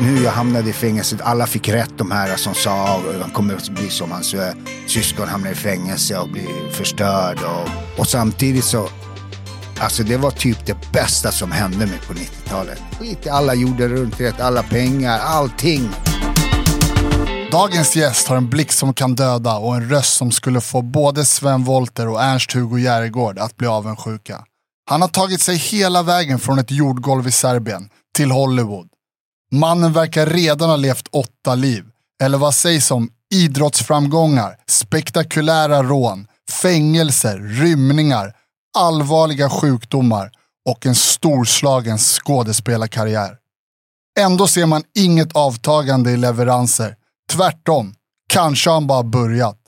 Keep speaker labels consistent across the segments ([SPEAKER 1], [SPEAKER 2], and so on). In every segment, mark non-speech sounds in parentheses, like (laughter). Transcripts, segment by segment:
[SPEAKER 1] nu jag hamnade i fängelset, alla fick rätt de här som sa att han kommer att bli som hans eh, syskon hamnar i fängelse och blir förstörd. Och, och samtidigt så, alltså det var typ det bästa som hände mig på 90-talet. Skit i alla gjorde runt rätt, alla pengar, allting.
[SPEAKER 2] Dagens gäst har en blick som kan döda och en röst som skulle få både Sven Volter och Ernst-Hugo Järegård att bli avundsjuka. Han har tagit sig hela vägen från ett jordgolv i Serbien till Hollywood. Mannen verkar redan ha levt åtta liv. Eller vad sägs om idrottsframgångar, spektakulära rån, fängelser, rymningar, allvarliga sjukdomar och en storslagen skådespelarkarriär. Ändå ser man inget avtagande i leveranser. Tvärtom, kanske har han bara börjat.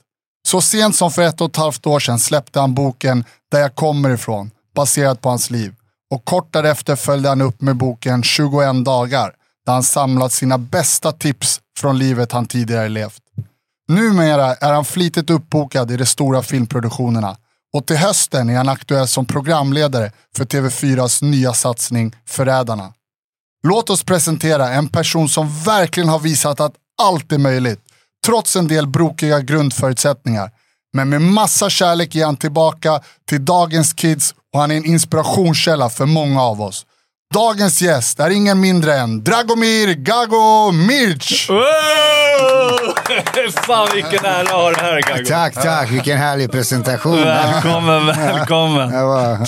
[SPEAKER 2] Så sent som för ett och ett halvt år sedan släppte han boken Där jag kommer ifrån, baserat på hans liv. Och kort därefter följde han upp med boken 21 dagar, där han samlat sina bästa tips från livet han tidigare levt. Numera är han flitigt uppbokad i de stora filmproduktionerna och till hösten är han aktuell som programledare för TV4s nya satsning Förrädarna. Låt oss presentera en person som verkligen har visat att allt är möjligt, trots en del brokiga grundförutsättningar. Men med massa kärlek ger han tillbaka till dagens kids och han är en inspirationskälla för många av oss. Dagens gäst är ingen mindre än Dragomir Gago Mirc! (laughs)
[SPEAKER 3] Fan vilken ära att ha det här Gago.
[SPEAKER 1] Tack, tack. Vilken härlig presentation.
[SPEAKER 3] Välkommen, välkommen.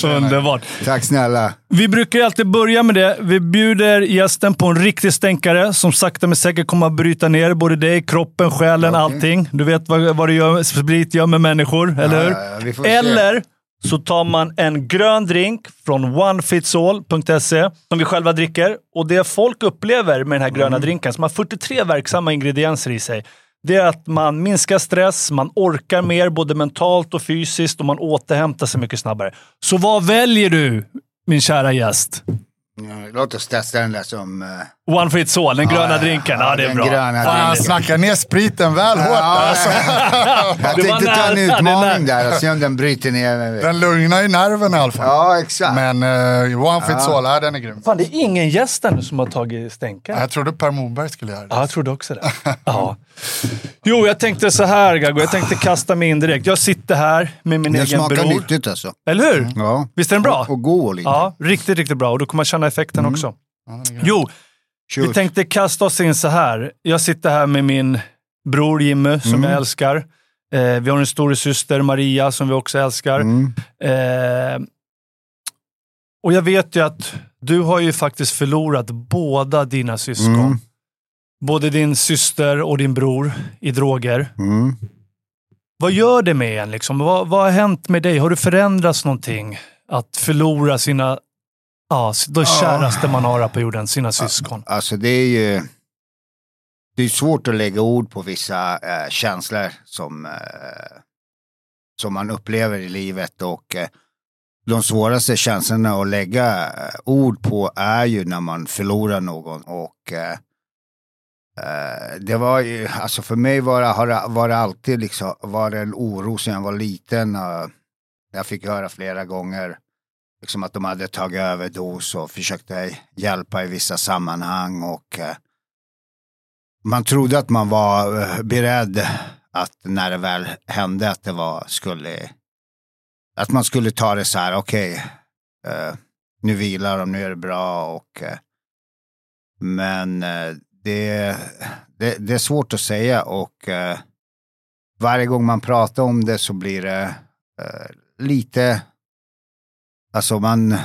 [SPEAKER 3] Underbart.
[SPEAKER 1] Tack snälla.
[SPEAKER 3] Vi brukar alltid börja med det. Vi bjuder gästen på en riktig stänkare som sakta men säkert kommer att bryta ner både dig, kroppen, själen,
[SPEAKER 1] Okej.
[SPEAKER 3] allting. Du vet vad, vad det gör, sprit gör med människor, eller hur?
[SPEAKER 1] ja, ja, vi får se.
[SPEAKER 3] Så tar man en grön drink från onefitsall.se som vi själva dricker. Och det folk upplever med den här gröna
[SPEAKER 1] Mm.
[SPEAKER 3] drinken, som har 43 verksamma ingredienser i sig, det är att man minskar stress, man orkar mer både mentalt och fysiskt och man återhämtar sig mycket snabbare. Så vad väljer du, min kära gäst?
[SPEAKER 1] Ja, Låt oss testa den där som... eh,
[SPEAKER 3] One Fits All, den gröna
[SPEAKER 1] ja,
[SPEAKER 3] drinken.
[SPEAKER 1] ja,
[SPEAKER 3] Ja, det är
[SPEAKER 1] den
[SPEAKER 3] bra.
[SPEAKER 1] gröna
[SPEAKER 2] Fan, han snackar ner spriten väl hårt
[SPEAKER 1] Ja,
[SPEAKER 2] alltså. (laughs)
[SPEAKER 1] Jag tänkte ta en utmaning där och se om den bryter ner.
[SPEAKER 2] Den lugnar ju nerven i alla fall.
[SPEAKER 1] Ja, exakt.
[SPEAKER 2] Men uh, One Fits All, ja, den är grym.
[SPEAKER 3] Fan, det är ingen gäst ännu som har tagit stänka.
[SPEAKER 2] Jag trodde Per Morberg skulle göra det.
[SPEAKER 3] Ja, jag trodde också det. Ja. Jo, jag tänkte så här Gago. Jag tänkte kasta mig in direkt. Jag sitter här med min
[SPEAKER 1] Den
[SPEAKER 3] egen
[SPEAKER 1] smakar
[SPEAKER 3] bror.
[SPEAKER 1] nyttigt alltså.
[SPEAKER 3] Eller hur?
[SPEAKER 1] Ja.
[SPEAKER 3] Visst är den bra?
[SPEAKER 1] Och, och god lite.
[SPEAKER 3] Ja, riktigt, riktigt bra. Och då kommer man känna effekten också.
[SPEAKER 2] Ja, den
[SPEAKER 3] Jo, vi
[SPEAKER 1] Shoot.
[SPEAKER 3] tänkte kasta oss in så här. Jag sitter här med min bror Jimmy, som jag älskar. Eh, vi har en stor syster Maria, som vi också älskar.
[SPEAKER 1] Mm.
[SPEAKER 3] Eh, och jag vet ju att du har ju faktiskt förlorat båda dina syskon.
[SPEAKER 1] Mm.
[SPEAKER 3] Både din syster och din bror i droger.
[SPEAKER 1] Mm.
[SPEAKER 3] Vad gör det med en? Liksom? Vad, vad har hänt med dig? Har du förändrats någonting? Att förlora sina, ja, de käraste man har på jorden, sina syskon.
[SPEAKER 1] Alltså det är ju... Det är svårt att lägga ord på vissa eh, känslor som, eh, som man upplever i livet och eh, de svåraste känslorna att lägga eh, ord på är ju när man förlorar någon och eh, eh, det var ju, alltså för mig var det, har det, var det alltid liksom, var det en oro sedan jag var liten. jag fick höra flera gånger liksom att de hade tagit överdos och försökte hjälpa i vissa sammanhang och eh, man trodde att man var eh, beredd att när det väl hände att det var skulle att man skulle ta det så här, okej, eh, nu vilar de, nu är det bra och eh, men eh, det, det, det är svårt att säga och eh, varje gång man pratar om det så blir det eh, lite, alltså man,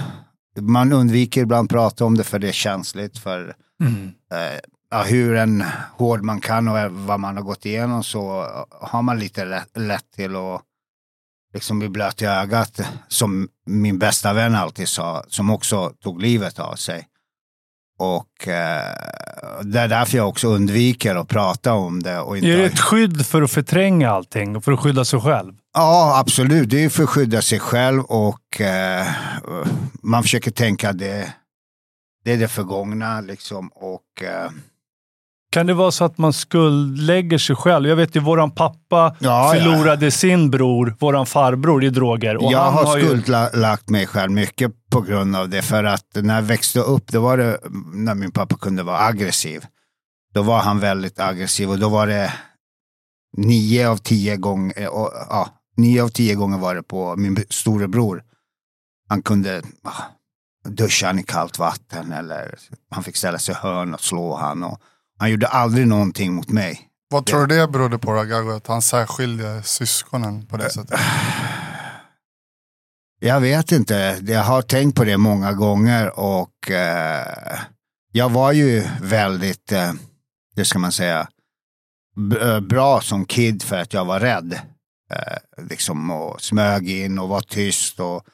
[SPEAKER 1] man undviker ibland prata om det för det är känsligt för
[SPEAKER 3] Mm.
[SPEAKER 1] eh, hur en hård man kan och vad man har gått igenom så har man lite lätt, lätt till att liksom bli blöt i ögat som min bästa vän alltid sa, som också tog livet av sig. Och eh, det är därför jag också undviker att prata om det. Och inte
[SPEAKER 3] Är det ett skydd för att förtränga allting och för att skydda sig själv?
[SPEAKER 1] Ja, absolut. Det är för att skydda sig själv och eh, man försöker tänka det, det är det förgångna liksom. Och, eh,
[SPEAKER 3] Kan det vara så att man skuldlägger sig själv? Jag vet ju, våran pappa
[SPEAKER 1] Ja,
[SPEAKER 3] förlorade sin bror, våran farbror, i droger. Och
[SPEAKER 1] jag
[SPEAKER 3] han
[SPEAKER 1] har
[SPEAKER 3] ju-
[SPEAKER 1] skuldlagt mig själv mycket på grund av det. För att när jag växte upp, det var det när min pappa kunde vara aggressiv. då var han väldigt aggressiv och då var det nio av tio gånger, och, ja, nio av tio gånger var det på min storebror. Han kunde ja, duscha han i kallt vatten eller han fick ställa sig i hörn och slå han. Och, han gjorde aldrig någonting mot mig.
[SPEAKER 2] Vad tror du det berodde på då, Gago? Att han särskilde syskonen på det sättet? (sighs)
[SPEAKER 1] Jag vet inte. Jag har tänkt på det många gånger och eh, jag var ju väldigt, eh, det ska man säga, b- bra som kid för att jag var rädd. Eh, liksom och smög in och var tyst och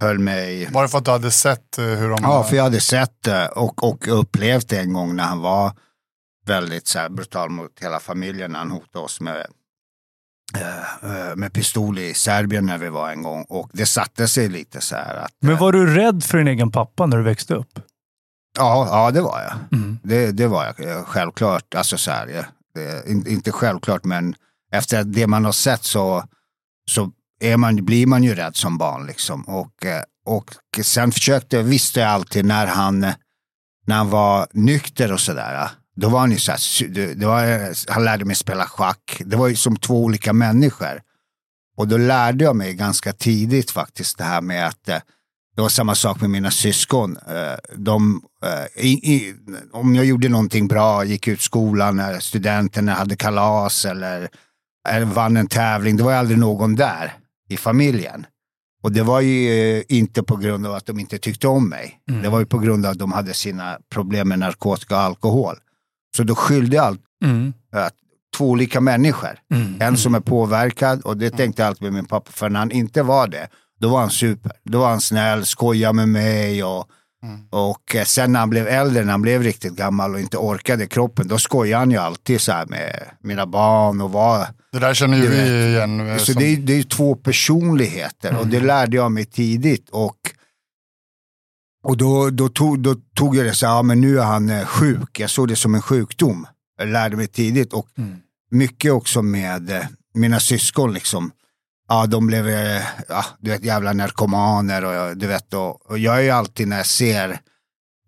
[SPEAKER 1] höll mig...
[SPEAKER 2] Var det för att du hade sett eh, hur de...
[SPEAKER 1] Ja, för jag hade sett det och, och upplevt det en gång när han var väldigt så här, brutal mot hela familjen. när Han hotade oss med, eh, eh, med pistol i Serbien när vi var en gång. Och det satte sig lite så här att...
[SPEAKER 3] Men var du rädd för din egen pappa när du växte upp?
[SPEAKER 1] Ja, ja det var jag.
[SPEAKER 3] Mm.
[SPEAKER 1] Det, det var jag självklart. Alltså så här, det, in- inte självklart, men efter det man har sett så, så är man, blir man ju rädd som barn. Liksom. Och, eh, och sen försökte, visste jag alltid när han, när han var nykter och sådär. Då var han ju så här, det, var, han lärde mig spela schack. Det var ju som två olika människor. Och då lärde jag mig ganska tidigt faktiskt det här med att eh, det var samma sak med mina syskon. Eh, de, i, i, om jag gjorde någonting bra, gick ut skolan studenterna hade kalas eller vann en tävling, det var ju aldrig någon där i familjen. Och det var ju eh, inte på grund av att de inte tyckte om mig.
[SPEAKER 3] Mm.
[SPEAKER 1] Det var ju på grund av att de hade sina problem med narkotika och alkohol. Så då skyllde jag allt,
[SPEAKER 3] Mm.
[SPEAKER 1] att två olika människor.
[SPEAKER 3] Mm.
[SPEAKER 1] En som är påverkad och det tänkte jag alltid med min pappa. För när han inte var det, då var han super. Då var han snäll, skojade med mig och, och eh, sen när han blev äldre, när han blev riktigt gammal och inte orkade kroppen, då skojade han ju alltid så här med mina barn och var
[SPEAKER 2] Det där känner ju vi igen. eh,
[SPEAKER 1] så
[SPEAKER 2] som-
[SPEAKER 1] det, är, det är två personligheter och det lärde jag mig tidigt. Och, och då, då, tog, då tog jag det så här, ja, men nu är han eh, sjuk. Jag såg det som en sjukdom. Jag lärde mig tidigt och mycket också med mina syskon. Liksom. Ja, de blev eh, ja, du vet, jävla narkomaner och, du vet, och, och jag är ju alltid när jag ser,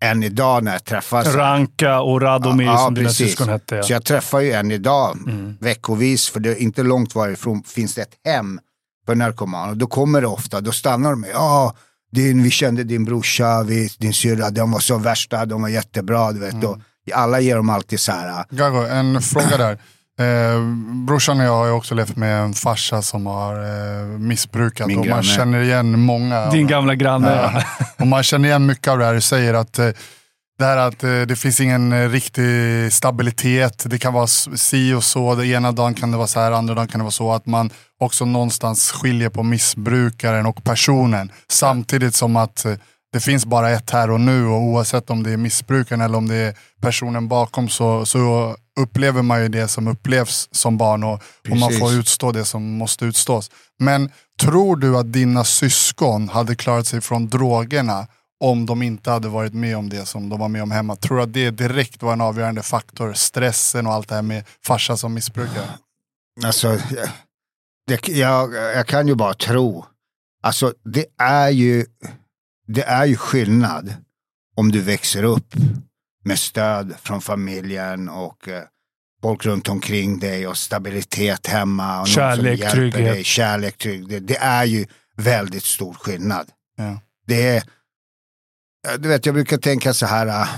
[SPEAKER 1] än idag när jag träffar så-
[SPEAKER 3] Ranka och Radomir
[SPEAKER 1] Ja, ja,
[SPEAKER 3] som dina
[SPEAKER 1] precis.
[SPEAKER 3] syskon hette. Ja.
[SPEAKER 1] så jag träffar ju en idag
[SPEAKER 3] Mm.
[SPEAKER 1] veckovis, för det är inte långt varifrån finns det ett hem för narkomaner. Och då kommer det ofta, då stannar de med, ja, din, vi kände din brorsa, vi, din syrra, de var så värsta, de var jättebra, du vet.
[SPEAKER 3] Mm.
[SPEAKER 1] Och alla ger dem alltid så här,
[SPEAKER 2] Gago, en fråga där. Eh, brorsan och jag har ju också levt med en farsa som har eh, missbrukat
[SPEAKER 1] Min
[SPEAKER 2] och man
[SPEAKER 1] granne.
[SPEAKER 2] känner igen många.
[SPEAKER 3] Din gamla granne.
[SPEAKER 2] Ja. (laughs) Och man känner igen mycket av det här du säger att eh, det här att eh, det finns ingen eh, riktig stabilitet. Det kan vara si och så. Det ena dagen kan det vara så här, andra dagen kan det vara så. Att man också någonstans skiljer på missbrukaren och personen. Samtidigt som att eh, det finns bara ett här och nu och oavsett om det är missbrukaren eller om det är personen bakom så, så upplever man ju det som upplevs som barn och, och man får utstå det som måste utstås. Men tror du att dina syskon hade klarat sig från drogerna om de inte hade varit med om det som de var med om hemma? Tror du att det direkt var en avgörande faktor? Stressen och allt det här med farsa som missbrukare?
[SPEAKER 1] alltså, det, jag, jag kan ju bara tro. Alltså det är ju, det är ju skillnad om du växer upp med stöd från familjen och eh, folk runt omkring dig och stabilitet hemma. Och
[SPEAKER 3] Kärlek, trygghet.
[SPEAKER 1] Dig, kärlek, trygghet. Det är ju väldigt stor skillnad.
[SPEAKER 2] Ja.
[SPEAKER 1] Det är, eh, du vet jag brukar tänka så här, uh,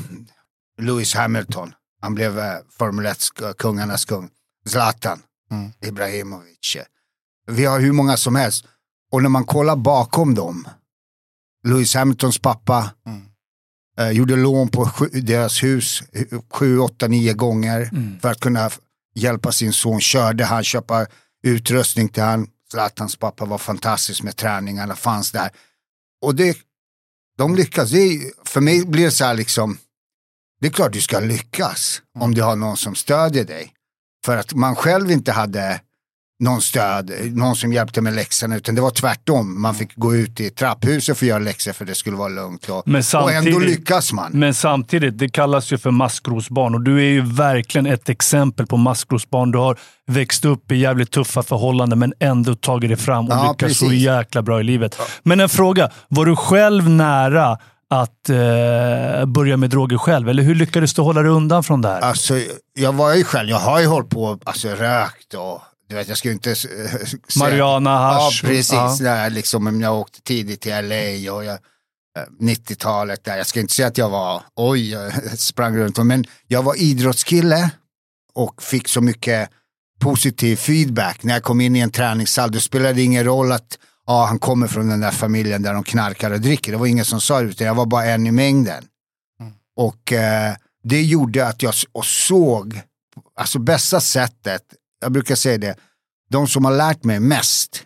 [SPEAKER 1] Lewis Hamilton, han blev uh, Formel 1 kungarnas kung. Zlatan,
[SPEAKER 2] Mm.
[SPEAKER 1] Ibrahimovic. Vi har hur många som helst. Och när man kollar bakom dem, Lewis Hamiltons pappa
[SPEAKER 2] Mm.
[SPEAKER 1] Eh, gjorde lån på sju, deras hus sju, åtta, nio gånger
[SPEAKER 3] Mm.
[SPEAKER 1] för att kunna hjälpa sin son. Körde han, köpa utrustning till han. Zlatans pappa var fantastisk med träningarna, fanns där. Och det, de lyckas. Det för mig blir det så här liksom, det är klart du ska lyckas om du har någon som stödjer dig. För att man själv inte hade någon stöd, någon som hjälpte med läxorna, utan det var tvärtom. Man fick gå ut i trapphuset för att göra läxor för det skulle vara lugnt. Och,
[SPEAKER 3] Men
[SPEAKER 1] och ändå lyckas man.
[SPEAKER 3] Men samtidigt, det kallas ju för maskrosbarn och du är ju verkligen ett exempel på maskrosbarn. Du har växt upp i jävligt tuffa förhållanden men ändå tagit dig fram och
[SPEAKER 1] Ja,
[SPEAKER 3] lyckats så
[SPEAKER 1] precis.
[SPEAKER 3] jäkla bra i livet. Men en fråga, var du själv nära att eh, börja med droger själv? Eller hur lyckades du hålla dig undan från det här?
[SPEAKER 1] Alltså, jag var ju själv, jag har ju hållit på, alltså rökt och du vet, jag skulle inte äh, (laughs) säga-
[SPEAKER 3] Marijuana,
[SPEAKER 1] Ja,
[SPEAKER 3] hasch.
[SPEAKER 1] precis.
[SPEAKER 3] Ja.
[SPEAKER 1] Där, liksom, om jag åkte tidigt till LA och jag, eh, 90-talet där. Jag ska inte säga att jag var, oj, jag (laughs) sprang runt. Men jag var idrottskille och fick så mycket positiv feedback. När jag kom in i en träningssal, då spelade det ingen roll att ja, han kommer från den där familjen där de knarkar och dricker. Det var ingen som sa det, utan jag var bara en i mängden. Och eh, det gjorde att jag såg, alltså bästa sättet, jag brukar säga det, de som har lärt mig mest,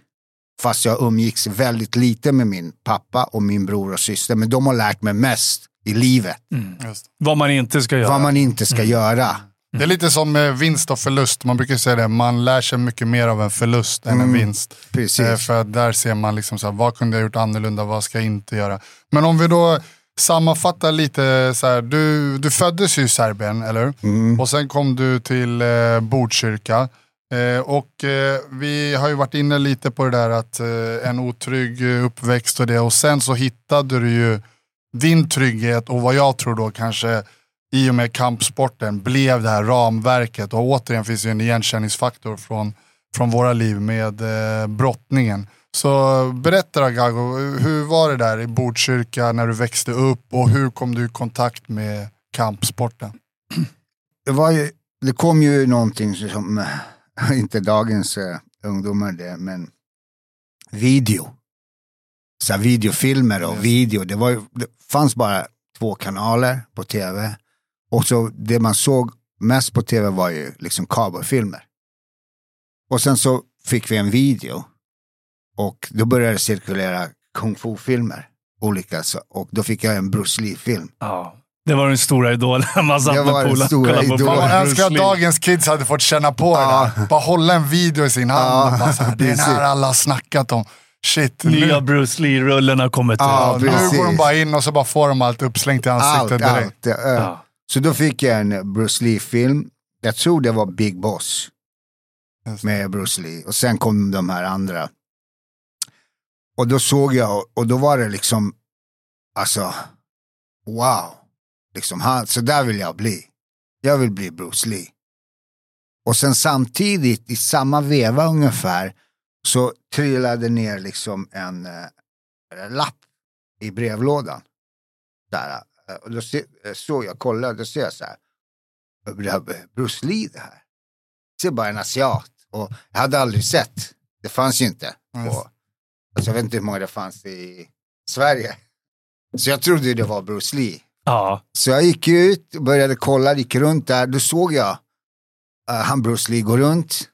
[SPEAKER 1] fast jag umgicks väldigt lite med min pappa och min bror och syster, men de har lärt mig mest i livet.
[SPEAKER 2] Just.
[SPEAKER 3] Vad man inte ska göra.
[SPEAKER 1] Vad man inte ska göra.
[SPEAKER 2] Det är lite som med vinst och förlust. Man brukar säga det, man lär sig mycket mer av en förlust än en
[SPEAKER 1] Mm,
[SPEAKER 2] vinst.
[SPEAKER 1] Precis.
[SPEAKER 2] Eh, För att där ser man liksom så här, vad kunde jag gjort annorlunda, vad ska jag inte göra. Men om vi då sammanfattar lite, så här, du, du föddes ju i Serbien, eller hur?
[SPEAKER 1] Mm.
[SPEAKER 2] Och sen kom du till eh, Botkyrka. Eh, och eh, vi har ju varit inne lite på det där att eh, en otrygg uppväxt och det. Och sen så hittade du ju din trygghet och vad jag tror då kanske i och med kampsporten blev det här ramverket. Och återigen finns det ju en igenkänningsfaktor från, från våra liv med eh, brottningen. Så berätta Gago, hur var det där i Botkyrka när du växte upp och hur kom du i kontakt med kampsporten?
[SPEAKER 1] det, var ju, det kom ju någonting som, eh, (laughs) inte dagens eh, ungdomar det, men video. Så videofilmer och video. Det, var ju, det fanns bara två kanaler på tv. Och så det man såg mest på tv var ju liksom cowboyfilmer. Och sen så fick vi en video. Och då började det cirkulera kung fu-filmer. Olika, så, och då fick jag en Bruce Lee-film.
[SPEAKER 3] Ja. Det var den stora idolen. (laughs) Man satt
[SPEAKER 1] Det
[SPEAKER 3] med
[SPEAKER 1] var den
[SPEAKER 3] polare
[SPEAKER 1] stora
[SPEAKER 3] och kollade på.
[SPEAKER 2] Man
[SPEAKER 3] Bruce
[SPEAKER 2] önskar att dagens kids hade fått känna på
[SPEAKER 1] Ja.
[SPEAKER 2] det där. Bara hålla en video i sin hand
[SPEAKER 1] Ja,
[SPEAKER 2] och bara så här, (laughs) det är den här alla har snackat om. Shit,
[SPEAKER 3] Nya
[SPEAKER 2] nu,
[SPEAKER 3] Bruce Lee-rullen har kommit
[SPEAKER 1] Ja,
[SPEAKER 3] ut.
[SPEAKER 2] nu går de bara in och så bara får de allt uppslängt i
[SPEAKER 1] Allt,
[SPEAKER 2] ansiktet direkt.
[SPEAKER 1] allt.
[SPEAKER 3] Ja.
[SPEAKER 1] Så då fick jag en Bruce Lee-film. Jag tror det var Big Boss med Bruce Lee. Och sen kom de här andra. Och då såg jag, och då var det liksom, alltså, wow. Liksom, han, så där vill jag bli. Jag vill bli Bruce Lee. Och sen samtidigt, i samma veva ungefär, så trillade ner liksom en eh, lapp i brevlådan. Där, eh, och då se, eh, såg jag, kollade, då ser jag så här, det här, Bruce Lee det här. ser bara en asiat. Och jag hade aldrig sett, det fanns ju inte.
[SPEAKER 2] Mm.
[SPEAKER 1] Alltså jag vet inte hur många det fanns i Sverige. Så jag trodde det var Bruce Lee.
[SPEAKER 3] Ja.
[SPEAKER 1] Så jag gick ut, började kolla, gick runt där. Då såg jag uh, han Bruce Lee gå runt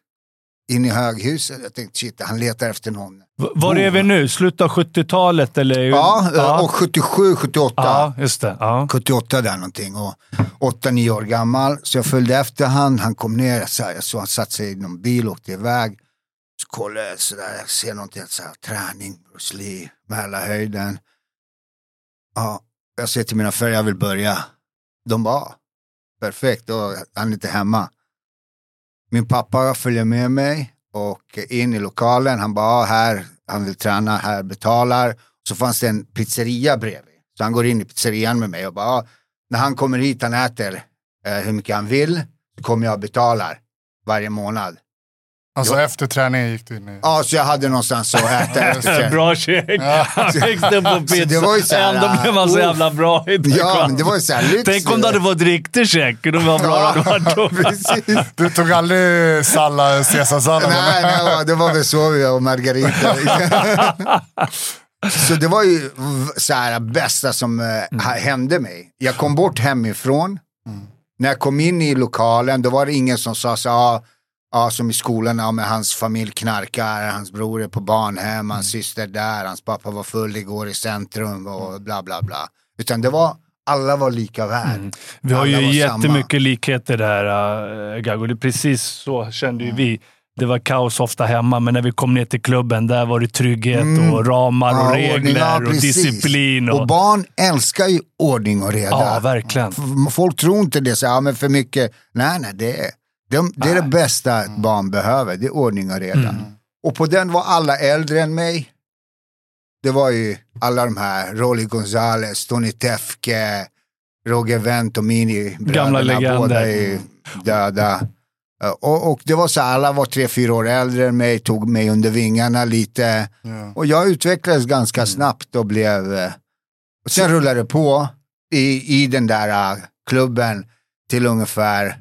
[SPEAKER 1] in i höghuset. Jag tänkte shit, han letar efter någon.
[SPEAKER 3] V- Var är vi nu? Slutet av 70-talet? Eller?
[SPEAKER 1] Ja,
[SPEAKER 3] ja.
[SPEAKER 1] och 77, 78.
[SPEAKER 3] ja, just det. Ja.
[SPEAKER 1] 78 där någonting och 8-9 år gammal. Så jag följde efter han, han kom ner, så här, jag såg han satt sig i någon bil och åkte iväg. Så kollade jag sådär, jag ser någonting, så här, träning, Bruce Lee, Mälarhöjden. Ja, jag säger till mina föräldrar, jag vill börja. De bara, ah, perfekt, då han är inte hemma. Min pappa följer med mig och in i lokalen, han bara, ah, här, han vill träna, här betalar. Så fanns det en pizzeria bredvid. Så han går in i pizzerian med mig och bara, ah, när han kommer hit, han äter eh, hur mycket han vill, så kommer jag och betalar varje månad.
[SPEAKER 2] Alltså efter träningen gick du in i...
[SPEAKER 1] Ja, så jag hade någonstans att äta efter. (laughs)
[SPEAKER 3] Bra check. (laughs) Han växte på
[SPEAKER 1] Så
[SPEAKER 3] pizza.
[SPEAKER 1] det var ju så här,
[SPEAKER 3] Ändå blev man så
[SPEAKER 1] uh,
[SPEAKER 3] jävla bra i det.
[SPEAKER 1] Ja, men det var ju så här lyx.
[SPEAKER 3] Tänk om du hade fått riktig check. Då var bra
[SPEAKER 1] Ja,
[SPEAKER 3] det (laughs) varit då.
[SPEAKER 1] precis.
[SPEAKER 2] Du tog aldrig sallad, caesarsallad?
[SPEAKER 1] Nej, nej, det var väl så vi och Margarita. så det var ju så här bästa som eh, ha- hände mig. Jag kom bort hemifrån. När jag kom in i lokalen, då var det ingen som sa så ja, ja, som i skolan, ja, men hans familj knarkar, hans bror är på barnhem, hans syster där, hans pappa var full igår i centrum och bla bla bla. Utan det var, alla var lika värd.
[SPEAKER 3] Vi har
[SPEAKER 1] Alla
[SPEAKER 3] ju jättemycket likheter där, äh, Gago. Det är precis så kände ju vi. Det var kaos ofta hemma, men när vi kom ner till klubben, där var det trygghet och ramar och
[SPEAKER 1] Mm. Ja, ordning,
[SPEAKER 3] regler och
[SPEAKER 1] precis.
[SPEAKER 3] disciplin. Och,
[SPEAKER 1] Och barn älskar ju ordning och reda.
[SPEAKER 3] ja, verkligen.
[SPEAKER 1] Folk tror inte det, så, ja, men för mycket. Nej, nej, det är det, det, är det bästa ett barn behöver. Det är ordning och reda.
[SPEAKER 3] Mm.
[SPEAKER 1] Och på den var alla äldre än mig. det var ju alla de här, Rolly Gonzales, Tony Tefke, Roger Wendt och Mini.
[SPEAKER 3] Gamla legender.
[SPEAKER 1] Båda är döda. Eh, Och, och det var så alla var tre, fyra år äldre än mig, tog mig under vingarna lite.
[SPEAKER 2] Ja.
[SPEAKER 1] Och jag utvecklades ganska
[SPEAKER 3] Mm.
[SPEAKER 1] snabbt och blev... eh, Och sen rullade det på i, i den där eh, klubben till ungefär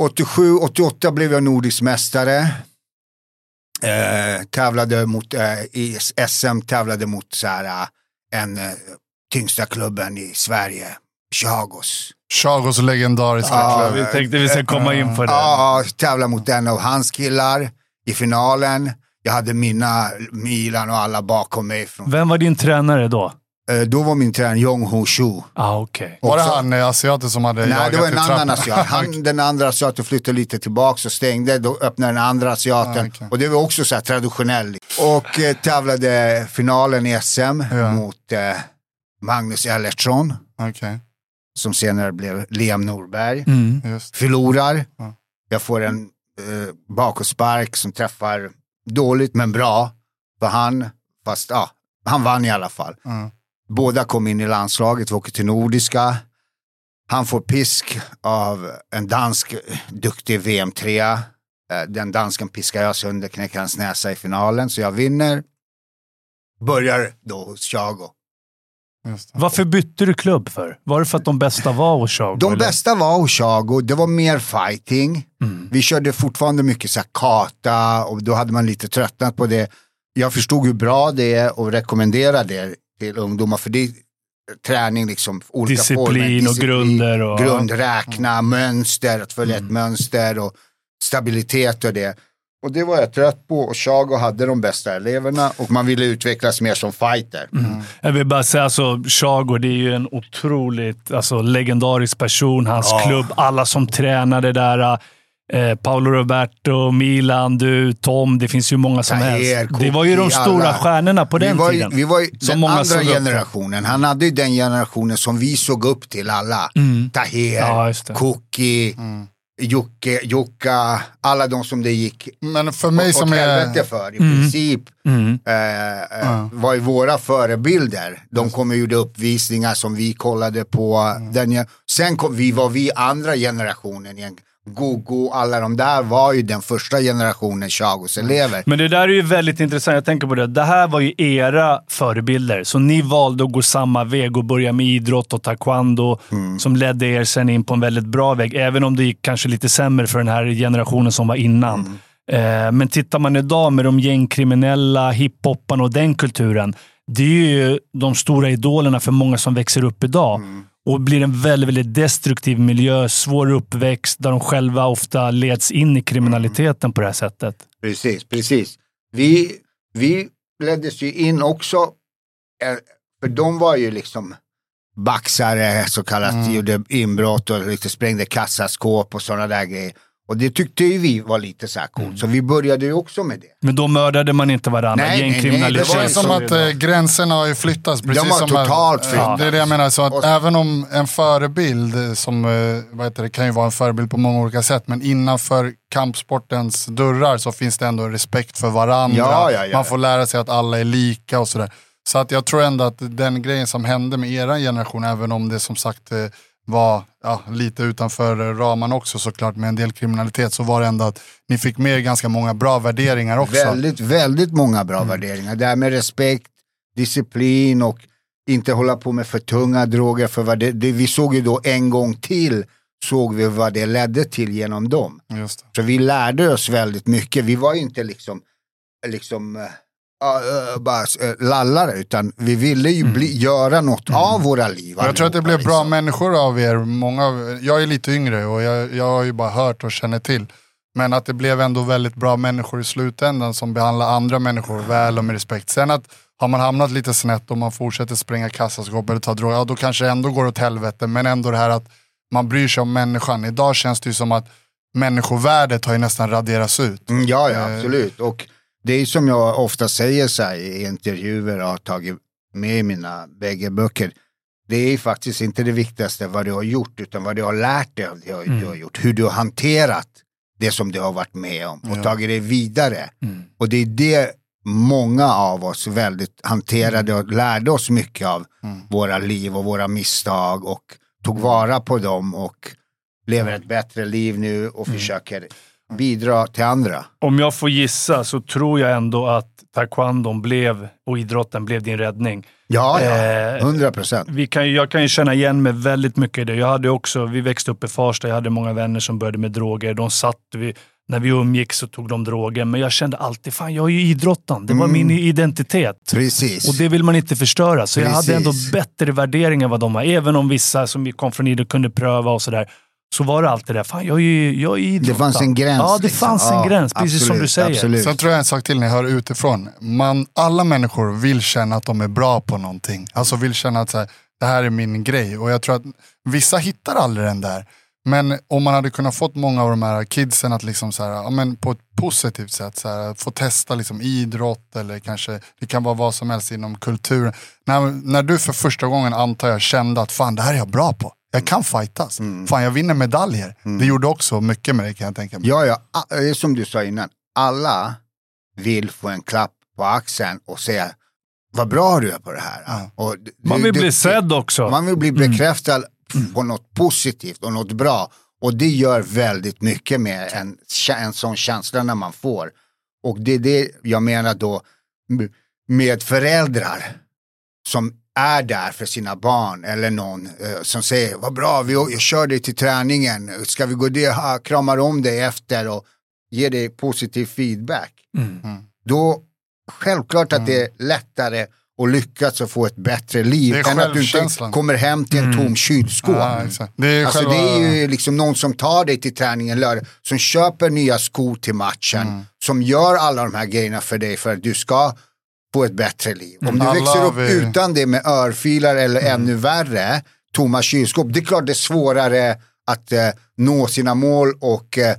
[SPEAKER 1] 87, 88 blev jag nordisk mästare. Eh, tävlade mot, eh, i SM tävlade mot så här, eh, en eh, tyngsta klubben i Sverige, Chagos.
[SPEAKER 2] Chagos legendariska
[SPEAKER 1] Ja,
[SPEAKER 2] klubb.
[SPEAKER 3] Vi tänkte vi ska komma in på det.
[SPEAKER 1] Ja, tävla mot en av hans killar i finalen. Jag hade mina Milan och alla bakom mig. Från,
[SPEAKER 3] Vem var din tränare då?
[SPEAKER 1] Eh, då var min tränare Jong Ho Shu.
[SPEAKER 3] Ah, okej.
[SPEAKER 2] Var det han eh, asiaten som hade
[SPEAKER 1] Nej, det var en annan asiat. Han, (laughs) den andra asiaten flyttade lite tillbaka och stängde. Då öppnade den andra asiaten.
[SPEAKER 2] Ah, okej.
[SPEAKER 1] Och det var också så här traditionellt. Och eh, tävlade finalen i SM
[SPEAKER 2] Ja.
[SPEAKER 1] mot eh, Magnus Ellertsson.
[SPEAKER 2] Okej,
[SPEAKER 1] Som senare blev Liam Norberg.
[SPEAKER 3] Mm.
[SPEAKER 2] just
[SPEAKER 1] Förlorar.
[SPEAKER 2] Ja.
[SPEAKER 1] Jag får en eh, bakåtspark som träffar dåligt men bra för han. Fast ja, han vann i alla fall.
[SPEAKER 2] ja.
[SPEAKER 1] Båda kom in i landslaget, vi åker till Nordiska. Han får pisk av en dansk duktig VM-3. Den dansken piskar jag sönder, knäcker hans näsa i finalen, så jag vinner. Börjar då hos Chago.
[SPEAKER 3] Varför bytte du klubb för? Var det för att de bästa var hos Chago?
[SPEAKER 1] De
[SPEAKER 3] eller?
[SPEAKER 1] bästa var hos Chago, det var mer fighting.
[SPEAKER 3] Mm.
[SPEAKER 1] Vi körde fortfarande mycket så kata och då hade man lite tröttnat på det. Jag förstod hur bra det är och rekommenderade det till ungdomar för det är träning liksom. Olika
[SPEAKER 3] Disciplin
[SPEAKER 1] former,
[SPEAKER 3] och grunder och-
[SPEAKER 1] Grund, räkna, mönster, att följa
[SPEAKER 3] Mm.
[SPEAKER 1] ett mönster och stabilitet och det. Och det var jag trött på och Chago hade de bästa eleverna och man ville utvecklas mer som fighter.
[SPEAKER 3] Mm. Jag vill bara säga, alltså, Chago det är ju en otroligt alltså, legendarisk person. Hans
[SPEAKER 1] Ja.
[SPEAKER 3] klubb, alla som tränade där. Eh, Paolo Roberto, Milan, du, Tom. Det finns ju många som
[SPEAKER 1] Tahir,
[SPEAKER 3] helst. Det var ju de stora
[SPEAKER 1] alla.
[SPEAKER 3] stjärnorna på den
[SPEAKER 1] vi var, ju-
[SPEAKER 3] tiden.
[SPEAKER 1] Vi var ju
[SPEAKER 3] Som
[SPEAKER 1] den
[SPEAKER 3] många
[SPEAKER 1] andra generationen. Han hade ju den generationen som vi såg upp till alla. Tahir,
[SPEAKER 3] Mm. Ja, just det.
[SPEAKER 1] Koki, Jocke, Jocka, alla de som det gick
[SPEAKER 2] Men för mig
[SPEAKER 1] åt
[SPEAKER 2] som är...
[SPEAKER 1] helvete för i princip.
[SPEAKER 3] Mm.
[SPEAKER 1] Eh, eh, var ju våra förebilder. De kom och gjorde uppvisningar som vi kollade på.
[SPEAKER 3] Mm.
[SPEAKER 1] Den, sen kom vi, var vi andra generationen igen. Gogo, alla de där var ju den första generationen Chagos elever.
[SPEAKER 3] Men det där är ju väldigt intressant. Jag tänker på det. Det här var ju era förebilder. Så ni valde att gå samma väg och börja med idrott och taekwondo
[SPEAKER 1] Mm.
[SPEAKER 3] som ledde er sen in på en väldigt bra väg. Även om det gick kanske lite sämre för den här generationen som var innan.
[SPEAKER 1] Mm.
[SPEAKER 3] Eh, men tittar man idag med de gängkriminella, hiphopparna och den kulturen. Det är ju de stora idolerna för många som växer upp idag.
[SPEAKER 1] Mm.
[SPEAKER 3] Och blir en väldigt, väldigt destruktiv miljö, svår uppväxt, där de själva ofta leds in i kriminaliteten på det här sättet.
[SPEAKER 1] Precis, precis. Vi, vi leddes ju in också, eh, för de var ju liksom baxare, så kallat, gjorde inbrott och lite sprängde kassaskåp och sådana där grejer. Och det tyckte ju vi var lite så här coolt, så vi började ju också med det.
[SPEAKER 3] Men då mördade man inte varandra.
[SPEAKER 1] Nej, nej, nej,
[SPEAKER 3] Gängkriminalitet.
[SPEAKER 2] Det var ju som att eh, gränserna har ju flyttats. Precis
[SPEAKER 1] har
[SPEAKER 2] som
[SPEAKER 1] totalt flyttats.
[SPEAKER 2] Det är det jag menar. Så att
[SPEAKER 1] Och-
[SPEAKER 2] även om en förebild, eh, som eh, vad heter det, kan ju vara en förebild på många olika sätt, men innanför kampsportens dörrar så finns det ändå respekt för varandra.
[SPEAKER 1] Ja, ja, ja.
[SPEAKER 2] Man får lära sig att alla är lika och sådär. Så att jag tror ändå att den grejen som hände med er generation, även om det som sagt eh, var ja, lite utanför ramarna också såklart med en del kriminalitet, så var det ändå att ni fick med er ganska många bra värderingar också.
[SPEAKER 1] Väldigt, väldigt många bra värderingar. Det här med respekt, disciplin och inte hålla på med för tunga droger. För vad det, det, vi såg ju då en gång till, såg vi vad det ledde till genom dem. Så vi lärde oss väldigt mycket. Vi var inte liksom, liksom äh, bara äh, lallare, utan vi ville ju bli, göra något av våra liv.
[SPEAKER 2] Jag tror att det blev bra
[SPEAKER 1] liksom.
[SPEAKER 2] människor av er. Många av, jag är lite yngre och jag, jag har ju bara hört och känner till. Men att det blev ändå väldigt bra människor i slutändan som behandlar andra människor väl och med respekt. Sen att har man hamnat lite snett och man fortsätter spränga kassaskåp eller ta droger, ja då kanske det ändå går åt helvete. Men ändå det här att man bryr sig om människan. Idag känns det ju som att människovärdet har ju nästan raderats ut.
[SPEAKER 1] Mm, ja, ja,
[SPEAKER 2] Eh,
[SPEAKER 1] absolut. Och det är som jag ofta säger så här, i intervjuer och har tagit med i mina bägge böcker. Det är faktiskt inte det viktigaste vad du har gjort, utan vad du har lärt dig av det
[SPEAKER 2] Mm.
[SPEAKER 1] du har gjort. Hur du har hanterat det som du har varit med om och
[SPEAKER 2] Ja.
[SPEAKER 1] tagit det vidare.
[SPEAKER 3] Mm.
[SPEAKER 1] Och det är det många av oss väldigt hanterade och lärde oss mycket av
[SPEAKER 2] Mm.
[SPEAKER 1] våra liv och våra misstag och tog vara på dem och lever ett bättre liv nu och
[SPEAKER 2] Mm.
[SPEAKER 1] försöker bidra till andra.
[SPEAKER 3] Om jag får gissa så tror jag ändå att taekwondon blev, och idrotten blev din räddning.
[SPEAKER 1] Ja, ja,
[SPEAKER 3] Eh,
[SPEAKER 1] 100 procent.
[SPEAKER 3] Vi kan, ju- jag kan ju känna igen mig väldigt mycket i det. Jag hade också, vi växte upp i Farsta, jag hade många vänner som började med droger. De satt, vi, när vi umgicks så tog de droger, men jag kände alltid, fan jag är ju idrottaren. Det var
[SPEAKER 1] Mm.
[SPEAKER 3] min identitet.
[SPEAKER 1] Precis.
[SPEAKER 3] Och det vill man inte förstöra. Så jag hade ändå
[SPEAKER 1] Precis.
[SPEAKER 3] bättre värderingar än vad de har. Även om vissa som kom från idrott kunde pröva och sådär. Så var det alltid det. Fan, jag är ju jag är
[SPEAKER 1] det fanns en gräns.
[SPEAKER 3] Ja, det
[SPEAKER 1] liksom.
[SPEAKER 3] fanns en
[SPEAKER 1] Ja,
[SPEAKER 3] gräns. Precis som du
[SPEAKER 1] absolut,
[SPEAKER 3] säger.
[SPEAKER 1] Absolut.
[SPEAKER 2] Sen tror jag en sak till när jag hör utifrån. Man, alla människor vill känna att de är bra på någonting. Alltså vill känna att så här, det här är min grej. Och jag tror att vissa hittar aldrig den där. Men om man hade kunnat fått många av de här kidsen att liksom så här, ja, men på ett positivt sätt så här, få testa liksom idrott eller kanske det kan vara vad som helst inom kulturen. När, när du för första gången antar jag kände att fan det här är jag bra på. Jag kan fightas. Fan jag vinner medaljer. Det gjorde också mycket med det kan jag tänka mig.
[SPEAKER 1] Ja, ja, som du sa innan. Alla vill få en klapp på axeln och säga vad bra du är på det här.
[SPEAKER 2] Ja.
[SPEAKER 1] Och du-
[SPEAKER 3] Man vill
[SPEAKER 1] du-
[SPEAKER 3] bli sedd också.
[SPEAKER 1] Man vill bli bekräftad på något positivt och något bra. Och det gör väldigt mycket med en, en sån känsla när man får. Och det är det jag menar då med föräldrar som är där för sina barn eller någon eh, som säger vad bra, vi, jag kör dig till träningen, ska vi gå det, kramar om dig efter och ger dig positiv feedback.
[SPEAKER 3] Mm.
[SPEAKER 1] Då självklart att det är lättare att lyckas och få ett bättre liv än att du inte kommer hem till en tom kylskåp.
[SPEAKER 2] Ja, exakt. Det är
[SPEAKER 1] Alltså
[SPEAKER 2] själva...
[SPEAKER 1] det är ju liksom någon som tar dig till träningen lördag, som köper nya skor till matchen,
[SPEAKER 2] Mm.
[SPEAKER 1] som gör alla de här grejerna för dig för att du ska få ett bättre liv. Om du
[SPEAKER 2] Alla
[SPEAKER 1] växer upp
[SPEAKER 2] vi-
[SPEAKER 1] utan det med örfilar eller
[SPEAKER 2] Mm.
[SPEAKER 1] ännu värre, tomma kylskåp, det är klart det är svårare att eh, nå sina mål och eh,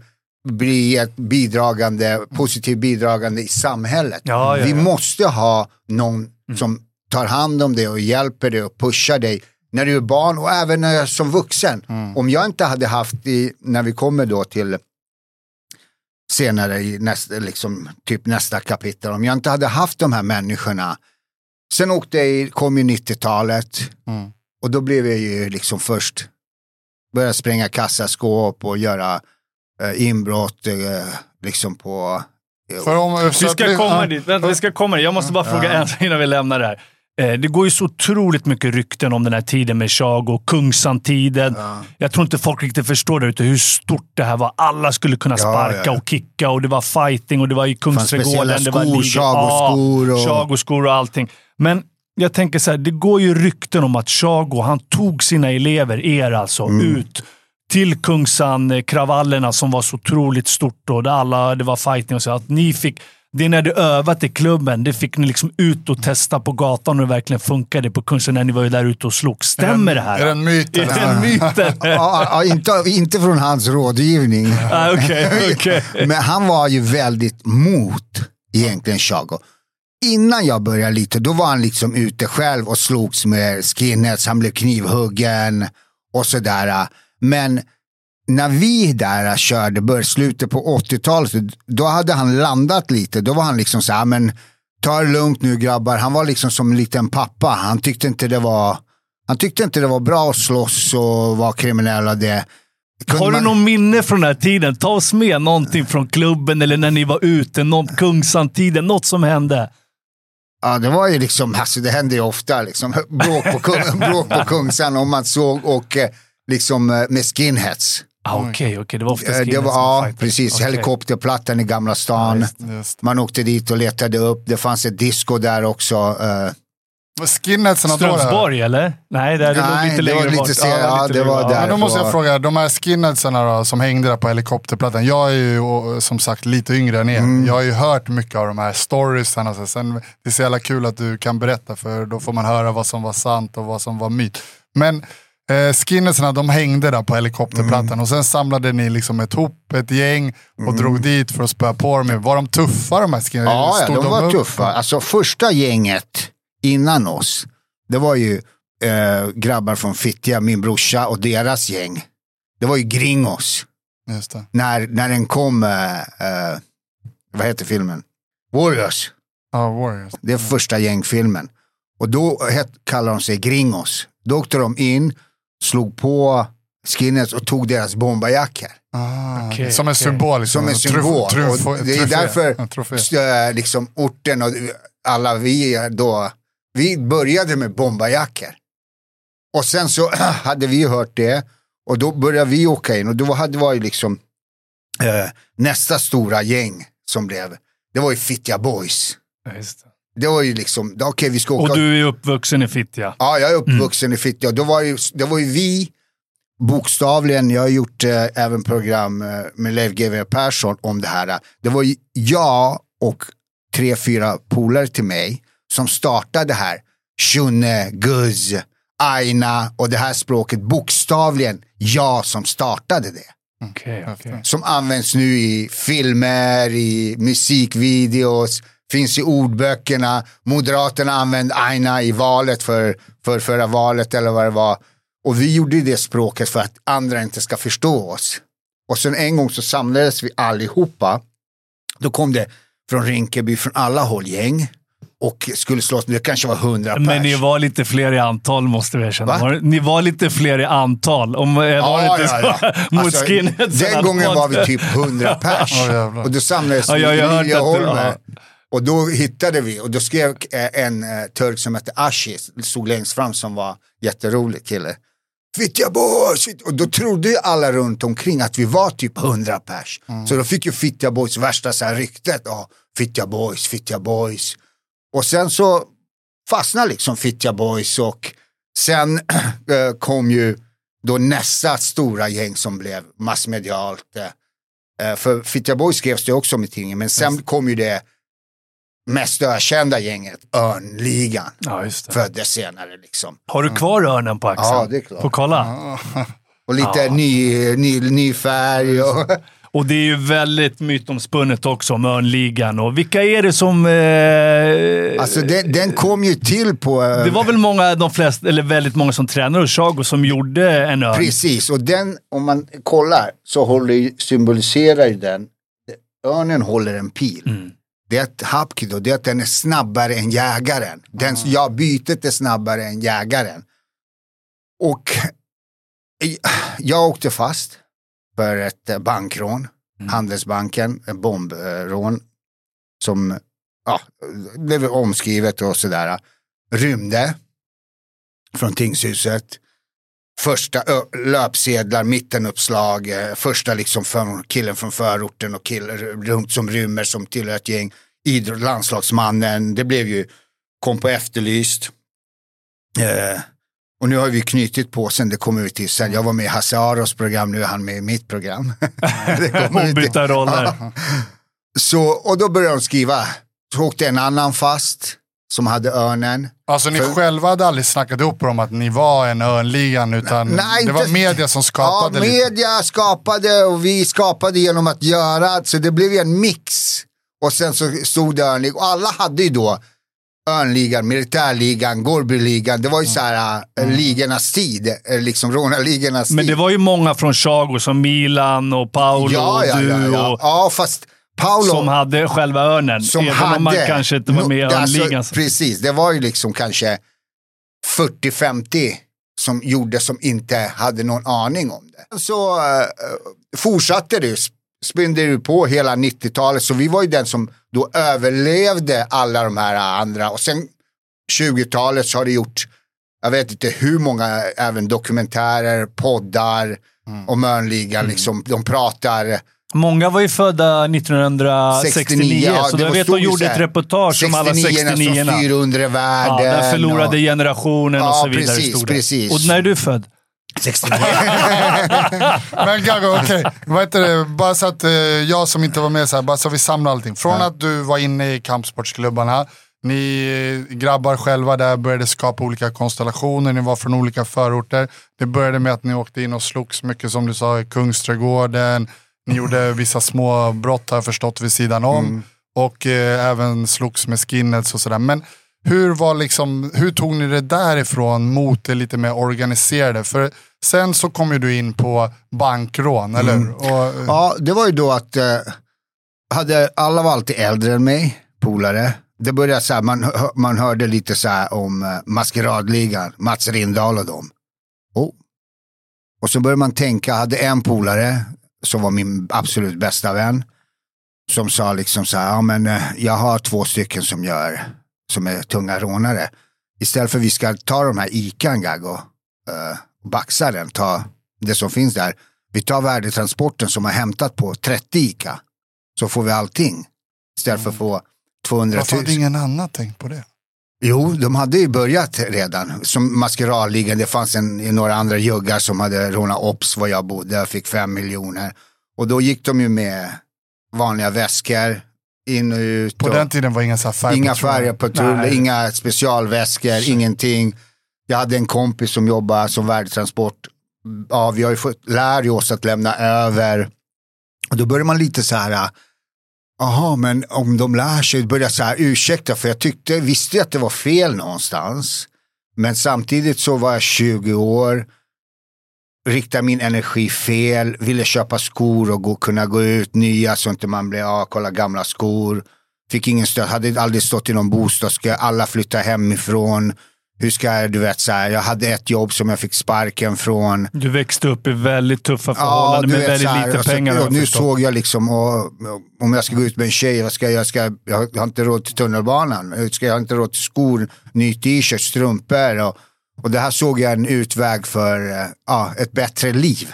[SPEAKER 1] bli ett bidragande, positivt bidragande i samhället.
[SPEAKER 3] Ja, ja,
[SPEAKER 1] Vi
[SPEAKER 3] ja.
[SPEAKER 1] måste ha någon som tar hand om dig och hjälper dig och pushar dig när du är barn och även när jag är som vuxen. Om jag inte hade haft, i, när vi kommer då till senare i nästa, liksom, typ nästa kapitel, om jag inte hade haft de här människorna. Sen åkte jag, i- kom ju 90-talet
[SPEAKER 2] Mm.
[SPEAKER 1] och då blev jag ju liksom först, började spränga kassaskåp och göra eh, inbrott eh, liksom på
[SPEAKER 2] För om,
[SPEAKER 3] Vi ska komma dit. Vänta, vi ska komma dit. Jag måste bara fråga en innan vi lämnar det här. Eh, Det går ju så otroligt mycket rykten om den här tiden med Tjago, Kungsan-tiden. Jag tror inte folk riktigt förstår där ute hur stort det här var. Alla skulle kunna
[SPEAKER 1] Ja,
[SPEAKER 3] sparka
[SPEAKER 1] ja.
[SPEAKER 3] och kicka och det var fighting och det var i
[SPEAKER 1] speciella
[SPEAKER 3] Kungsträdgården. Det var
[SPEAKER 1] skor,
[SPEAKER 3] ligor.
[SPEAKER 1] Tjago-skor och-
[SPEAKER 3] Ja, Tjago-skor och allting. Men jag tänker så här, det går ju rykten om att Tjago, han tog sina elever, er alltså,
[SPEAKER 1] Mm.
[SPEAKER 3] ut till Kungsan-kravallerna som var så otroligt stort och där alla, det var fighting och så. Att ni fick, det när du övat i klubben, det fick ni liksom ut och testa på gatan och det verkligen funkade på Kungsan när ni var ju där ute och slog. Stämmer det här?
[SPEAKER 2] Är det en myt?
[SPEAKER 3] Är det en myt? (laughs)
[SPEAKER 1] ja, inte, inte från hans rådgivning.
[SPEAKER 3] Ah, Okej, (laughs) okej.
[SPEAKER 1] Men han var ju väldigt mot egentligen Chago. Innan jag började lite, då var han liksom ute själv och slogs med skinheads, han blev knivhuggen och sådär. Men när vi där körde, började slutet på 80-talet, då hade han landat lite. Då var han liksom så här, men ta det lugnt nu grabbar. Han var liksom som en liten pappa. Han tyckte inte det var, han tyckte inte det var bra att slåss och vara kriminell och det. Kunde
[SPEAKER 3] Har du
[SPEAKER 1] man-
[SPEAKER 3] någon minne från den här tiden? Ta oss med någonting från klubben eller när ni var ute. Någon Kungsan-tiden. Något som hände.
[SPEAKER 1] Ja, det var ju liksom, alltså det hände ju ofta, liksom, bråk på, kung, (laughs) bråk på Kungsan om man såg och eh, liksom eh, med skinheads.
[SPEAKER 3] Ah, Okej, okej. Det var ofta
[SPEAKER 1] Eh, Det var, ja, precis.
[SPEAKER 3] Okej.
[SPEAKER 1] Helikopterplattan i Gamla stan.
[SPEAKER 2] Just.
[SPEAKER 1] Man åkte dit och letade upp. Det fanns ett disco där också. eh,
[SPEAKER 2] Skinheadsen då?
[SPEAKER 3] Strömsborg, eller? Nej, det, det låg
[SPEAKER 1] Nej,
[SPEAKER 3] lite
[SPEAKER 1] det var
[SPEAKER 3] längre
[SPEAKER 1] lite
[SPEAKER 3] bort.
[SPEAKER 1] senare. Ja,
[SPEAKER 3] lite
[SPEAKER 1] det var där.
[SPEAKER 2] Men då måste jag fråga, de här skinheadsarna då, som hängde där på helikopterplattan. Jag är ju som sagt lite yngre än er.
[SPEAKER 1] Mm.
[SPEAKER 2] Jag har ju hört mycket av de här storiesarna. Så sen, det är så jävla kul att du kan berätta för då får man höra vad som var sant och vad som var myt. Men eh, skinheadsarna de hängde där på helikopterplattan
[SPEAKER 1] Mm.
[SPEAKER 2] och sen samlade ni liksom ett hop, ett gäng och drog dit för att spöa på dem. Var de tuffa de här skinheads?
[SPEAKER 1] Ja, ja, de var
[SPEAKER 2] upp?
[SPEAKER 1] tuffa. Alltså första gänget innan oss, det var ju eh, grabbar från Fittja, min brorsa och deras gäng. Det var ju Gringos. När, när den kom, eh, eh, vad heter filmen? Warriors.
[SPEAKER 2] Ja, Warriors.
[SPEAKER 1] Det är första gängfilmen. Och då het, kallar de sig Gringos. Då åkte de in, slog på skinheads och tog deras bombarjackor.
[SPEAKER 2] Ah,
[SPEAKER 3] Okej,
[SPEAKER 2] som en
[SPEAKER 3] okej.
[SPEAKER 2] symbol. Liksom.
[SPEAKER 1] Som en symbol.
[SPEAKER 2] Truf,
[SPEAKER 1] och det är därför äh, liksom, orten och alla vi då, vi började med bombarjackor. Och sen så (clears throat) hade vi hört det och då började vi åka in och då hade varit liksom eh, nästa stora gäng som blev, det var ju Fittja Boys.
[SPEAKER 3] Ja, just det.
[SPEAKER 1] Det var ju liksom, okej vi ska åka.
[SPEAKER 3] Och du är uppvuxen i Fittja.
[SPEAKER 1] Ja, jag är uppvuxen i Fittja. Då var ju, det var ju vi, bokstavligen, jag har gjort eh, även program eh, med Leif GW Persson om det här. Det var ju jag och tre, fyra polare till mig som startade det här. Shunne, Guzz, Aina och det här språket. Bokstavligen jag som startade det.
[SPEAKER 3] Okej, okej.
[SPEAKER 1] Som används nu i filmer, i musikvideos, finns i ordböckerna. Moderaterna använde Aina i valet för, för förra valet eller vad det var. Och vi gjorde det språket för att andra inte ska förstå oss. Och sen en gång så samlades vi allihopa. Då kom det från Rinkeby, från alla håll gäng. Och skulle slåss, det kanske var hundra pers.
[SPEAKER 3] Men ni var lite fler i antal måste vi erkänna.
[SPEAKER 1] Va?
[SPEAKER 3] Ni var lite fler i antal. Om, var det inte så? Mot
[SPEAKER 1] Alltså. (laughs) Den gången var vi typ 100 (laughs) pers.
[SPEAKER 2] Ja, jävlar.
[SPEAKER 1] och då samlades
[SPEAKER 3] Ja,
[SPEAKER 1] vi
[SPEAKER 3] har
[SPEAKER 1] i Liljeholmen. Och då hittade vi, och då skrev eh, en eh, turk som hette Ashi, stod längst fram som var jätterolig kille. Fittja boys! Och då trodde ju alla runt omkring att vi var typ 100 pers.
[SPEAKER 3] Mm.
[SPEAKER 1] Så då fick ju Fittja boys värsta så här ryktet. Ja, Fittja boys, Fittja boys. Och sen så fastnade liksom Fittja boys och sen (clears throat) eh, kom ju då nästa stora gäng som blev massmedialt. För Fittja Boys skrevs det också om i tidningen, men sen kom ju det mest ökända gänget, Örnligan,
[SPEAKER 3] Ja,
[SPEAKER 1] föddes senare liksom.
[SPEAKER 3] Har du kvar örnen på axeln?
[SPEAKER 1] Ja, det är klart.
[SPEAKER 3] Får kolla. (laughs)
[SPEAKER 1] Och lite
[SPEAKER 3] Ja.
[SPEAKER 1] ny, ny, ny färg och (laughs)
[SPEAKER 3] Och det är ju väldigt mytomspunnet också om Örnligan. Och vilka är det som... Eh,
[SPEAKER 1] Alltså den, den kom ju till på... eh,
[SPEAKER 3] det var väl många, de flesta, eller väldigt många som tränade hos Chago som gjorde en örn.
[SPEAKER 1] Precis, och den, om man kollar, så håller, symboliserar ju den, örnen håller en pil.
[SPEAKER 3] Mm.
[SPEAKER 1] Det är ett hapkido, det är att den är snabbare än jägaren. Den, ja, bytet är snabbare än jägaren. Och jag åkte fast för ett bankrån, Handelsbanken, en bombrån som ja, blev omskrivet och sådär. Rymde från tingshuset. Första löpsedlar, mittenuppslag, eh, första liksom killen från förorten och killen runt som rymmer som tillhör ett gäng. Idrott, landslagsmannen, det blev ju, kom på Efterlyst. Eh, och nu har vi knutit på sen det kom ut till, sen jag var med i Hasse Aros program, nu är han med i mitt program. (laughs)
[SPEAKER 3] Ombytta roller.
[SPEAKER 1] Så, och då började de skriva, så åkte en annan fast som hade örnen.
[SPEAKER 2] Alltså ni
[SPEAKER 1] För-
[SPEAKER 2] själva hade aldrig snackat ihop om att ni var en Örnligan utan
[SPEAKER 1] Nej,
[SPEAKER 2] det var
[SPEAKER 1] inte-
[SPEAKER 2] media som skapade
[SPEAKER 1] ja,
[SPEAKER 2] lite.
[SPEAKER 1] media skapade och vi skapade genom att göra, så det blev en mix. Och sen så stod det Örnlig, och alla hade ju då Örnligan, Militärligan, Gorbyligan, det var ju så här äh, ligornas tid, äh, liksom rånarligornas tid.
[SPEAKER 3] Men det var ju många från Chago som Milan och Paolo
[SPEAKER 1] ja, ja,
[SPEAKER 3] och du
[SPEAKER 1] ja, ja.
[SPEAKER 3] och,
[SPEAKER 1] ja, fast Paolo,
[SPEAKER 3] som hade själva örnen.
[SPEAKER 1] som
[SPEAKER 3] även
[SPEAKER 1] hade...
[SPEAKER 3] om man kanske inte var med i
[SPEAKER 1] alltså,
[SPEAKER 3] örnligan.
[SPEAKER 1] Precis, det var ju liksom kanske 40-50 som gjorde som inte hade någon aning om det. Så uh, fortsatte det, sp- spinde det på hela 90-talet, så vi var ju den som då överlevde alla de här andra och sen 20-talet så har det gjort, jag vet inte hur många, även dokumentärer, poddar om Örnligan, liksom, de pratar
[SPEAKER 3] Många var ju födda 1969,
[SPEAKER 1] ja,
[SPEAKER 3] så jag vet
[SPEAKER 1] stod
[SPEAKER 3] de
[SPEAKER 1] ju
[SPEAKER 3] gjorde ett reportage om alla
[SPEAKER 1] 69
[SPEAKER 3] 69
[SPEAKER 1] som flyr under
[SPEAKER 3] Ja,
[SPEAKER 1] världen.
[SPEAKER 3] den förlorade
[SPEAKER 1] och-
[SPEAKER 3] generationen och
[SPEAKER 1] Ja,
[SPEAKER 3] så vidare.
[SPEAKER 1] precis, precis.
[SPEAKER 3] Och när är du född?
[SPEAKER 1] 69. (laughs)
[SPEAKER 2] Men Gago, okej. Vad heter det? Bara så att eh, jag som inte var med, så här, bara så vi samlar allting. Från att du var inne i kampsportsklubbarna, ni eh, grabbar själva där började skapa olika konstellationer, ni var från olika förorter. Det började med att ni åkte in och slogs mycket som du sa i Kungsträdgården. Ni gjorde vissa små brott har jag förstått vid sidan om. Och eh, även slogs med skinheads och sådär. Men hur, var liksom, hur tog ni det därifrån mot det lite mer organiserade? För sen så kom ju du in på bankrån, eller hur? Och, eh,
[SPEAKER 1] ja, det var ju då att eh, hade, alla var alltid äldre än mig, polare. det började så här, man, man hörde lite så här om uh, Maskeradligan, Mats Rindahl och dem. Oh. Och så började man tänka, jag hade en polare som var min absolut bästa vän. Som sa liksom så här, ja men eh, jag har två stycken som gör, som är tunga rånare. Istället för att vi ska ta de här Ican Gag och uh, baxa den, ta det som finns där. Vi tar värdetransporten som har hämtat på 30 Ica. Så får vi allting. Istället för att få 200
[SPEAKER 2] Varför
[SPEAKER 1] 000.
[SPEAKER 2] hade ingen annan tänkt på det?
[SPEAKER 1] Jo, de hade ju börjat redan. Som maskeradligan, det fanns en, några andra juggar som hade rånat Ops var jag bodde. Jag fick fem miljoner. Och då gick de ju med vanliga väskor, in och ut.
[SPEAKER 2] På
[SPEAKER 1] och
[SPEAKER 2] den tiden var inga så här
[SPEAKER 1] inga färger på patruller,
[SPEAKER 3] Nej.
[SPEAKER 1] inga specialväskor, ingenting. Jag hade en kompis som jobbade som värdetransport. Ja, vi har ju fått lära oss att lämna över. Och då börjar man lite så här, Jaha, men om de lär sig, börjar så här ursäkta, för jag tyckte, visste att det var fel någonstans. Men samtidigt så var jag 20 år, riktade min energi fel, ville köpa skor och gå, kunna gå ut nya så inte man blev, ja, kolla gamla skor. Fick ingen stöd, hade aldrig stått i någon bostadskö, alla flyttade hemifrån. Hur ska jag, du vet så här, jag hade ett jobb som jag fick sparken från.
[SPEAKER 3] Du växte upp i väldigt tuffa förhållanden med
[SPEAKER 1] vet,
[SPEAKER 3] väldigt
[SPEAKER 1] så här,
[SPEAKER 3] lite
[SPEAKER 1] så-
[SPEAKER 3] pengar. jag
[SPEAKER 1] nu
[SPEAKER 3] förstått.
[SPEAKER 1] såg jag liksom, och, om jag ska gå ut med en tjej, ska jag, jag, ska, jag har inte råd till tunnelbanan. Ska jag har inte råd till skor, ny t-shirt, strumpor. Och, och det här såg jag en utväg för eh, ja, ett bättre liv.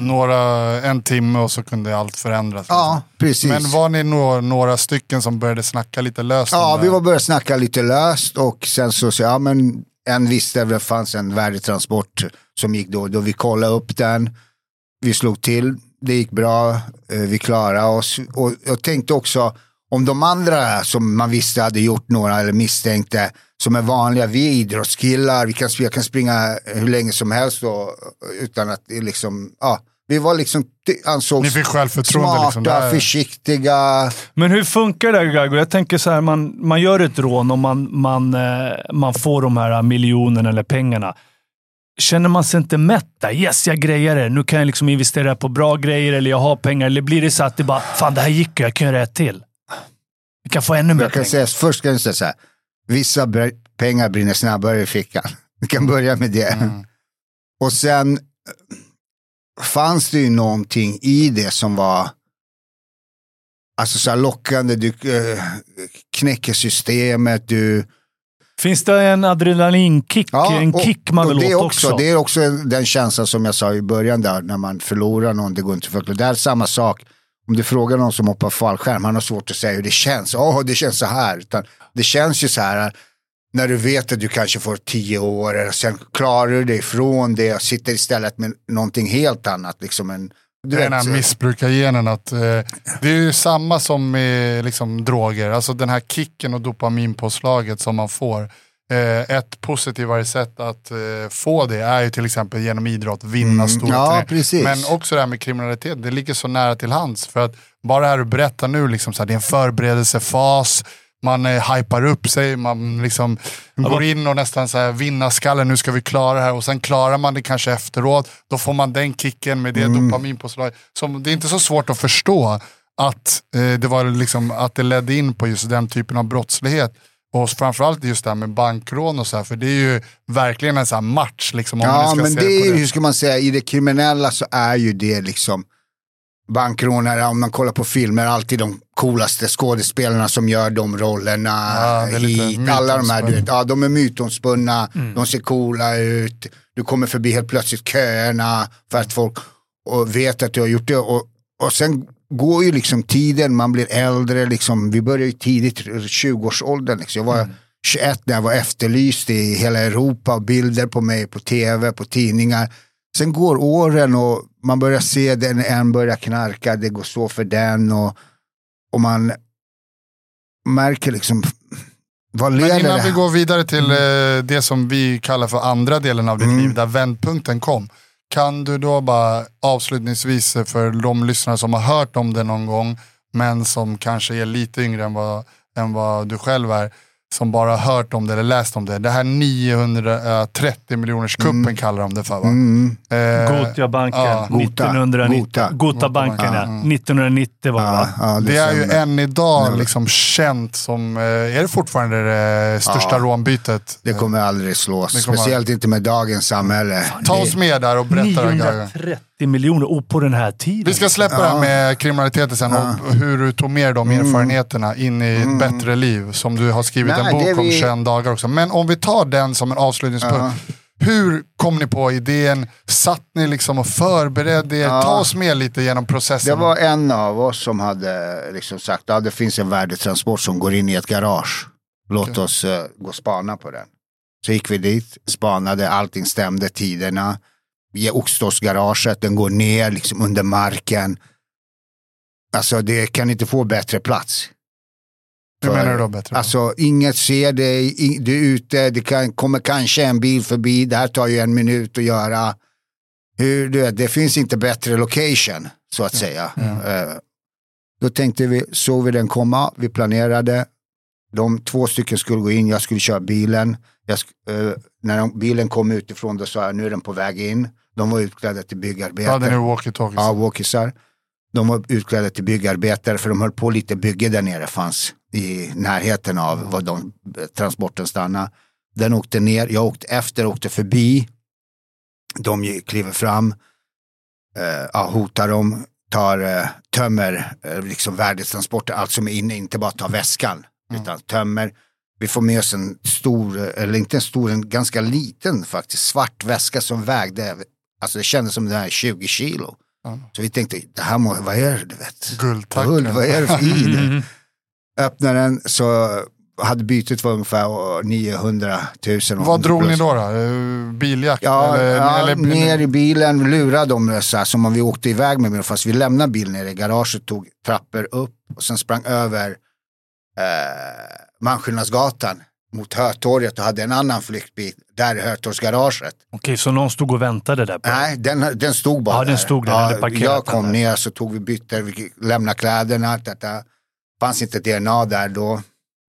[SPEAKER 2] Några, en timme och så kunde allt förändras.
[SPEAKER 1] Ja, precis.
[SPEAKER 2] Men var ni några, några stycken som började snacka lite löst?
[SPEAKER 1] Ja, vi var började snacka lite löst och sen så, så ja men en visste att det fanns en värdetransport som gick då, då vi kollade upp den. Vi slog till, det gick bra, eh, vi klarade oss och jag tänkte också om de andra som man visste hade gjort några eller misstänkte som är vanliga, vi är idrottskillar, vi kan, jag kan springa hur länge som helst då, utan att liksom, ja, vi var liksom, ansågs
[SPEAKER 2] Ni fick självförtroende
[SPEAKER 1] smarta,
[SPEAKER 2] liksom, där.
[SPEAKER 1] försiktiga.
[SPEAKER 3] Men hur funkar det Gago? Jag tänker så här, man, man gör ett rån och man, man, eh, man får de här miljonerna eller pengarna. Känner man sig inte mätt där? Yes, jag grejar det. Nu kan jag liksom investera på bra grejer eller jag har pengar. Eller blir det så att det bara, fan det här gick ju, jag kan göra ett till. Jag kan få ännu mer
[SPEAKER 1] Jag kan
[SPEAKER 3] pengar.
[SPEAKER 1] säga, först ska jag säga så här, vissa pengar brinner snabbare i fickan. (laughs) Vi kan börja med det.
[SPEAKER 2] Mm.
[SPEAKER 1] Och sen eh, fanns det ju någonting i det som var alltså så lockande, du eh, knäcker systemet, du...
[SPEAKER 3] Finns det en adrenalinkick? en
[SPEAKER 1] och-
[SPEAKER 3] kick man vill
[SPEAKER 1] det
[SPEAKER 3] åt
[SPEAKER 1] också,
[SPEAKER 3] också?
[SPEAKER 1] Det är också den känslan som jag sa i början där, när man förlorar någon, det går inte att förklara. Det är samma sak, om du frågar någon som hoppar fallskärm, han har svårt att säga hur det känns. Åh, det känns så här. Utan det känns ju så här, när du vet att du kanske får tio år, och sen klarar du dig ifrån det och sitter istället med någonting helt annat. Liksom en, du
[SPEAKER 2] den här missbrukargenen. Att, eh, det är ju samma som med liksom, droger. Alltså den här kicken och dopaminpåslaget som man får. Eh, ett positivare sätt att eh, få det är ju till exempel genom idrott, vinna
[SPEAKER 1] Mm,
[SPEAKER 2] stora
[SPEAKER 1] ja.
[SPEAKER 2] Men också det här med kriminalitet, det ligger så nära till hands. För att bara det här du berättar nu, liksom, så här, det är en förberedelsefas, man eh, hypar upp sig, man liksom går in och nästan så här, vinna skallen, nu ska vi klara det här. Och sen klarar man det kanske efteråt, då får man den kicken med det
[SPEAKER 1] Mm.
[SPEAKER 2] dopaminpåslag. Som, det är inte så svårt att förstå att, eh, det var liksom, att det ledde in på just den typen av brottslighet. Och framförallt just det här med bankrån och så här, för det är ju verkligen en sån match. Liksom,
[SPEAKER 1] Ja, men det är ju, hur ska man säga, i det kriminella så är ju det liksom bankrånare, om man kollar på filmer, alltid de coolaste skådespelarna som gör de rollerna.
[SPEAKER 2] Ja,
[SPEAKER 1] hit, alla de här, du vet, ja, de är mytomspunna, de ser coola ut, du kommer förbi helt plötsligt köerna för att folk och vet att du har gjort det. Och, och sen går ju liksom tiden, man blir äldre, liksom, vi börjar ju tidigt, 20-årsåldern. Liksom. Jag var 21 när jag var efterlyst i hela Europa, och bilder på mig på tv, på tidningar. Sen går åren och man börjar se den, en börjar knarka, det går så för den och, och man märker liksom, vad
[SPEAKER 2] Men
[SPEAKER 1] leder
[SPEAKER 2] innan
[SPEAKER 1] det
[SPEAKER 2] vi
[SPEAKER 1] här?
[SPEAKER 2] går vidare till eh, det som vi kallar för andra delen av ditt
[SPEAKER 1] Mm.
[SPEAKER 2] liv, där vändpunkten kom. Kan du då bara avslutningsvis för de lyssnare som har hört om det någon gång, men som kanske är lite yngre än vad, än vad du själv är som bara har hört om det eller läst om det. Det här 930 miljoners kuppen kallar de det för va?
[SPEAKER 1] Mm.
[SPEAKER 2] Eh,
[SPEAKER 3] Gotiabanken.
[SPEAKER 2] ja.
[SPEAKER 1] Gota.
[SPEAKER 3] 1990.
[SPEAKER 1] Gota.
[SPEAKER 3] Gotabanken, ja.
[SPEAKER 2] Mm.
[SPEAKER 3] 1990 var det va?
[SPEAKER 1] Ja, ja,
[SPEAKER 2] det är ju än idag
[SPEAKER 1] Nu.
[SPEAKER 2] liksom känt som, eh, är det fortfarande det största
[SPEAKER 1] Ja.
[SPEAKER 2] rånbytet?
[SPEAKER 1] Det kommer aldrig slås.
[SPEAKER 2] Det kommer
[SPEAKER 1] Speciellt inte med dagens samhälle.
[SPEAKER 2] Ta oss med där och berätta det. Gaga.
[SPEAKER 3] 930 miljoner och på den här tiden.
[SPEAKER 2] Vi ska släppa det här med kriminaliteten sen och hur du tog med de erfarenheterna in i ett bättre liv. Som du har skrivit
[SPEAKER 1] Nej,
[SPEAKER 2] en bok om
[SPEAKER 1] vi-
[SPEAKER 2] 21 dagar också. Men om vi tar den som en avslutningspunkt. Hur kom ni på idén? Satt ni liksom och förberedde er?
[SPEAKER 1] Ja.
[SPEAKER 2] Ta oss med lite genom processen.
[SPEAKER 1] Det var en av oss som hade liksom sagt att det finns en värdetransport som går in i ett garage. Låt oss eh, gå och spana på den. Så gick vi dit, spanade, allting stämde, tiderna. I Oxtorpsgaraget, den går ner liksom under marken. Alltså det kan inte få bättre plats.
[SPEAKER 2] Hur menar du då bättre?
[SPEAKER 1] Alltså inget ser dig, du är ute, det kan, kommer kanske en bil förbi, det här tar ju en minut att göra. Hur, du vet, det finns inte bättre location så att säga. Eh, då tänkte vi, såg vi den komma, vi planerade. De två stycken skulle gå in, jag skulle köra bilen. Jag, eh, när bilen kom utifrån då sa jag, nu är den på väg in. De var utklädda till byggarbete.
[SPEAKER 2] hade ni walkie-talkies?
[SPEAKER 1] Ja, walkisar. De var utklädda till byggarbetare för de höll på lite bygge där nere fanns i närheten av var de, transporten stannade. Den åkte ner, jag åkte efter, åkte förbi. De kliver fram, eh, hotar dem, tar, eh, tömmer eh, liksom värdetransporter, allt som är inne, inte bara tar väskan, utan tömmer. Vi får med oss en stor, eller inte en stor, en ganska liten faktiskt, svart väska som vägde, alltså det kändes som den här 20 kilo. Så vi tänkte, det här må, vad är det du vet?
[SPEAKER 2] Guldtackeln.
[SPEAKER 1] Guld, vad är det för i det? (laughs) Öppnade den så hade bytet var ungefär 900 000.
[SPEAKER 2] Vad drog
[SPEAKER 1] plus.
[SPEAKER 2] ni då? då? Eh, Biljakt?
[SPEAKER 1] Ja,
[SPEAKER 2] eller,
[SPEAKER 1] ja
[SPEAKER 2] eller,
[SPEAKER 1] ner i bilen, lurade dem så här, som om vi åkte iväg med bilen. Fast vi lämnade bilen nere i garaget, tog trappor upp och sen sprang över eh, Malmskillnadsgatan mot Hötorget och hade en annan flyktbil där i Hötorgsgaraget.
[SPEAKER 3] Okej, så någon stod och väntade där? På.
[SPEAKER 1] Nej, den, den stod bara
[SPEAKER 3] Ja, den
[SPEAKER 1] där.
[SPEAKER 3] stod där, den hade parkerat
[SPEAKER 1] jag
[SPEAKER 3] den
[SPEAKER 1] kom
[SPEAKER 3] där.
[SPEAKER 1] ner så tog vi bytte, vi lämnade kläderna. Detta. fanns inte DNA där då.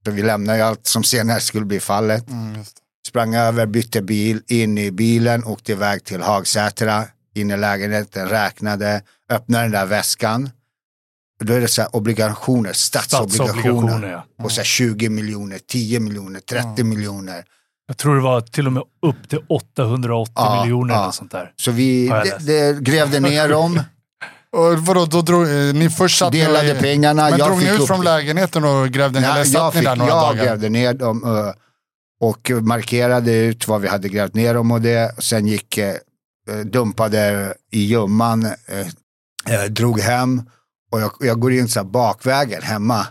[SPEAKER 1] Så vi lämnade ju allt som senare skulle bli fallet.
[SPEAKER 2] Mm.
[SPEAKER 1] Sprang över, bytte bil, in i bilen, åkte iväg till Hagsätra, in i lägenheten, räknade, öppnade den där väskan. Då är det så obligationer, statsobligationer.
[SPEAKER 3] Statsobligationer, ja.
[SPEAKER 1] Och så här 20 miljoner, 10 miljoner, 30 miljoner.
[SPEAKER 3] Jag tror det var till och med upp till 880
[SPEAKER 1] Ja,
[SPEAKER 3] miljoner
[SPEAKER 1] ja.
[SPEAKER 3] eller sånt där.
[SPEAKER 1] Så vi det, det, grävde ner dem, (laughs)
[SPEAKER 2] Och vadå, då drog, eh, ni först satt
[SPEAKER 1] delade
[SPEAKER 2] ni,
[SPEAKER 1] pengarna.
[SPEAKER 2] Men
[SPEAKER 1] jag
[SPEAKER 2] drog ni ut
[SPEAKER 1] upp-
[SPEAKER 2] från lägenheten och grävde ner?
[SPEAKER 1] Ja,
[SPEAKER 2] satt
[SPEAKER 1] jag, fick,
[SPEAKER 2] där några
[SPEAKER 1] jag
[SPEAKER 2] dagar?
[SPEAKER 1] grävde ner dem och markerade ut vad vi hade grävt ner dem och det. Sen gick, eh, dumpade i gömman, eh, eh, drog hem och jag, jag går in så här bakvägen hemma.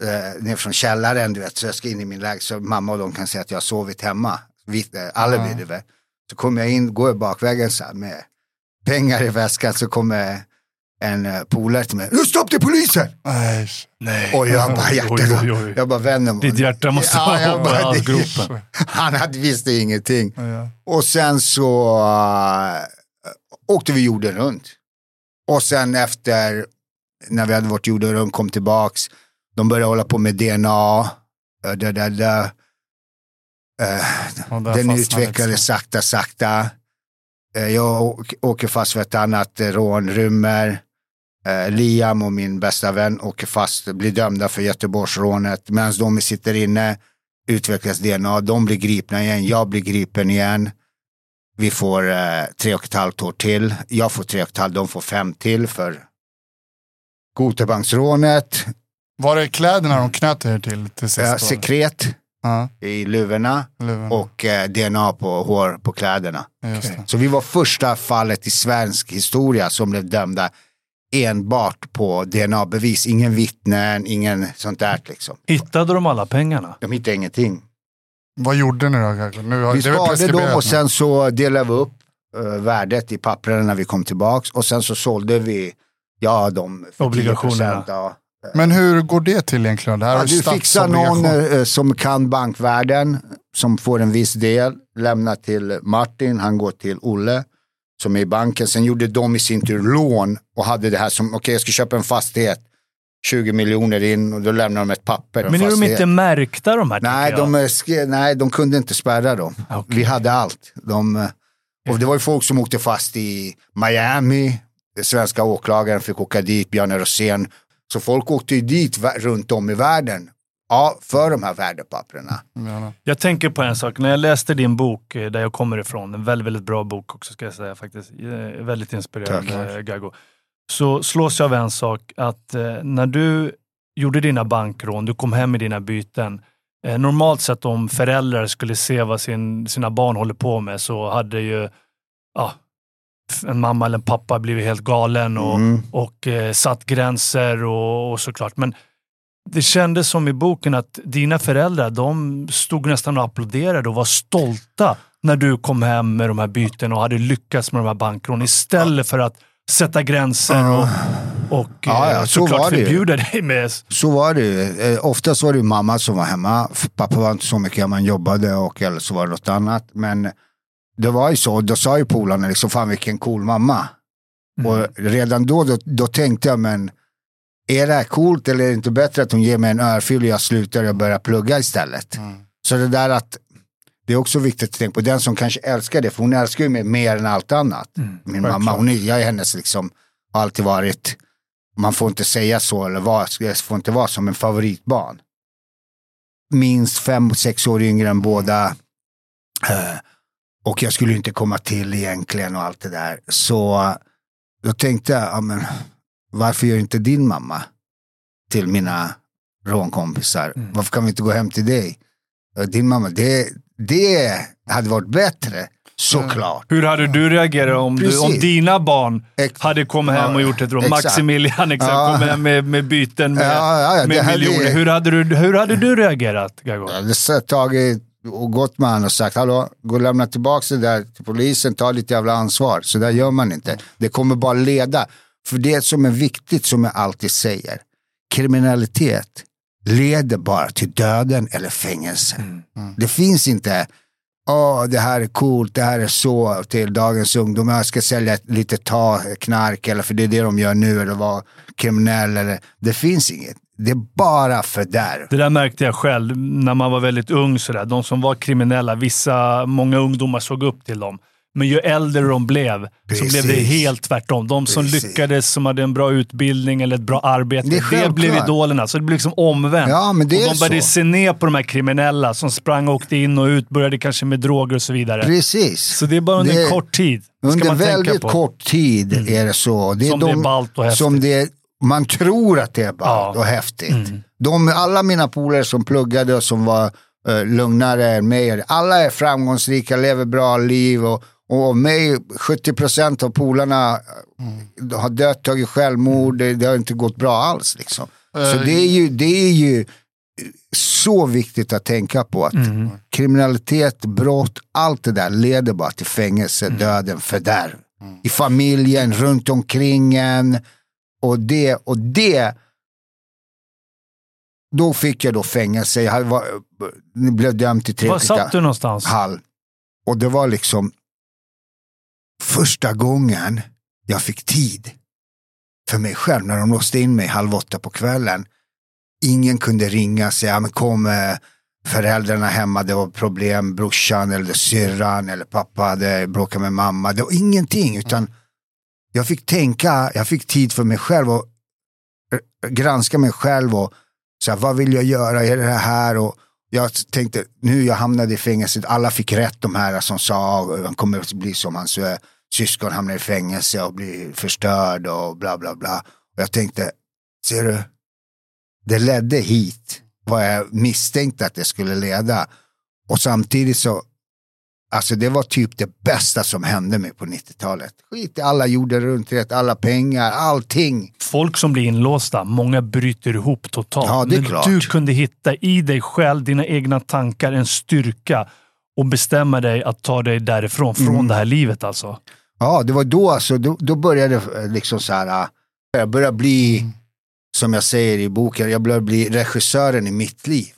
[SPEAKER 1] Eh, ner från källaren, du vet, så jag ska in i min lägenhet så mamma och de kan säga att jag har sovit hemma. Vitt, eh, alibi,
[SPEAKER 2] Ja.
[SPEAKER 1] du vet. Så kommer jag in, går jag bakvägen så här med pengar i väskan så kommer en eh, polare till mig. Nu stopp till polisen!
[SPEAKER 2] Nej.
[SPEAKER 3] Nej.
[SPEAKER 1] Och jag bara, hjärtat.
[SPEAKER 3] Oj, oj, oj.
[SPEAKER 1] Jag bara vänder mig.
[SPEAKER 3] Ditt hjärta måste
[SPEAKER 1] Ja, jag
[SPEAKER 3] vara
[SPEAKER 1] bara-
[SPEAKER 3] i halsgropen. (laughs)
[SPEAKER 1] Han hade, visste ingenting.
[SPEAKER 2] Ja.
[SPEAKER 1] Och sen så uh, åkte vi jorden runt. Och sen efter, när vi hade varit jorden kom tillbaks. De började hålla på med DNA. Uh, da, da, da. Uh, den utvecklades
[SPEAKER 2] liksom.
[SPEAKER 1] sakta, sakta. Eh, Jag åk- åker fast för ett annat rån, rymmer. Eh, Liam och min bästa vän åker fast, blir dömda för Göteborgsrånet. Medan de sitter inne utvecklas DNA, de blir gripna igen, jag blir gripen igen. Vi får eh, tre och ett halvt år till. Jag får tre och ett halvt, de får fem till för Gotebanksrånet.
[SPEAKER 2] Var det kläderna de knöt er till till sist?
[SPEAKER 1] Eh, sekret
[SPEAKER 2] Ja,
[SPEAKER 1] i luvorna och eh, DNA på hår på kläderna.
[SPEAKER 2] Det.
[SPEAKER 1] Så vi var första fallet i svensk historia som blev dömda enbart på DNA-bevis. Ingen vittnen, ingen sånt där liksom.
[SPEAKER 3] Hittade de alla pengarna?
[SPEAKER 1] De hittade ingenting.
[SPEAKER 2] Vad gjorde ni då? Nu har,
[SPEAKER 1] Vi sparade dem och sen så delade vi upp eh, värdet i papperna när vi kom tillbaks och sen så sålde vi ja, för
[SPEAKER 3] Obligationerna.
[SPEAKER 1] 10%, Ja.
[SPEAKER 2] Men hur går det till egentligen? Det här
[SPEAKER 1] Ja, du fixar någon eh, som kan bankvärden, som får en viss del, lämnar till Martin, han går till Olle som är i banken. Sen gjorde de i sin tur lån och hade det här som, okej jag ska köpa en fastighet. 20 miljoner in och då lämnar de ett papper.
[SPEAKER 3] Men är de inte märkta de här?
[SPEAKER 1] Nej, de, nej, de kunde inte spärra dem.
[SPEAKER 3] Okej.
[SPEAKER 1] Vi hade allt. De, eh, och det var ju folk som åkte fast i Miami. Den svenska åklagaren fick åka dit, Bjarne Rosén. Så folk åkte ju dit runt om i världen. Ja, för de här värdepapperna.
[SPEAKER 2] Ja,
[SPEAKER 3] Jag tänker på en sak. När jag läste din bok, eh, där jag kommer ifrån, en väldigt, väldigt bra bok också ska jag säga faktiskt. Eh, Väldigt inspirerande, Gago. Så slås jag av en sak, att eh, när du gjorde dina bankrån, du kom hem med dina byten. Eh, normalt sett om föräldrar skulle se vad sin, sina barn håller på med så hade ju ja, en mamma eller en pappa blivit helt galen och,
[SPEAKER 1] Mm.
[SPEAKER 3] och eh, satt gränser och, och såklart. Men det kändes som i boken att dina föräldrar, de stod nästan och applåderade och var stolta när du kom hem med de här byten och hade lyckats med de här bankrån istället för att sätta gränser och, och
[SPEAKER 1] Ja, ja,
[SPEAKER 3] eh,
[SPEAKER 1] så
[SPEAKER 3] såklart
[SPEAKER 1] det
[SPEAKER 3] förbjuda dig med...
[SPEAKER 1] Så var det ju. Eh, Oftast var det mamma som var hemma. Pappa var inte så mycket hemma, han jobbade och eller så var det något annat. Men det var ju så, då sa ju polarna liksom, fan vilken cool mamma.
[SPEAKER 3] Mm.
[SPEAKER 1] Och redan då, då, då tänkte jag, men är det här coolt eller är det inte bättre att hon ger mig en örfil och jag slutar och börjar plugga istället?
[SPEAKER 2] Mm.
[SPEAKER 1] Så det där att, det är också viktigt att tänka på den som kanske älskar det, för hon älskar ju mig mer än allt annat.
[SPEAKER 3] Mm,
[SPEAKER 1] Min mamma, hon är, jag är hennes liksom, har alltid varit, man får inte säga så eller vara, jag får inte vara som en favoritbarn. Minst fem, sex år yngre än båda. Eh, och jag skulle inte komma till egentligen och allt det där. Så då tänkte jag, ja, men, varför gör inte din mamma till mina rånkompisar?
[SPEAKER 3] Mm.
[SPEAKER 1] Varför kan vi inte gå hem till dig? "Ja, Din mamma, det, det hade varit bättre, såklart.
[SPEAKER 3] Hur hade du reagerat om, du, om dina barn hade kommit hem och gjort ett rån? Maximilian exakt,
[SPEAKER 1] Ja.
[SPEAKER 3] kom hem med, med byten med,
[SPEAKER 1] Ja, ja,
[SPEAKER 3] med miljoner. Hur hade, du, hur hade du reagerat, Gago?
[SPEAKER 1] Jag hade tagit och gått med honom och sagt, hallå, gå och lämna tillbaka det där till polisen, ta ditt jävla ansvar. Så där gör man inte. Det kommer bara leda. För det som är viktigt, som jag alltid säger, kriminalitet leder bara till döden eller fängelse. Det finns inte, åh det här är coolt, det här är så till dagens ungdom, jag ska sälja lite ta knark eller för det är det de gör nu eller vara kriminell eller, det finns inget. Det är bara fördärv.
[SPEAKER 3] Det där märkte jag själv när man var väldigt ung. Sådär. De som var kriminella, vissa, många ungdomar såg upp till dem. Men ju äldre de blev så blev det
[SPEAKER 1] Precis.
[SPEAKER 3] helt tvärtom. De som
[SPEAKER 1] Precis.
[SPEAKER 3] lyckades, som hade en bra utbildning eller ett bra arbete,
[SPEAKER 1] Det är
[SPEAKER 3] det, blev idolerna. Så det blev liksom omvänt.
[SPEAKER 1] Ja, men det
[SPEAKER 3] och
[SPEAKER 1] är
[SPEAKER 3] de började
[SPEAKER 1] så.
[SPEAKER 3] se ner på de här kriminella som sprang och åkte in och ut, började kanske med droger och så vidare.
[SPEAKER 1] Precis.
[SPEAKER 3] Så det är bara under
[SPEAKER 1] Det-
[SPEAKER 3] en kort tid.
[SPEAKER 1] Under väldigt.
[SPEAKER 3] Mm.
[SPEAKER 1] kort tid är det så. Det är
[SPEAKER 3] Som det är ballt och häftigt.
[SPEAKER 1] Som det, man tror att det är ballt
[SPEAKER 3] Ja. Mm.
[SPEAKER 1] och häftigt. De, alla mina polare som pluggade och som var uh, lugnare än mig, alla är framgångsrika, lever bra liv och, och av mig, 70% av polarna
[SPEAKER 3] Mm.
[SPEAKER 1] eh, har dött, tagit självmord, det, det har inte gått bra alls. Liksom. Så
[SPEAKER 2] Eh,
[SPEAKER 1] det är ju, det är ju så viktigt att tänka på att
[SPEAKER 3] Mm.
[SPEAKER 1] kriminalitet, brott, allt det där leder bara till fängelse,
[SPEAKER 3] Mm.
[SPEAKER 1] döden, fördärv. I familjen, runt omkring en. Och det, och det då fick jag då fängelse, jag var, blev dömd till tre
[SPEAKER 3] Var satt du någonstans?
[SPEAKER 1] Hall. Och det var liksom första gången jag fick tid för mig själv när de låste in mig halv åtta på kvällen. Ingen kunde ringa och säga, men kom eh, föräldrarna hemma, det var problem, brorsan eller syrran eller pappa hade bråkat med mamma. Det var ingenting, utan jag fick tänka, jag fick tid för mig själv och eh, granska mig själv och så här, vad vill jag göra, är det här? Och jag tänkte, nu jag hamnade i fängelset, alla fick rätt de här som sa, ah, han kommer att bli som hans eh, syskon hamnar i fängelse och blir förstörd och bla bla bla. Och jag tänkte, ser du, det ledde hit vad jag misstänkte att det skulle leda. Och samtidigt så, alltså det var typ det bästa som hände mig på 90-talet. Skit i alla jorden runt rätt, alla pengar, allting.
[SPEAKER 3] Folk som blir inlåsta, många bryter ihop totalt.
[SPEAKER 1] Ja, det är
[SPEAKER 3] Men
[SPEAKER 1] klart.
[SPEAKER 3] Du kunde hitta i dig själv, dina egna tankar, en styrka och bestämma dig att ta dig därifrån, från
[SPEAKER 1] Mm.
[SPEAKER 3] det här livet alltså.
[SPEAKER 1] Ja, det var då alltså, då, då började det liksom så här, äh, jag började bli, som jag säger i boken, jag började bli regissören i mitt liv.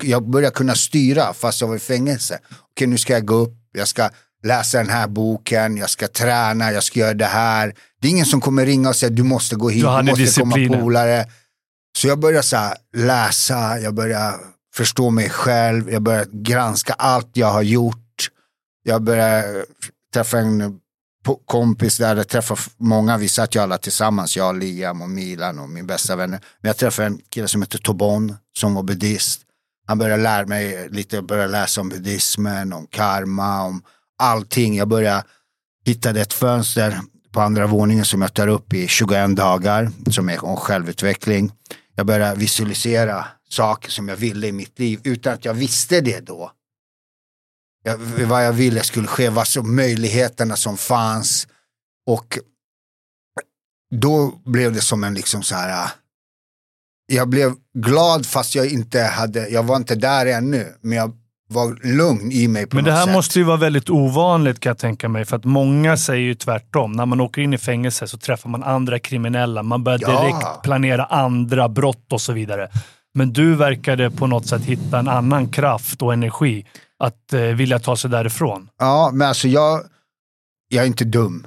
[SPEAKER 1] Jag började kunna styra fast jag var i fängelse. Okej, nu ska jag gå upp, jag ska läsa den här boken, jag ska träna, jag ska göra det här. Det är ingen som kommer ringa och säga du måste gå hit,
[SPEAKER 3] Du
[SPEAKER 1] du, måste
[SPEAKER 3] disciplinen.
[SPEAKER 1] komma polare. Så jag började så här, läsa, jag började förstå mig själv, jag började granska allt jag har gjort. Jag började träffa en kompis där, jag träffade många, vi satt ju alla tillsammans, jag, Liam och Milan och min bästa vänner. Men jag träffade en kille som heter Tobon som var buddhist. Han började lära mig lite, jag började läsa om buddhismen, om karma, om allting. Jag började hittade ett fönster på andra våningen som jag tar upp i 21 dagar, som är om självutveckling. Jag började visualisera saker som jag ville i mitt liv utan att jag visste det då. Jag, vad jag ville skulle ske, vad som möjligheterna som fanns. Och då blev det som en liksom så här, jag blev glad fast jag inte hade, jag var inte där ännu, men jag var lugn i mig på
[SPEAKER 3] Men
[SPEAKER 1] något
[SPEAKER 3] det här
[SPEAKER 1] sätt.
[SPEAKER 3] måste ju vara väldigt ovanligt kan jag tänka mig. För att många säger ju tvärtom. När man åker in i fängelse så träffar man andra kriminella. Man börjar
[SPEAKER 1] Ja.
[SPEAKER 3] direkt planera andra brott och så vidare. Men du verkade på något sätt hitta en annan kraft och energi att eh, vilja ta sig därifrån.
[SPEAKER 1] Ja, men alltså jag, jag är inte dum.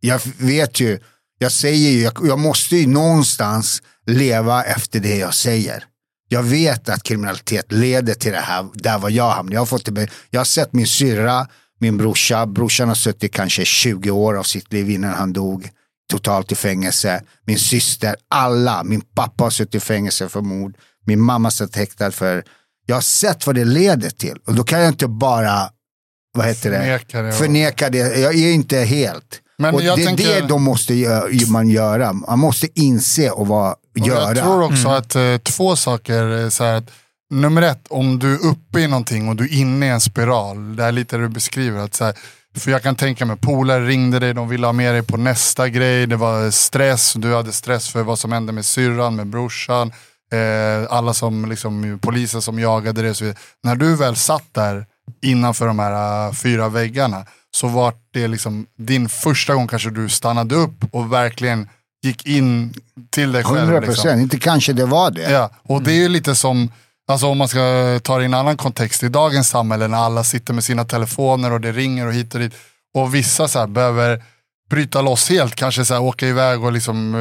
[SPEAKER 1] Jag vet ju, jag säger ju, jag, jag måste ju någonstans leva efter det jag säger. Jag vet att kriminalitet leder till det här, där var jag hamnade. Jag har, fått jag har sett min syrra, min brorsa, brorsan har suttit kanske 20 år av sitt liv innan han dog totalt i fängelse. Min syster, alla, min pappa har suttit i fängelse för mord. Min mamma satt häktad för, jag har sett vad det leder till. Och då kan jag inte bara, vad heter det?
[SPEAKER 2] Förneka det
[SPEAKER 1] Förneka det. Jag är inte helt.
[SPEAKER 2] Men
[SPEAKER 1] och det är
[SPEAKER 2] tänker-
[SPEAKER 1] det de måste man göra. Man måste inse och
[SPEAKER 2] Och
[SPEAKER 1] göra.
[SPEAKER 2] Jag tror också att eh, två saker, eh, så att, nummer ett, om du är uppe i någonting och du är inne i en spiral, det är lite det du beskriver, att så här, för jag kan tänka mig, polare ringde dig, de ville ha med dig på nästa grej, det var stress, du hade stress för vad som hände med syrran, med brorsan, eh, alla som, liksom, poliser som jagade dig. och Så vidare. När du väl satt där innanför de här eh, fyra väggarna, så var det liksom din första gång kanske du stannade upp och verkligen gick in till dig själv.
[SPEAKER 1] 100
[SPEAKER 2] liksom.
[SPEAKER 1] procent, inte kanske det var det.
[SPEAKER 2] Ja, och det är ju lite som, alltså om man ska ta det i en annan kontext, i dagens samhälle när alla sitter med sina telefoner och det ringer och hit och dit. Och vissa så här behöver bryta loss helt, kanske så här åka iväg och liksom,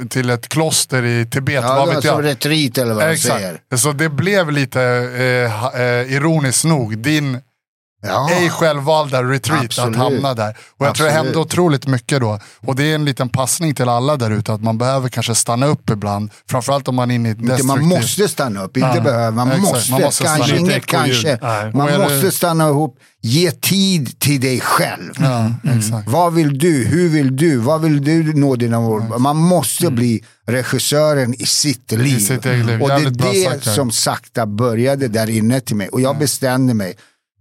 [SPEAKER 2] eh, till ett kloster i Tibet,
[SPEAKER 1] Ja,
[SPEAKER 2] vad vet
[SPEAKER 1] som
[SPEAKER 2] jag.
[SPEAKER 1] retreat eller vad de säger.
[SPEAKER 2] Exakt. Så det blev lite, eh, eh, ironiskt nog, din
[SPEAKER 1] Ja.
[SPEAKER 2] ej självvalda retreat
[SPEAKER 1] Absolut.
[SPEAKER 2] att hamna där. Och jag tror det hände
[SPEAKER 1] Absolut.
[SPEAKER 2] otroligt mycket då. Och det är en liten passning till alla där ute, att man behöver kanske stanna upp ibland. Framförallt om man är inne i ett
[SPEAKER 1] Inte
[SPEAKER 2] destruktivt...
[SPEAKER 1] man måste stanna upp, inte
[SPEAKER 2] Ja,
[SPEAKER 1] behöver, man,
[SPEAKER 2] exakt.
[SPEAKER 1] måste,
[SPEAKER 2] Man måste
[SPEAKER 1] kanske inget kanske.
[SPEAKER 3] Nej.
[SPEAKER 1] Man
[SPEAKER 2] det-
[SPEAKER 1] måste stanna ihop, ge tid till dig själv.
[SPEAKER 2] Ja, exakt.
[SPEAKER 1] Vad vill du? Hur vill du? Vad vill du nå dina mål? Man måste bli regissören i sitt liv.
[SPEAKER 2] sitt eget liv.
[SPEAKER 1] Och det är
[SPEAKER 2] sagt
[SPEAKER 1] det
[SPEAKER 2] här.
[SPEAKER 1] som sakta började där inne till mig. Och jag bestämde mig,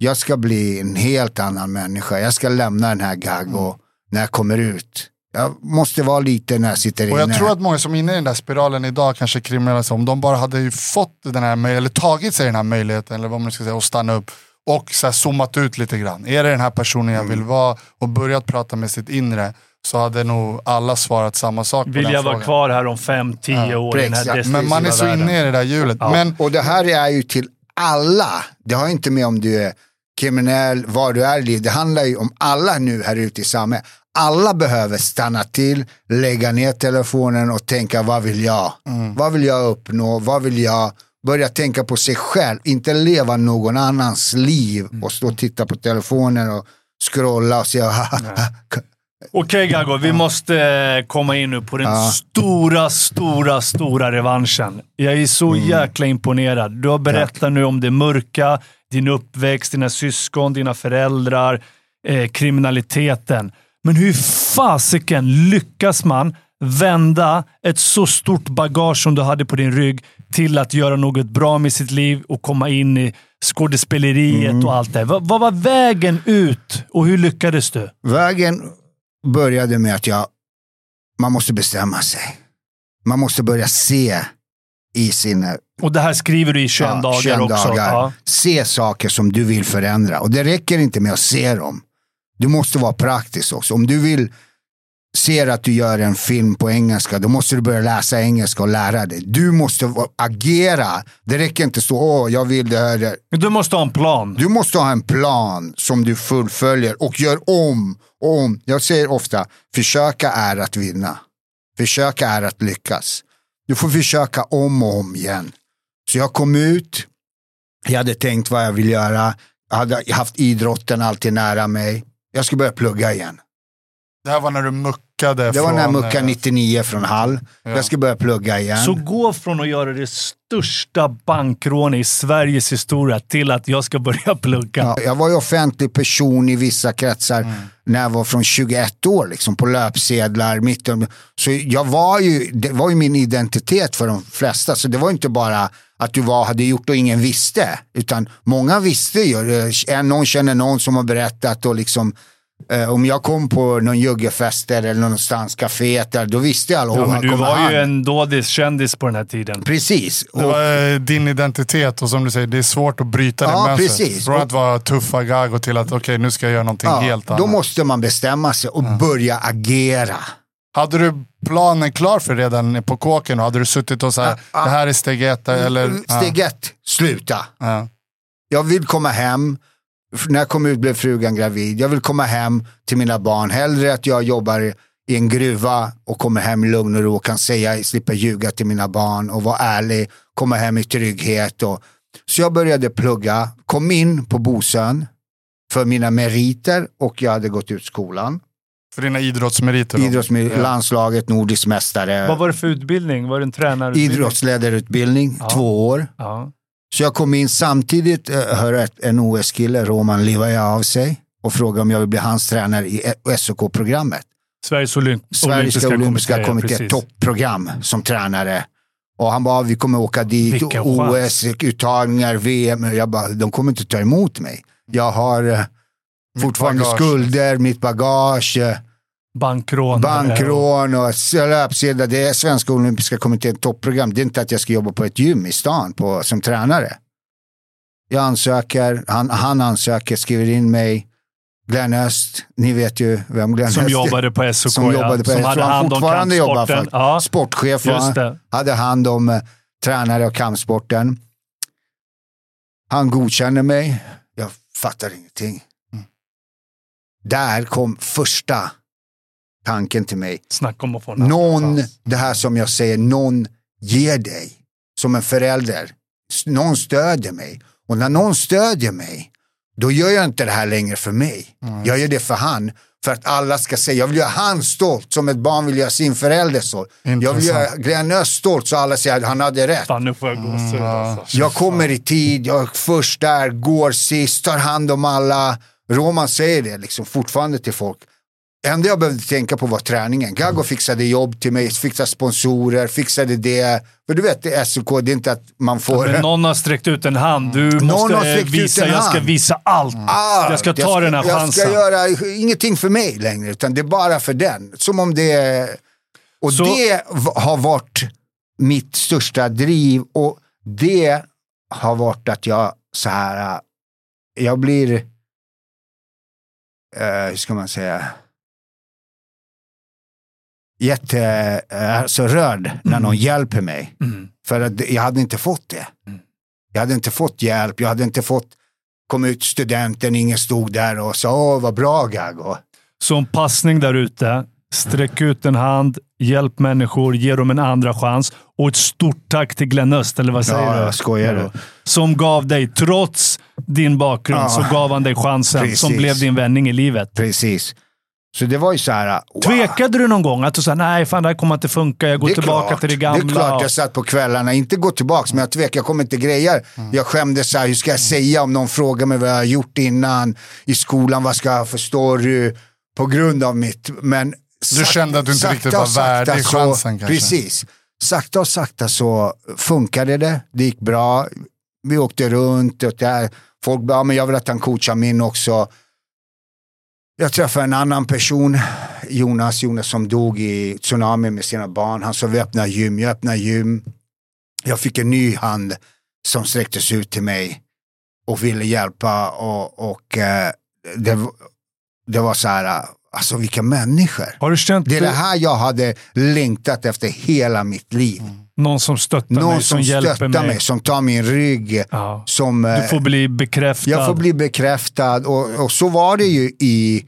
[SPEAKER 1] jag ska bli en helt annan människa. Jag ska lämna den här Gago när jag kommer ut. Jag måste vara lite när jag sitter
[SPEAKER 2] Och
[SPEAKER 1] inne.
[SPEAKER 2] jag tror att många som är inne i den där spiralen idag, kanske kriminella, om de bara hade ju fått den här möj- eller tagit sig den här möjligheten, eller vad man ska säga, och stanna upp och så här zoomat ut lite grann. Är det den här personen jag
[SPEAKER 1] Mm.
[SPEAKER 2] vill vara och börjat prata med sitt inre, så hade nog alla svarat samma sak på
[SPEAKER 3] Vill
[SPEAKER 2] den
[SPEAKER 3] jag vara kvar här om fem, tio år i den här
[SPEAKER 2] Men man är så
[SPEAKER 3] världen?
[SPEAKER 2] inne i det där hjulet. Men
[SPEAKER 1] Och det här är ju till alla. Det har inte med om du är kriminell, var du är i livet. Det handlar ju om alla nu här ute i samhället. Alla behöver stanna till, lägga ner telefonen och tänka vad vill jag? Vad vill jag uppnå? Vad vill jag? Börja tänka på sig själv, inte leva någon annans liv och stå och titta på telefonen och scrolla och säga (laughs)
[SPEAKER 3] Okej Gago, vi måste eh, komma in nu på den
[SPEAKER 1] Ja.
[SPEAKER 3] stora, stora, stora revanschen. Jag är så
[SPEAKER 1] Mm.
[SPEAKER 3] jäkla imponerad. Du har berättat nu om det mörka, din uppväxt, dina syskon, dina föräldrar, eh, kriminaliteten. Men hur fasiken lyckas man vända ett så stort bagage som du hade på din rygg till att göra något bra med sitt liv och komma in i skådespeleriet
[SPEAKER 1] Mm.
[SPEAKER 3] och allt det. Vad, vad var vägen ut och hur lyckades du?
[SPEAKER 1] Vägen började med att jag, man måste bestämma sig. Man måste börja se i sin
[SPEAKER 3] Och det här skriver du i 21
[SPEAKER 1] Ja,
[SPEAKER 3] dagar
[SPEAKER 1] 21
[SPEAKER 3] också.
[SPEAKER 1] dagar.
[SPEAKER 3] Ja.
[SPEAKER 1] Se saker som du vill förändra. Och det räcker inte med att se dem. Du måste vara praktisk också. Om du vill se att du gör en film på engelska, då måste du börja läsa engelska och lära dig. Du måste agera. Det räcker inte att stå, åh, jag vill det här. det."
[SPEAKER 3] Men Du måste ha en plan.
[SPEAKER 1] Du måste ha en plan som du fullföljer och gör om och om. Jag säger ofta, försöka är att vinna. Försöka är att lyckas. Du får försöka om och om igen. Så jag kom ut, jag hade tänkt vad jag vill göra. Jag hade haft idrotten alltid nära mig. Jag skulle börja plugga igen.
[SPEAKER 2] Det här var när du muckade
[SPEAKER 1] Det var när jag
[SPEAKER 2] från,
[SPEAKER 1] muckade
[SPEAKER 2] eh,
[SPEAKER 1] 99 från Hall. Jag skulle börja plugga igen.
[SPEAKER 3] Så gå från att göra det största bankrånet i Sveriges historia till att jag ska börja (laughs) plugga.
[SPEAKER 1] Ja, jag var ju offentlig person i vissa kretsar
[SPEAKER 2] Mm.
[SPEAKER 1] när jag var från 21 år, liksom, på löpsedlar. Mitt så jag var ju, det var ju min identitet för de flesta. Så det var inte bara att du var, hade gjort och ingen visste. Utan många visste ju. Eh, Någon känner någon som har berättat och liksom om jag kom på någon juggefester eller någonstans, kaféet där, då visste alla.
[SPEAKER 3] Ja,
[SPEAKER 1] "Åh,
[SPEAKER 3] men du var
[SPEAKER 1] han."
[SPEAKER 3] ju en dådis-kändis på den här tiden.
[SPEAKER 1] Precis.
[SPEAKER 2] Det
[SPEAKER 1] Och-
[SPEAKER 2] var eh, din identitet och som du säger, det är svårt att bryta det
[SPEAKER 1] Ja,
[SPEAKER 2] mönstret.
[SPEAKER 1] precis.
[SPEAKER 2] Från att vara tuffa Gago till att okej, nu ska jag göra någonting helt annat.
[SPEAKER 1] då måste man bestämma sig och börja agera.
[SPEAKER 2] Hade du planen klar för redan på kåken? och Hade du suttit och så här,
[SPEAKER 1] Ja, ja.
[SPEAKER 2] det här är steg ett eller?
[SPEAKER 1] Steg ett, sluta.
[SPEAKER 2] Ja.
[SPEAKER 1] Jag vill komma hem. När jag kom ut blev frugan gravid. Jag vill komma hem till mina barn. Hellre att jag jobbar i en gruva och kommer hem i lugn och ro och kan säga, slippa ljuga till mina barn och vara ärlig. Komma hem i trygghet. Och... Så jag började plugga, kom in på Bosön för mina meriter och jag hade gått ut skolan.
[SPEAKER 2] För dina idrottsmeriter? då?
[SPEAKER 1] Idrottsmer-
[SPEAKER 2] Ja.
[SPEAKER 1] landslaget, nordisk mästare.
[SPEAKER 3] Vad var det för utbildning? Var det en tränarutbildning?
[SPEAKER 1] Idrottsledarutbildning,
[SPEAKER 3] Ja.
[SPEAKER 1] två år.
[SPEAKER 3] Ja.
[SPEAKER 1] Så jag kom in samtidigt, eh, hör en OS-kille, Roman Livaja av sig och frågade om jag vill bli hans tränare i SOK-programmet.
[SPEAKER 3] Sveriges Olymp
[SPEAKER 1] Sveriges olympiska
[SPEAKER 3] ja,
[SPEAKER 1] kommitté,
[SPEAKER 3] precis.
[SPEAKER 1] toppprogram som tränare. Och han bara, vi kommer åka dit,
[SPEAKER 3] Vilken
[SPEAKER 1] OS-uttagningar, VM. Jag bara, de kommer inte ta emot mig. Jag har eh, fortfarande skulder, mitt bagage,
[SPEAKER 3] Bankrån.
[SPEAKER 1] bankrån och löpsedlar. Det är Svenska olympiska kommittén toppprogram. Det är inte att jag ska jobba på ett gym i stan på, som tränare. Jag ansöker, han, han ansöker, skriver in mig. Glenn Öst, ni vet ju vem Glenn
[SPEAKER 3] Som
[SPEAKER 1] Öst
[SPEAKER 3] jobbade på SOK,
[SPEAKER 1] Som jobbade på
[SPEAKER 3] som
[SPEAKER 1] jag
[SPEAKER 3] hade
[SPEAKER 1] han
[SPEAKER 3] hand om
[SPEAKER 1] fortfarande jobbar
[SPEAKER 3] kampsporten.
[SPEAKER 1] för
[SPEAKER 3] Ja,
[SPEAKER 1] sportchef. han hade hand om eh, tränare och kampsporten. Han godkänner mig. Jag fattar ingenting.
[SPEAKER 3] Mm.
[SPEAKER 1] Där kom första tanken till mig.
[SPEAKER 3] Snacka om att få
[SPEAKER 1] Någon, det här som jag säger, någon ger dig som en förälder. Någon stödjer mig. Och när någon stödjer mig, då gör jag inte det här längre för mig. Jag gör det för han. För att alla ska säga, jag vill göra han stolt som ett barn vill göra sin förälder stolt. Jag vill göra Glenn Öst stolt så alla säger att han hade rätt.
[SPEAKER 3] Fan, nu får jag gåshud alltså.
[SPEAKER 1] Jag kommer i tid, jag är först där, går sist, tar hand om alla. Roman säger det liksom fortfarande till folk. Enda jag behövde tänka på var träningen. Gago fixade jobb till mig, fixade sponsorer, fixade det. För du vet, det är SOK, det är inte att man får...
[SPEAKER 3] Men någon har sträckt ut en hand. Du
[SPEAKER 1] Någon
[SPEAKER 3] måste visa, jag ska
[SPEAKER 1] hand.
[SPEAKER 3] visa allt.
[SPEAKER 1] Ah,
[SPEAKER 3] jag ska ta den här
[SPEAKER 1] Jag
[SPEAKER 3] chansen.
[SPEAKER 1] ska göra ingenting för mig längre, utan det är bara för den. Som om det... Och
[SPEAKER 3] Så-
[SPEAKER 1] det har varit mitt största driv och det har varit att jag så här, äh, jag blir, eh, hur ska man säga, jätte, eh, alltså rörd när någon hjälper mig.
[SPEAKER 3] Mm.
[SPEAKER 1] För att jag hade inte fått det.
[SPEAKER 3] Mm.
[SPEAKER 1] Jag hade inte fått hjälp, jag hade inte fått, kom ut studenten, ingen stod där och sa åh vad bra Gago.
[SPEAKER 3] Så en passning där ute. Sträck ut en hand, hjälp människor, ge dem en andra chans. Och ett stort tack till Glenn Öst, eller vad säger
[SPEAKER 1] Ja,
[SPEAKER 3] du?
[SPEAKER 1] jag skojar du.
[SPEAKER 3] Som gav dig, trots din bakgrund,
[SPEAKER 1] Ja.
[SPEAKER 3] så gav han dig chansen
[SPEAKER 1] Precis.
[SPEAKER 3] som blev din vändning i livet.
[SPEAKER 1] Precis. Så det var ju så här, wow.
[SPEAKER 3] Tvekade du någon gång? Att du sa nej, fan det här kommer inte funka. Jag går tillbaka
[SPEAKER 1] klart.
[SPEAKER 3] till det gamla.
[SPEAKER 1] Det är klart jag satt på kvällarna, inte gå tillbaka, men jag tvekar, jag kommer inte greja. Jag skämdes så här, hur ska jag säga om någon frågar mig vad jag har gjort innan i skolan, vad ska jag för story på grund av mitt, men
[SPEAKER 2] Du kände att du inte riktigt var värdig
[SPEAKER 1] så-
[SPEAKER 2] chansen kanske?
[SPEAKER 1] Precis. Sakta och sakta så funkade det, det gick bra. Vi åkte runt och där, folk bara, "Ja, men jag vill att han coachar min också. Jag träffade en annan person, Jonas, Jonas som dog i tsunami med sina barn. Han sa vi öppnar gym, jag öppnar gym. Jag fick en ny hand som sträcktes ut till mig och ville hjälpa och, och eh, det, det var så här, alltså vilka människor.
[SPEAKER 3] Har du känt
[SPEAKER 1] Det är det här jag hade längtat efter hela mitt liv.
[SPEAKER 3] Någon som stöttar
[SPEAKER 1] Någon
[SPEAKER 3] mig, som,
[SPEAKER 1] som
[SPEAKER 3] hjälper
[SPEAKER 1] stöttar
[SPEAKER 3] mig?
[SPEAKER 1] mig, som tar min rygg.
[SPEAKER 3] Ja.
[SPEAKER 1] Som,
[SPEAKER 3] Du
[SPEAKER 1] eh,
[SPEAKER 3] får bli bekräftad.
[SPEAKER 1] jag får bli bekräftad och, och så var det ju i,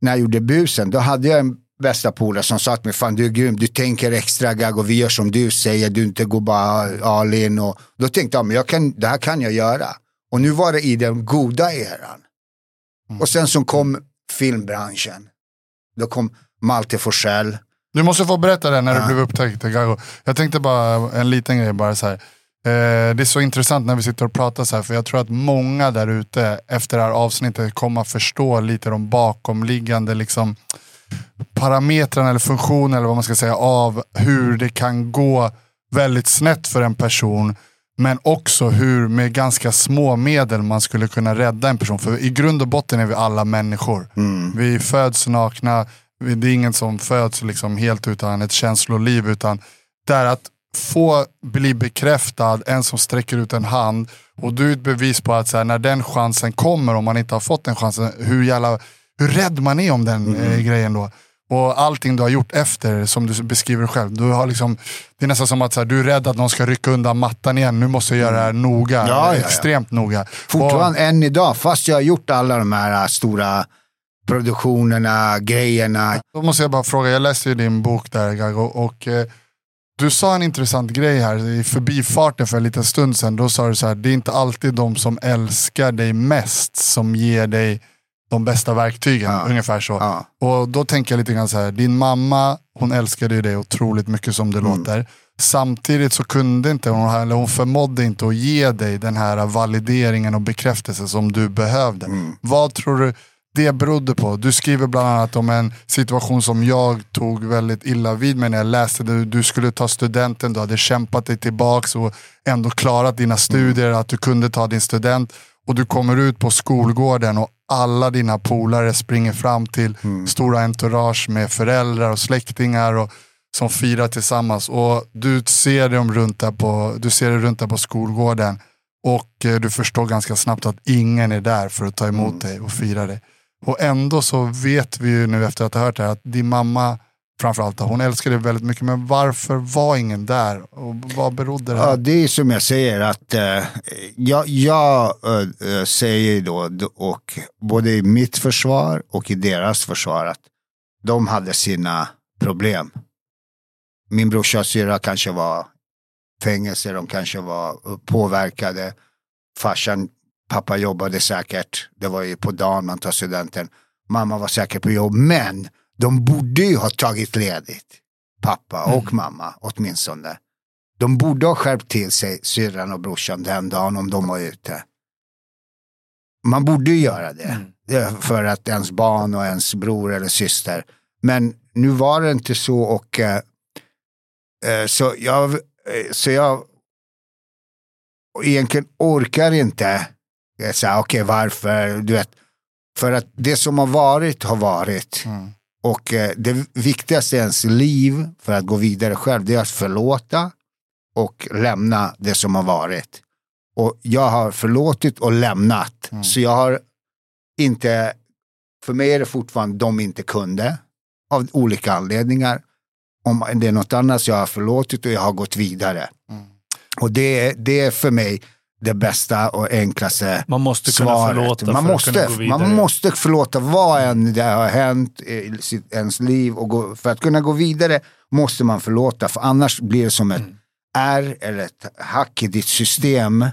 [SPEAKER 1] när jag gjorde busen. Då hade jag en bästa polare som sa till mig, fan du är grym, du tänker extra gag och vi gör som du säger, du inte går bara all in. Och, då tänkte jag, men jag kan, det här kan jag göra. Och nu var det i den goda eran.
[SPEAKER 2] Mm.
[SPEAKER 1] Och sen så kom filmbranschen. Då kom Malte Forsell.
[SPEAKER 2] Du måste få berätta det när du
[SPEAKER 1] Ja.
[SPEAKER 2] blev upptäckt. Jag tänkte bara en liten grej. bara så här. Eh, Det är så intressant när vi sitter och pratar så här, för jag tror att många där ute efter det här avsnittet kommer att förstå lite de bakomliggande liksom, parametrarna eller funktioner eller vad man ska säga av hur det kan gå väldigt snett för en person. Men också hur med ganska små medel man skulle kunna rädda en person. För i grund och botten är vi alla människor. Vi föds nakna, det är ingen som föds liksom helt utan ett känsloliv. Utan det är att få bli bekräftad, en som sträcker ut en hand. Och du är ett bevis på att så här, när den chansen kommer, om man inte har fått den chansen, hur, jävla, hur rädd man är om den eh, grejen då. Och allting du har gjort efter, som du beskriver själv. Du har liksom, det är nästan som att här, du är rädd att någon ska rycka undan mattan igen. Nu måste jag göra det här noga,
[SPEAKER 1] Ja, ja, ja.
[SPEAKER 2] extremt noga.
[SPEAKER 1] Fortfarande än idag, fast jag har gjort alla de här äh, stora produktionerna, grejerna.
[SPEAKER 2] Då måste jag bara fråga, jag läste ju din bok där Gago och eh, du sa en intressant grej här i förbifarten för en liten stund sedan. Då sa du så här, det är inte alltid de som älskar dig mest som ger dig de bästa verktygen.
[SPEAKER 1] Ja.
[SPEAKER 2] Ungefär så.
[SPEAKER 1] Ja.
[SPEAKER 2] Och då tänker jag lite grann så här, din mamma hon älskade ju dig otroligt mycket som det låter. Samtidigt så kunde inte hon, eller hon förmådde inte att ge dig den här valideringen och bekräftelsen som du behövde. Vad tror du det berodde på? Du skriver bland annat om en situation som jag tog väldigt illa vid mig när jag läste det. Du skulle ta studenten, du hade kämpat dig tillbaks och ändå klarat dina studier, att du kunde ta din student. Och du kommer ut på skolgården och alla dina polare springer fram till stora entourage med föräldrar och släktingar och, som firar tillsammans. Och du ser dem runt där på, du ser det runt där på skolgården och eh, du förstår ganska snabbt att ingen är där för att ta emot dig och fira dig. Och ändå så vet vi ju nu efter att ha hört det här att din mamma framförallt, hon älskade dig väldigt mycket. Men varför var ingen där? Och vad berodde det
[SPEAKER 1] Ja, det är som jag säger att eh, jag, jag eh, eh säger då, och både i mitt försvar och i deras försvar, att de hade sina problem. Min brorsa och syrra kanske var fängelse, de kanske var eh, påverkade. Farsan, pappa jobbade säkert, det var ju på dagen man tar studenten. Mamma var säkert på jobb, men de borde ju ha tagit ledigt. Pappa och mamma åtminstone. De borde ha skärpt till sig syrran och brorsan den dagen om de var ute. Man borde ju göra det. Det är För att ens barn och ens bror eller syster. Men nu var det inte så och eh, eh, så jag, eh, så jag egentligen orkar inte okej varför, du vet. För att det som har varit har varit.
[SPEAKER 2] Mm.
[SPEAKER 1] Och eh, det viktigaste i ens liv för att gå vidare själv, det är att förlåta och lämna det som har varit. Och jag har förlåtit och lämnat. Så jag har inte, för mig är det fortfarande de inte kunde av olika anledningar. Om det är något annat så jag har förlåtit och jag har gått vidare. Och det, det är för mig det bästa och enklaste
[SPEAKER 3] Man måste kunna
[SPEAKER 1] svaret.
[SPEAKER 3] förlåta
[SPEAKER 1] man
[SPEAKER 3] för att
[SPEAKER 1] måste,
[SPEAKER 3] kunna gå vidare.
[SPEAKER 1] Man måste förlåta vad än det har hänt i sitt, ens liv. Och gå, för att kunna gå vidare måste man förlåta. För annars blir det som ett
[SPEAKER 3] Mm.
[SPEAKER 1] R eller ett hack i ditt system.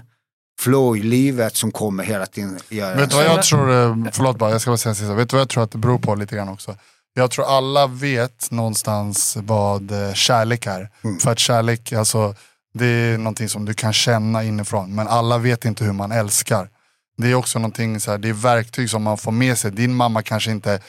[SPEAKER 1] Flow i livet som kommer hela tiden göra.
[SPEAKER 2] Vet du vad jag tror, eh, förlåt bara, jag ska bara säga sista. Vet du vad jag tror att det beror på lite grann också? Jag tror alla vet någonstans vad eh, kärlek är. För att kärlek, alltså, det är någonting som du kan känna inifrån. Men alla vet inte hur man älskar. Det är också någonting, så här, det är verktyg som man får med sig. Din mamma kanske inte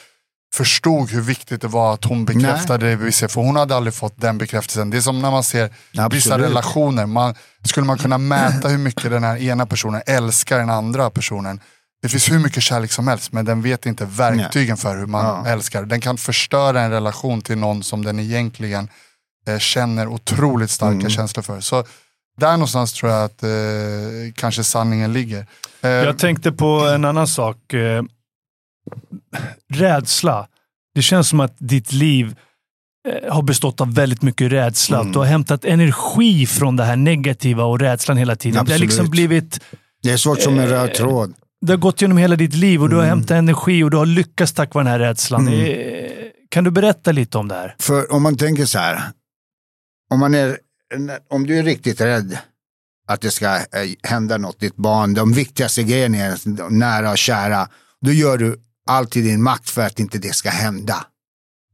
[SPEAKER 2] förstod hur viktigt det var att hon bekräftade det vid sig. För hon hade aldrig fått den bekräftelsen. Det är som när man ser vissa
[SPEAKER 1] Absolut.
[SPEAKER 2] relationer. Man, skulle man kunna mäta hur mycket den här ena personen älskar den andra personen. Det finns hur mycket kärlek som helst men den vet inte verktygen för hur man
[SPEAKER 1] Ja.
[SPEAKER 2] älskar. Den kan förstöra en relation till någon som den egentligen eh, känner otroligt starka
[SPEAKER 1] Mm.
[SPEAKER 2] känslor för. Så där någonstans tror jag att eh, kanske sanningen ligger. Eh,
[SPEAKER 3] Jag tänkte på en annan sak. Eh, rädsla. Det känns som att ditt liv eh, har bestått av väldigt mycket rädsla.
[SPEAKER 1] Mm.
[SPEAKER 3] Du har hämtat energi från det här negativa och rädslan hela tiden. Det har liksom
[SPEAKER 1] Absolut.
[SPEAKER 3] blivit...
[SPEAKER 1] Det är svårt som en röd tråd.
[SPEAKER 3] Det har gått genom hela ditt liv och du har
[SPEAKER 1] Mm.
[SPEAKER 3] hämtat energi och du har lyckats tack vare den här rädslan.
[SPEAKER 1] Mm.
[SPEAKER 3] Kan du berätta lite om det här?
[SPEAKER 1] För om man tänker så här, om, man är, om du är riktigt rädd att det ska eh, hända något, ditt barn, de viktigaste grejerna är nära och kära, då gör du allt i din makt för att inte det ska hända.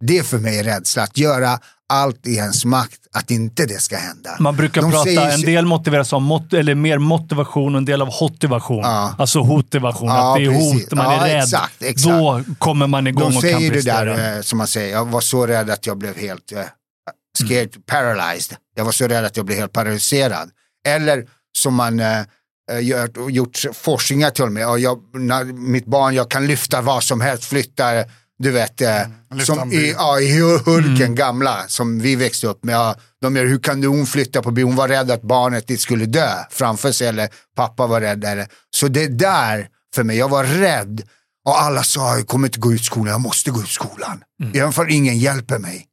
[SPEAKER 1] Det är för mig rädsla, att göra allt i ens makt att inte det ska hända.
[SPEAKER 3] Man brukar
[SPEAKER 1] De
[SPEAKER 3] prata,
[SPEAKER 1] säger-
[SPEAKER 3] en del motiveras av mot, eller mer motivation och en del av hotivation.
[SPEAKER 1] Ja.
[SPEAKER 3] Alltså hotivation,
[SPEAKER 1] Ja,
[SPEAKER 3] att det är
[SPEAKER 1] precis.
[SPEAKER 3] hot, man
[SPEAKER 1] Ja,
[SPEAKER 3] är rädd.
[SPEAKER 1] exakt, exakt.
[SPEAKER 3] Då kommer man igång
[SPEAKER 1] De
[SPEAKER 3] och kan
[SPEAKER 1] säger det
[SPEAKER 3] prestera.
[SPEAKER 1] där eh, som man säger, jag var så rädd att jag blev helt eh, scared, paralyzed. Jag var så rädd att jag blev helt paralyserad. Eller som man eh, eh, gör, gjort forskningar till och med, och jag, när, mitt barn, jag kan lyfta vad som helst, flytta, du vet, eh,
[SPEAKER 2] en
[SPEAKER 1] som i, ja, i Hulken gamla, som vi växte upp med. Ja, de gör, hur kan du hon flytta på bil? Hon var rädd att barnet skulle dö framför sig, eller pappa var rädd. Eller. Så det där, för mig, jag var rädd. Och alla sa, jag kommer inte gå ut skolan, jag måste gå ut skolan. Även för ingen hjälper mig.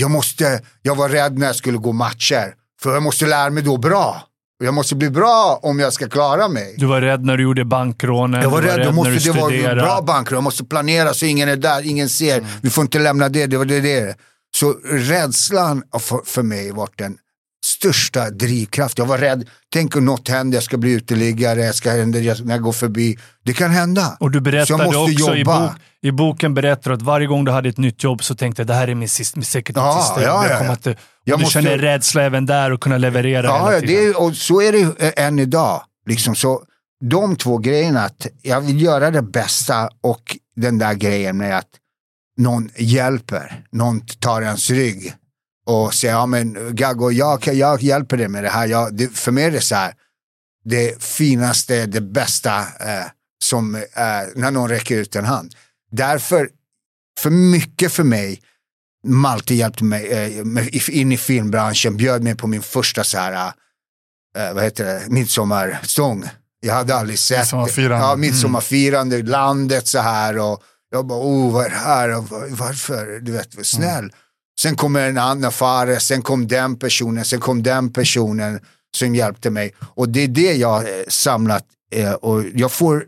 [SPEAKER 1] Jag, måste, jag var rädd när jag skulle gå matcher, för jag måste lära mig då bra. Och Jag måste bli bra om jag ska klara mig.
[SPEAKER 3] Du var rädd när du gjorde bankrånen.
[SPEAKER 1] Jag var rädd, då
[SPEAKER 3] när
[SPEAKER 1] måste
[SPEAKER 3] du
[SPEAKER 1] det
[SPEAKER 3] studerade.
[SPEAKER 1] bra banker, jag måste planera så ingen är där, ingen ser. Vi får inte lämna det, det var det. det. Så rädslan för, för mig varit den största drivkraft. Jag var rädd, tänk om något händer, jag ska bli uteliggare, jag ska hända, jag, när jag går förbi. Det kan hända.
[SPEAKER 3] Och du berättade
[SPEAKER 1] jag måste
[SPEAKER 3] också i,
[SPEAKER 1] jobba.
[SPEAKER 3] bok, i boken berättar att varje gång du hade ett nytt jobb så tänkte jag det här är min sista, säkert mitt
[SPEAKER 1] Ja,
[SPEAKER 3] sista
[SPEAKER 1] ja, ja, Jag
[SPEAKER 3] du
[SPEAKER 1] måste-
[SPEAKER 3] känner rädsla även där och kunna leverera
[SPEAKER 1] Ja,
[SPEAKER 3] hela tiden.
[SPEAKER 1] det och så är det eh, än idag. Liksom, så de två grejerna, att jag vill göra det bästa och den där grejen med att någon hjälper, någon tar ens rygg och säger, ja men Gaggo, jag, jag hjälper dig med det här. Jag, det, för mig är det så här, det finaste, det bästa eh, som eh, när någon räcker ut en hand. Därför, för mycket för mig, Malte hjälpte mig eh, in i filmbranschen, bjöd mig på min första så här, eh, vad heter det, midsommarstång. Jag hade aldrig sett
[SPEAKER 2] Midsommarfirande.
[SPEAKER 1] Ja, midsommarfirande, landet så här och jag bara, oh vad är det här varför, du vet, var snäll. Sen kommer en annan fare, sen kom den personen, sen kom den personen som hjälpte mig. Och det är det jag har eh, samlat eh, och jag får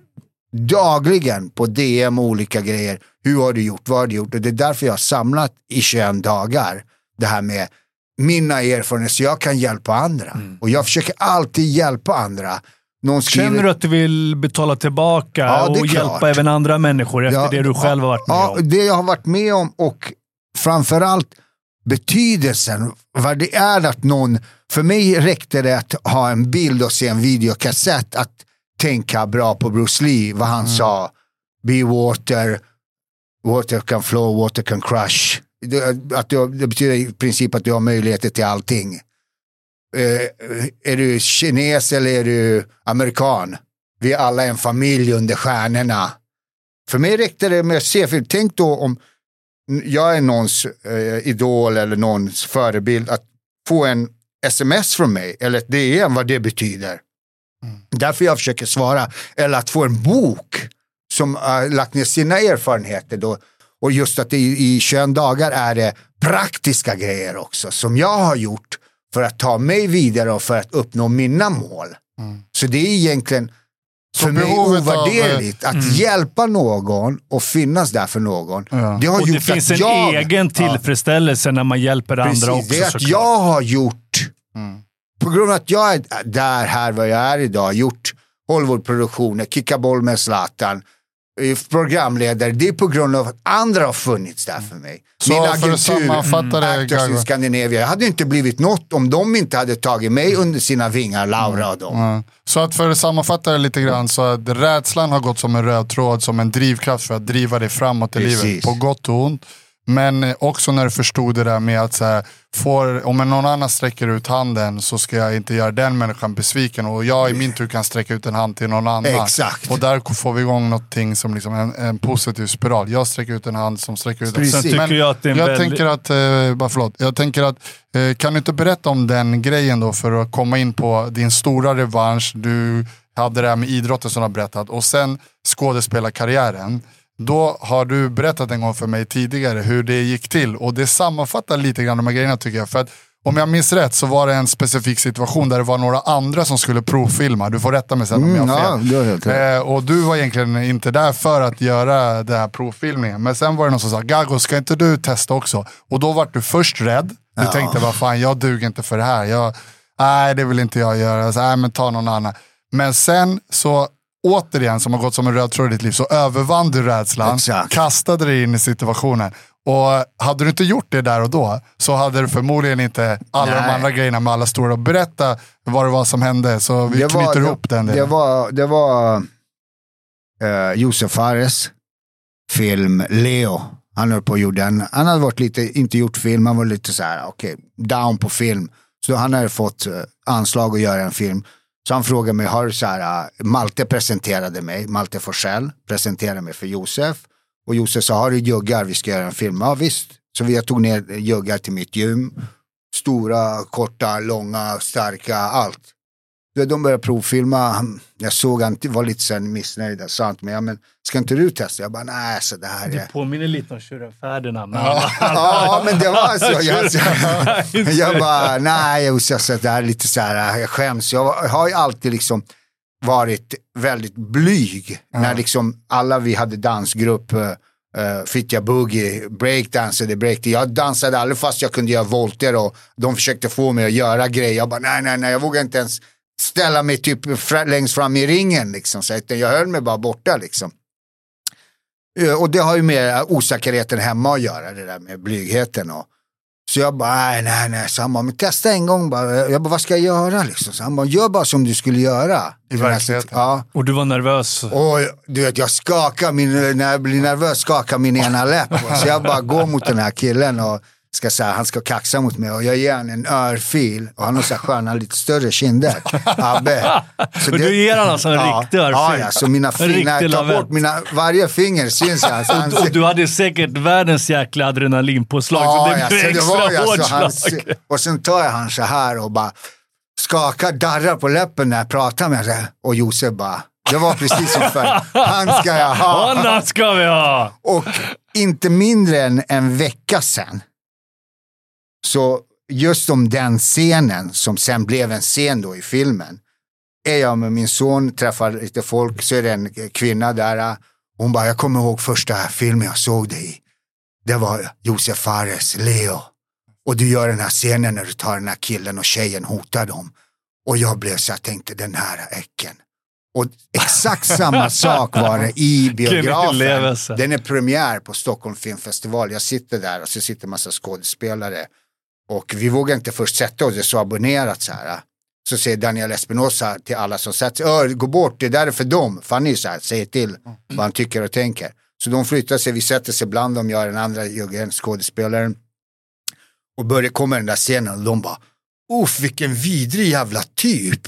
[SPEAKER 1] dagligen på DM olika grejer. Hur har du gjort? Vad har du gjort? Och det är därför jag har samlat i 21 dagar det här med mina erfarenheter så jag kan hjälpa andra. Och jag försöker alltid hjälpa andra. Någon skriver,
[SPEAKER 3] Känner du att du vill betala tillbaka
[SPEAKER 1] Ja,
[SPEAKER 3] och
[SPEAKER 1] klart.
[SPEAKER 3] hjälpa även andra människor efter
[SPEAKER 1] Ja,
[SPEAKER 3] det du själv har varit med
[SPEAKER 1] ja,
[SPEAKER 3] om?
[SPEAKER 1] det jag har varit med om och framförallt betydelsen, vad det är att någon, för mig räckte det att ha en bild och se en videokassett, att tänka bra på Bruce Lee, vad han sa, be water, water can flow, water can crush. Det, att du, det betyder i princip att du har möjligheter till allting. Eh, är du kines eller är du amerikan? Vi är alla en familj under stjärnorna. För mig räckte det med att se, för tänk då om jag är någons eh, idol eller någons förebild, att få en sms från mig eller ett DM, vad det betyder. Därför jag försöker svara. Eller att få en bok som har lagt ner sina erfarenheter då. Och just att det i, i 21 dagar är det praktiska grejer också som jag har gjort för att ta mig vidare och för att uppnå mina mål. Så det är egentligen
[SPEAKER 2] Så
[SPEAKER 1] för mig
[SPEAKER 2] behovet av, eh,
[SPEAKER 1] ovärderligt att hjälpa någon och finnas där för någon.
[SPEAKER 2] Ja.
[SPEAKER 1] Det har
[SPEAKER 3] Och det
[SPEAKER 1] gjort
[SPEAKER 3] finns en
[SPEAKER 1] att jag,
[SPEAKER 3] egen tillfredsställelse när man hjälper
[SPEAKER 1] Precis,
[SPEAKER 3] andra också
[SPEAKER 1] det är att
[SPEAKER 3] såklart.
[SPEAKER 1] jag har gjort,
[SPEAKER 2] Mm.
[SPEAKER 1] på grund av att jag är där, här, vad jag är idag, gjort Hollywoodproduktioner, kicka boll med Zlatan, programledare, det är på grund av att andra har funnits där för mig.
[SPEAKER 2] Så för att sammanfatta det,
[SPEAKER 1] Actors in Scandinavia, jag hade inte blivit något om de inte hade tagit mig under sina vingar, Laura och dem.
[SPEAKER 2] Ja. Så att för att sammanfatta det lite grann så att rädslan har gått som en röd tråd, som en drivkraft för att driva dig framåt i
[SPEAKER 1] Precis.
[SPEAKER 2] livet. På gott och ont. Men eh, också när du förstod det där med att så här, får, om någon annan sträcker ut handen så ska jag inte göra den människan besviken och jag i min tur kan sträcka ut en hand till någon annan.
[SPEAKER 1] Exakt.
[SPEAKER 2] Och där får vi igång någonting som liksom en, en positiv spiral. Jag sträcker ut en hand som sträcker ut en.
[SPEAKER 3] Sen tycker jag att
[SPEAKER 2] jag
[SPEAKER 3] väldigt...
[SPEAKER 2] tänker att, eh, bara förlåt, jag tänker att, eh, kan du inte berätta om den grejen då för att komma in på din stora revansch, du hade det här med idrotten som du har berättat och sen skådespelarkarriären. Då har du berättat en gång för mig tidigare hur det gick till och det sammanfattar lite grann de här grejerna tycker jag. För att Om jag minns rätt så var det en specifik situation där det var några andra som skulle provfilma. Du får rätta mig sen om jag
[SPEAKER 1] Mm,
[SPEAKER 2] har
[SPEAKER 1] ja,
[SPEAKER 2] fel.
[SPEAKER 1] har helt.
[SPEAKER 2] Eh, och du var egentligen inte där för att göra den här provfilmningen. Men sen var det någon som sa, Gago ska inte du testa också? Och då var du först rädd. Du
[SPEAKER 1] Ja.
[SPEAKER 2] tänkte, vad fan jag duger inte för det här. Jag, nej det vill inte jag göra. Så, nej men ta någon annan. Men sen så återigen, som har gått som en röd tråd i ditt liv, så övervann du rädslan,
[SPEAKER 1] Exakt.
[SPEAKER 2] kastade dig in i situationen. Och hade du inte gjort det där och då så hade du förmodligen inte alla de
[SPEAKER 1] Nej.
[SPEAKER 2] andra grejerna med alla stora. Berätta vad det var som hände så vi knyter ihop den
[SPEAKER 1] det,
[SPEAKER 2] delen.
[SPEAKER 1] det var, det var uh, Josef Fares film Leo. Han höll på och gjorde en, han hade varit lite, inte gjort film, han var lite så här, okej, down på film. Så han hade fått eh, anslag att göra en film. Så han frågade mig, har du så här, äh, Malte presenterade mig, Malte Forsell presenterade mig för Josef. Och Josef sa, har du juggar, vi ska göra en film. Ja visst. Så jag tog ner juggar till mitt gym. Stora, korta, långa, starka, allt. Så de började provfilma. Han- Jag såg han var lite sen missnöjd. Jag sa till mig, ja, men ska inte du testa? Jag bara, nej, så det här är...
[SPEAKER 3] Det påminner lite om tjuren Ferdinand. (laughs)
[SPEAKER 1] Ja, men det var så. Jag, jag, (laughs) jag bara, nej, Josef, så det här är lite så här, jag skäms. Jag har ju alltid liksom varit väldigt blyg. När liksom alla vi hade dansgrupp, uh, Fittja Boogie, breakdansade, break. Jag dansade aldrig fast jag kunde göra volter och de försökte få mig att göra grejer. Jag bara, nej, nej, nej, jag vågar inte ens ställa mig typ fra- längst fram i ringen liksom. Så jag höll mig bara borta liksom. Och det har ju med osäkerheten hemma att göra, det där med blygheten. Och, så jag bara, nej, nej, nej. Så han bara, men testa en gång bara. Jag bara, vad ska jag göra liksom? Så han bara, gör bara som du skulle göra.
[SPEAKER 2] I verkligheten.
[SPEAKER 1] Ja.
[SPEAKER 3] Och du var nervös.
[SPEAKER 1] Och du vet, jag skakar, min, när jag blir nervös skakar min ena läpp. Så jag bara går mot den här killen och ska säga, han ska kaxa mot mig och jag ger honom en örfil och han har så här sköna, lite större kinder. Abbe. Så
[SPEAKER 3] Och du ger honom alltså en riktig örfil?
[SPEAKER 1] Ja, ja, så mina fingrar, jag tar bort mina, varje finger syns i hans
[SPEAKER 3] Och, du hade säkert världens jäkla adrenalinpåslag, så det
[SPEAKER 1] ja,
[SPEAKER 3] blev
[SPEAKER 1] så det
[SPEAKER 3] extra
[SPEAKER 1] var ju
[SPEAKER 3] hårt
[SPEAKER 1] alltså han,
[SPEAKER 3] slag.
[SPEAKER 1] Och sen tar jag han så här och bara skakar, darrar på läppen när jag pratar med honom. Och Josef bara, det var precis som förr. Han ska jag ha.
[SPEAKER 3] Honom ska vi ha!
[SPEAKER 1] Och inte mindre än en vecka sedan, så just om den scenen som sen blev en scen då i filmen, är jag med min son, träffar lite folk, så är det en kvinna där. Hon bara, jag kommer ihåg första filmen jag såg dig i. Det var Josef Fares, Leo. Och du gör den här scenen när du tar den här killen och tjejen hotar dem. Och jag blev så jag tänkte, den här äcken. Och exakt samma (laughs) sak var det i biografen. Den är premiär på Stockholm Filmfestival. Jag sitter där och så sitter en massa skådespelare. Och vi vågar inte först sätta oss, det är så abonnerat så här. Så säger Daniel Espinosa till alla som sätter sig, "Ö, gå bort, det där är för dem. För han är ju så här, säger till vad han tycker och tänker. Så de flyttar sig, vi sätter sig bland dem, jag och den andra juggen, skådespelaren. Och börjar komma den där scenen och de bara, Uff, vilken vidrig jävla typ.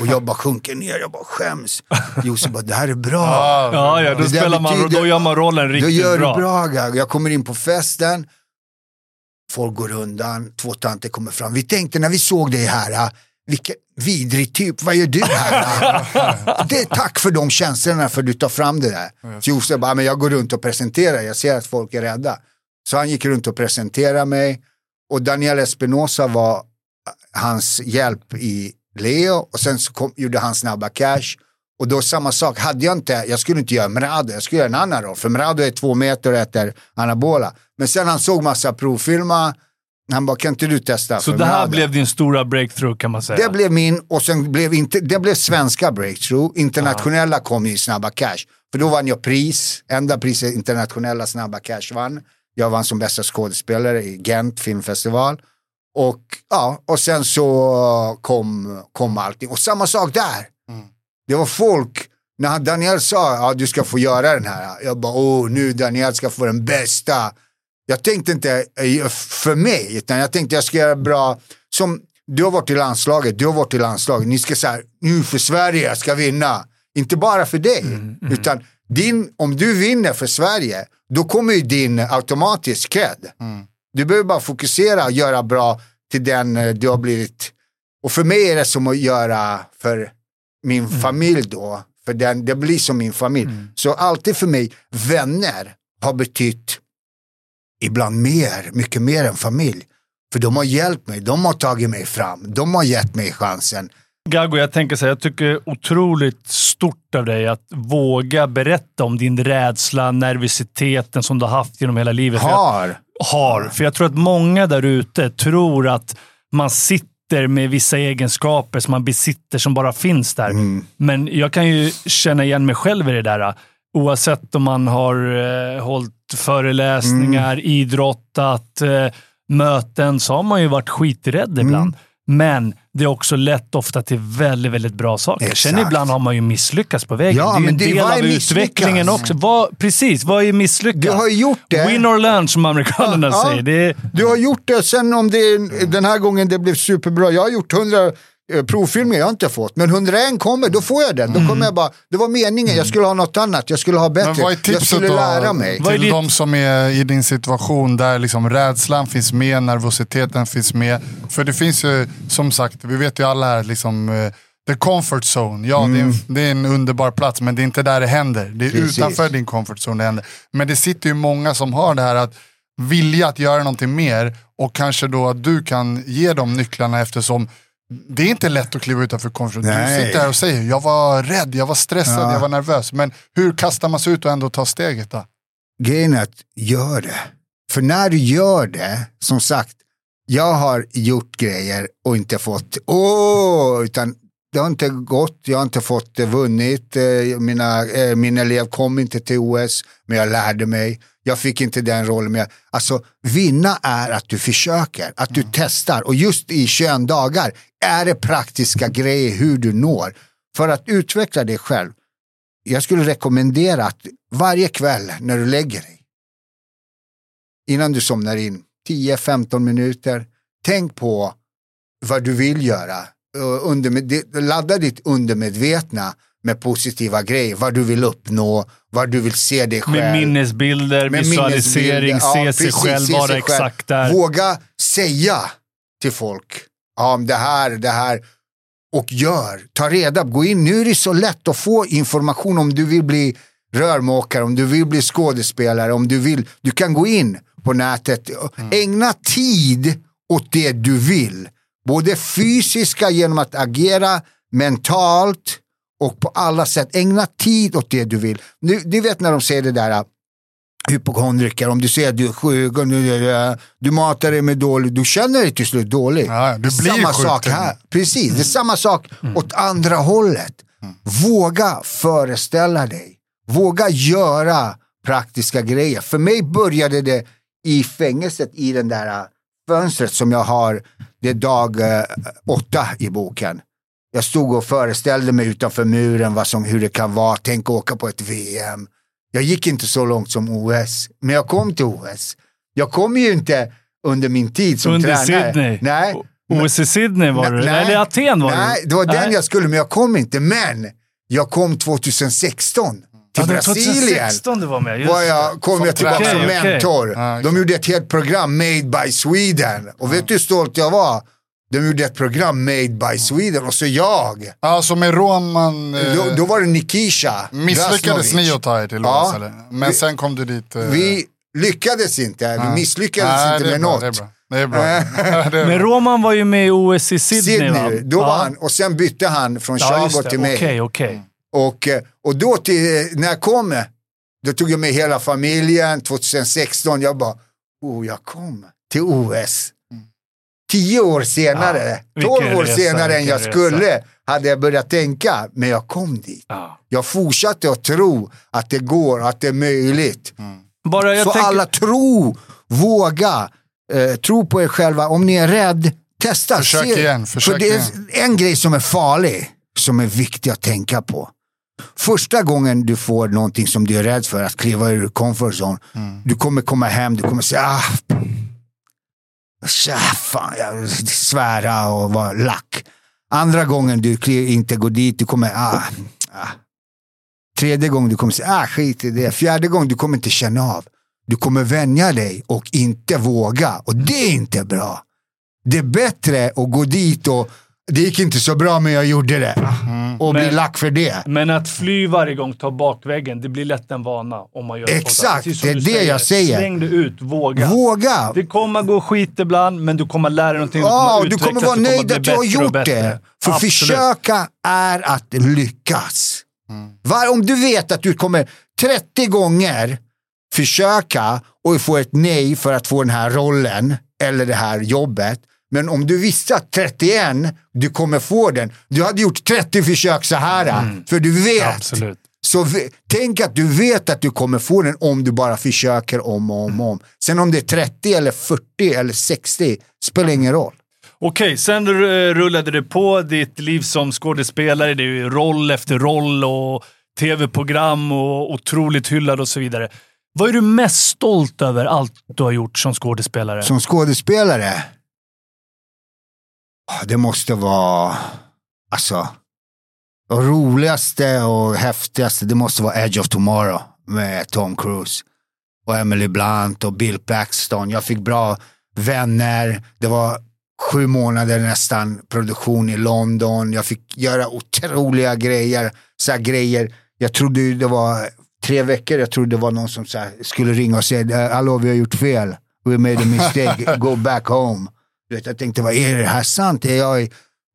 [SPEAKER 1] Och jag bara sjunker ner, jag bara skäms. Josef bara, det här är bra.
[SPEAKER 3] Ja, ja, då,
[SPEAKER 1] Det
[SPEAKER 3] spelar man,
[SPEAKER 1] betyder-
[SPEAKER 3] då gör man rollen
[SPEAKER 1] Då
[SPEAKER 3] riktigt
[SPEAKER 1] gör
[SPEAKER 3] bra.
[SPEAKER 1] du bra Gag. Jag kommer in på festen. Folk går undan. Två tanter kommer fram. Vi tänkte när vi såg dig här. ah, Vilken vidrig typ. Vad gör du här? ah?" (laughs) det är tack för de känslorna för du tar fram det där. Så Josef bara, men jag går runt och presenterar. Jag ser att folk är rädda. Så han gick runt och presenterade mig. Och Daniel Espinosa var ah, hans hjälp i Leo. Och sen så kom, gjorde han Snabba Cash. Och då samma sak, hade jag inte, jag skulle inte göra Mrado, jag skulle göra en annan roll. För Mrado är två meter och äter anabola. Men sen han såg massa provfilmer, han bara, kan inte du testa
[SPEAKER 3] Så det här
[SPEAKER 1] Mrado?"
[SPEAKER 3] blev din stora breakthrough kan man säga.
[SPEAKER 1] Det blev min, och sen blev inte, det blev svenska breakthrough. Internationella kom ju i Snabba Cash. För då vann jag pris, enda priset internationella Snabba Cash vann. Jag vann som bästa skådespelare i Gent filmfestival. Och, ja, och sen så kom, kom allting. Och samma sak där. Det var folk, när Daniel sa ja, du ska få göra den här. Jag bara, åh nu Daniel ska få den bästa. Jag tänkte inte eh, för mig, utan jag tänkte jag ska göra bra. Som du har varit i landslaget, du har varit i landslaget. Ni ska säga, nu för Sverige, jag ska vinna. Inte bara för dig, utan din, om du vinner för Sverige, då kommer ju din automatisk cred. Du behöver bara fokusera och göra bra till den eh, du har blivit. Och för mig är det som att göra för min familj då. För den, det blir som min familj. Så alltid för mig, vänner har betytt ibland mer, mycket mer än familj. För de har hjälpt mig, de har tagit mig fram, de har gett mig chansen.
[SPEAKER 3] Gago, jag tänker så här, jag tycker otroligt stort av dig att våga berätta om din rädsla, nervositeten som du har haft genom hela livet. För jag-
[SPEAKER 1] Har.
[SPEAKER 3] har. För jag tror att många där ute tror att man sitter med vissa egenskaper som man besitter som bara finns där.
[SPEAKER 1] Mm.
[SPEAKER 3] Men jag kan ju känna igen mig själv i det där. Oavsett om man har eh, hållit föreläsningar,
[SPEAKER 1] Mm.
[SPEAKER 3] idrottat, eh, möten, så har man ju varit skiträdd
[SPEAKER 1] Mm.
[SPEAKER 3] Men det är också lätt ofta till väldigt, väldigt bra saker. Sen
[SPEAKER 1] Exakt.
[SPEAKER 3] ibland har man ju misslyckats på vägen.
[SPEAKER 1] Ja,
[SPEAKER 3] det är ju
[SPEAKER 1] men
[SPEAKER 3] en del av utvecklingen också. Vad, precis, vad är misslyckas?
[SPEAKER 1] Du har gjort det.
[SPEAKER 3] Win or learn som amerikanerna
[SPEAKER 1] Ja,
[SPEAKER 3] säger. Det är,
[SPEAKER 1] Du har gjort det, sen om det den här gången det blev superbra. Jag har gjort 100 eh, provfilmer jag inte fått, men 101 kommer, då får jag den. Då kommer jag bara, det var meningen, jag skulle ha något annat, jag skulle ha bättre,
[SPEAKER 2] Men vad är
[SPEAKER 1] jag skulle
[SPEAKER 2] då
[SPEAKER 1] lära mig.
[SPEAKER 3] Vad är
[SPEAKER 2] till
[SPEAKER 3] ditt-
[SPEAKER 2] de som är i din situation där liksom rädslan finns med, nervositeten finns med? För det finns ju, som sagt, vi vet ju alla här, liksom, eh, the comfort zone. Ja, det, är en, det är en underbar plats, men det är inte där det händer. Det är
[SPEAKER 1] Precis.
[SPEAKER 2] utanför din comfort zone det händer. Men det sitter ju många som har det här att vilja att göra någonting mer och kanske då att du kan ge dem nycklarna eftersom det är inte lätt att kliva utanför zone. Du sitter här och säger, jag var rädd, jag var stressad,
[SPEAKER 1] Ja.
[SPEAKER 2] jag var nervös. Men hur kastar man sig ut och ändå tar steget då?
[SPEAKER 1] Grejen är att gör det. För när du gör det, som sagt, jag har gjort grejer och inte fått, åh, utan det har inte gått, jag har inte fått eh, vunnit, eh, mina, eh, min elev kom inte till OS, men jag lärde mig. Jag fick inte den rollen. Men jag, alltså, vinna är att du försöker, att du testar. Och just i 21 dagar är det praktiska grejer hur du når. För att utveckla dig själv. Jag skulle rekommendera att varje kväll när du lägger dig, innan du somnar in, 10-15 minuter, tänk på vad du vill göra. Undermed, det- ladda ditt undermedvetna med positiva grejer, vad du vill uppnå, vad du vill se dig själv.
[SPEAKER 3] med minnesbilder,
[SPEAKER 1] Med
[SPEAKER 3] visualisering,
[SPEAKER 1] minnesbilder.
[SPEAKER 3] se
[SPEAKER 1] Ja,
[SPEAKER 3] sig
[SPEAKER 1] precis,
[SPEAKER 3] själv,
[SPEAKER 1] se
[SPEAKER 3] vara
[SPEAKER 1] sig själv.
[SPEAKER 3] exakt där.
[SPEAKER 1] Våga säga till folk, ja det här, det här. Och gör, ta reda på, gå in. Nu är det så lätt att få information om du vill bli rörmokare, om du vill bli skådespelare, om du vill. Du kan gå in på nätet. Ägna tid åt det du vill. Både fysiska genom att agera mentalt och på alla sätt. Ägna tid åt det du vill. Du, du vet när de säger det där hypokondriker, om du säger att du är sjuk, och du, du matar dig med dåligt, du känner dig till slut dålig.
[SPEAKER 2] Ja,
[SPEAKER 1] Det
[SPEAKER 2] blir
[SPEAKER 1] samma
[SPEAKER 2] sjuk
[SPEAKER 1] sak här. Precis, det är samma sak åt andra hållet. Våga föreställa dig. Våga göra praktiska grejer. För mig började det i fängelset i den där äh, fönstret som jag har, det är dag eh, åtta i boken. Jag stod och föreställde mig utanför muren vad som, hur det kan vara, tänk åka på ett VM. Jag gick inte så långt som OS, men jag kom till OS. Jag kom ju inte under min tid som
[SPEAKER 3] Under
[SPEAKER 1] tränare.
[SPEAKER 3] Sydney.
[SPEAKER 1] Nej,
[SPEAKER 3] OS i Sydney var du?
[SPEAKER 1] Nej,
[SPEAKER 3] Eller Aten var
[SPEAKER 1] Nej,
[SPEAKER 3] du?
[SPEAKER 1] det var den
[SPEAKER 3] Nej.
[SPEAKER 1] jag skulle, men jag kom inte. Men jag kom 2016 till
[SPEAKER 3] Ja,
[SPEAKER 1] Brasilien.
[SPEAKER 3] 2016 du var med. Just
[SPEAKER 1] Var jag, kom jag tillbaka
[SPEAKER 3] Okej,
[SPEAKER 1] som mentor.
[SPEAKER 2] Ja,
[SPEAKER 1] De gjorde ett helt program, Made by Sweden. Och vet du hur stolt jag var? De gjorde ett program, Made by Sweden, och så jag.
[SPEAKER 2] Alltså med Roman, eh,
[SPEAKER 1] Då, då var det Nikisha
[SPEAKER 2] misslyckades ni att ta er till
[SPEAKER 1] Ja.
[SPEAKER 2] Eller? Men
[SPEAKER 1] Vi-
[SPEAKER 2] sen kom du dit. eh,
[SPEAKER 1] Vi lyckades inte, vi misslyckades inte med
[SPEAKER 2] bra,
[SPEAKER 1] något.
[SPEAKER 2] Det är bra. Det är bra. (laughs) det är
[SPEAKER 3] Men. Roman var ju med i OS i Sydney,
[SPEAKER 1] Sydney,
[SPEAKER 3] va?
[SPEAKER 1] då var
[SPEAKER 3] Ja.
[SPEAKER 1] han, och sen bytte han från
[SPEAKER 3] Ja,
[SPEAKER 1] Chago
[SPEAKER 3] det.
[SPEAKER 1] till mig.
[SPEAKER 3] Okej, okej.
[SPEAKER 1] Och, eh, och då till, när jag kom, då tog jag med hela familjen 2016. Jag bara, oh jag kom till OS. Tio år senare,
[SPEAKER 3] Ja,
[SPEAKER 1] tolv år
[SPEAKER 3] resa,
[SPEAKER 1] senare än jag
[SPEAKER 3] resa.
[SPEAKER 1] skulle, hade jag börjat tänka, men jag kom dit.
[SPEAKER 3] Ja.
[SPEAKER 1] Jag fortsatte att tro att det går, att det är möjligt.
[SPEAKER 3] Bara jag
[SPEAKER 1] Så
[SPEAKER 3] tänker,
[SPEAKER 1] alla tro, våga, eh, tro på er själva. Om ni är rädd, testa.
[SPEAKER 2] Försök
[SPEAKER 1] Se-
[SPEAKER 2] igen, försök
[SPEAKER 1] För det är en grej som är farlig, som är viktig att tänka på. Första gången du får någonting som du är rädd för, att kliva ur comfort zone,
[SPEAKER 2] Mm.
[SPEAKER 1] du kommer komma hem, du kommer säga ah, tja, fan, jag svära och vara lack. Andra gången du inte går dit, du kommer, ah, ah. Tredje gången du kommer säga, ah, skit i det. Fjärde gången du kommer inte känna av. Du kommer vänja dig och inte våga. Och det är inte bra. Det är bättre att gå dit och det gick inte så bra men jag gjorde det. Och bli
[SPEAKER 3] Men-
[SPEAKER 1] lack för det.
[SPEAKER 3] Men att fly varje gång, ta bakväggen, det blir lätt en vana om man gör
[SPEAKER 1] Exakt, det är det jag säger.
[SPEAKER 3] Släng det ut, våga.
[SPEAKER 1] Våga!
[SPEAKER 3] Det kommer gå skit ibland, men du kommer lära dig någonting.
[SPEAKER 1] Ja,
[SPEAKER 3] du
[SPEAKER 1] du
[SPEAKER 3] kommer,
[SPEAKER 1] kommer vara nöjd
[SPEAKER 3] bli
[SPEAKER 1] att du har
[SPEAKER 3] och
[SPEAKER 1] gjort det. För
[SPEAKER 3] Absolut.
[SPEAKER 1] försöka är att lyckas. Var, om du vet att du kommer 30 gånger försöka och få ett nej för att få den här rollen eller det här jobbet. Men om du visste att 31, du kommer få den. Du hade gjort 30 försök så här. För du vet.
[SPEAKER 3] Absolut.
[SPEAKER 1] Så tänk att du vet att du kommer få den om du bara försöker om och om och om. Sen om det är 30 eller 40 eller 60 spelar ingen roll.
[SPEAKER 3] Okej, sen rullade det på ditt liv som skådespelare. Det är ju roll efter roll och tv-program och otroligt hyllad och så vidare. Vad är du mest stolt över allt du har gjort som skådespelare?
[SPEAKER 1] Som skådespelare? Ah, Det måste vara, alltså, det roligaste och häftigaste, det måste vara Edge of Tomorrow med Tom Cruise. Och Emily Blunt och Bill Paxton. Jag fick bra vänner. Det var sju månader nästan produktion i London. Jag fick göra otroliga grejer. Så grejer. Jag trodde det var tre veckor, jag trodde det var någon som skulle ringa och säga hallå vi har gjort fel. We made a mistake, (laughs) go back home. Du vet, jag tänkte, vad är det här sant? Är jag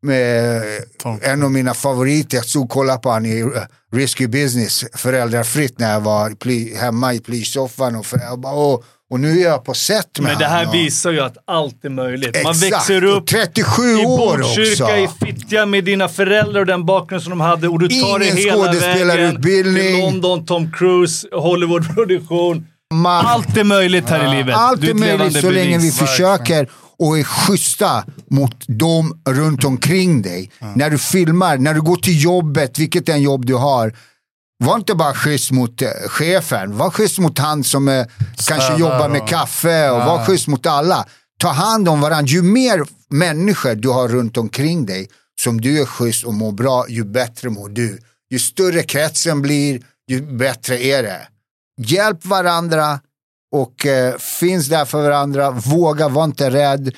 [SPEAKER 1] med
[SPEAKER 2] Tom.
[SPEAKER 1] en av mina favoriter, jag stod och kollade på honom i eh, Risky Business, föräldrafritt när jag var hemma i plysoffan och, för, jag bara, åh, och nu är jag på set med
[SPEAKER 3] Men det här
[SPEAKER 1] och-
[SPEAKER 3] visar ju att allt är möjligt. Man
[SPEAKER 1] Exakt,
[SPEAKER 3] växer
[SPEAKER 1] och
[SPEAKER 3] upp
[SPEAKER 1] 37
[SPEAKER 3] i
[SPEAKER 1] år
[SPEAKER 3] Botkyrka, i Fittja med dina föräldrar och den bakgrund som de hade och du tar dig
[SPEAKER 1] Ingen
[SPEAKER 3] hela vägen till London, Tom Cruise, Hollywoodproduktion.
[SPEAKER 1] Man-
[SPEAKER 3] Allt är möjligt här i livet.
[SPEAKER 1] Allt är möjligt så länge vi
[SPEAKER 3] bevis.
[SPEAKER 1] försöker och är schyssta mot dem runt omkring dig. När du filmar, när du går till jobbet, vilket än jobb du har. Var inte bara schysst mot eh, chefen, var schysst mot han som eh, kanske jobbar med
[SPEAKER 2] och-
[SPEAKER 1] kaffe och var schysst mot alla. Ta hand om varandra. Ju mer människor du har runt omkring dig som du är schysst och mår bra, ju bättre mår du. Ju större kretsen blir, ju bättre är det. Hjälp varandra och eh, finns där för varandra. Våga, var inte rädd.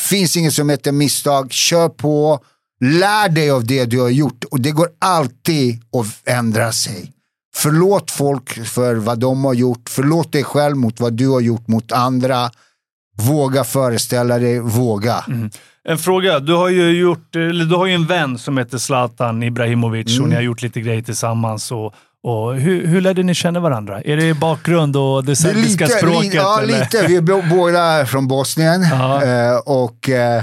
[SPEAKER 1] Finns inget som heter misstag. Kör på. Lär dig av det du har gjort och det går alltid att ändra sig. Förlåt folk för vad de har gjort. Förlåt dig själv mot vad du har gjort mot andra. Våga föreställa dig, våga.
[SPEAKER 3] En fråga. Du har ju gjort, eller du har ju en vän som heter Zlatan Ibrahimovic
[SPEAKER 1] Mm.
[SPEAKER 3] och ni har gjort lite grejer tillsammans. Och, och hur, hur lärde ni känna varandra? Är det bakgrund och det serbiska
[SPEAKER 1] lite,
[SPEAKER 3] språket?
[SPEAKER 1] li, ja,
[SPEAKER 3] eller?
[SPEAKER 1] lite. Vi är båda från Bosnien.
[SPEAKER 3] Ja.
[SPEAKER 1] Eh, och eh,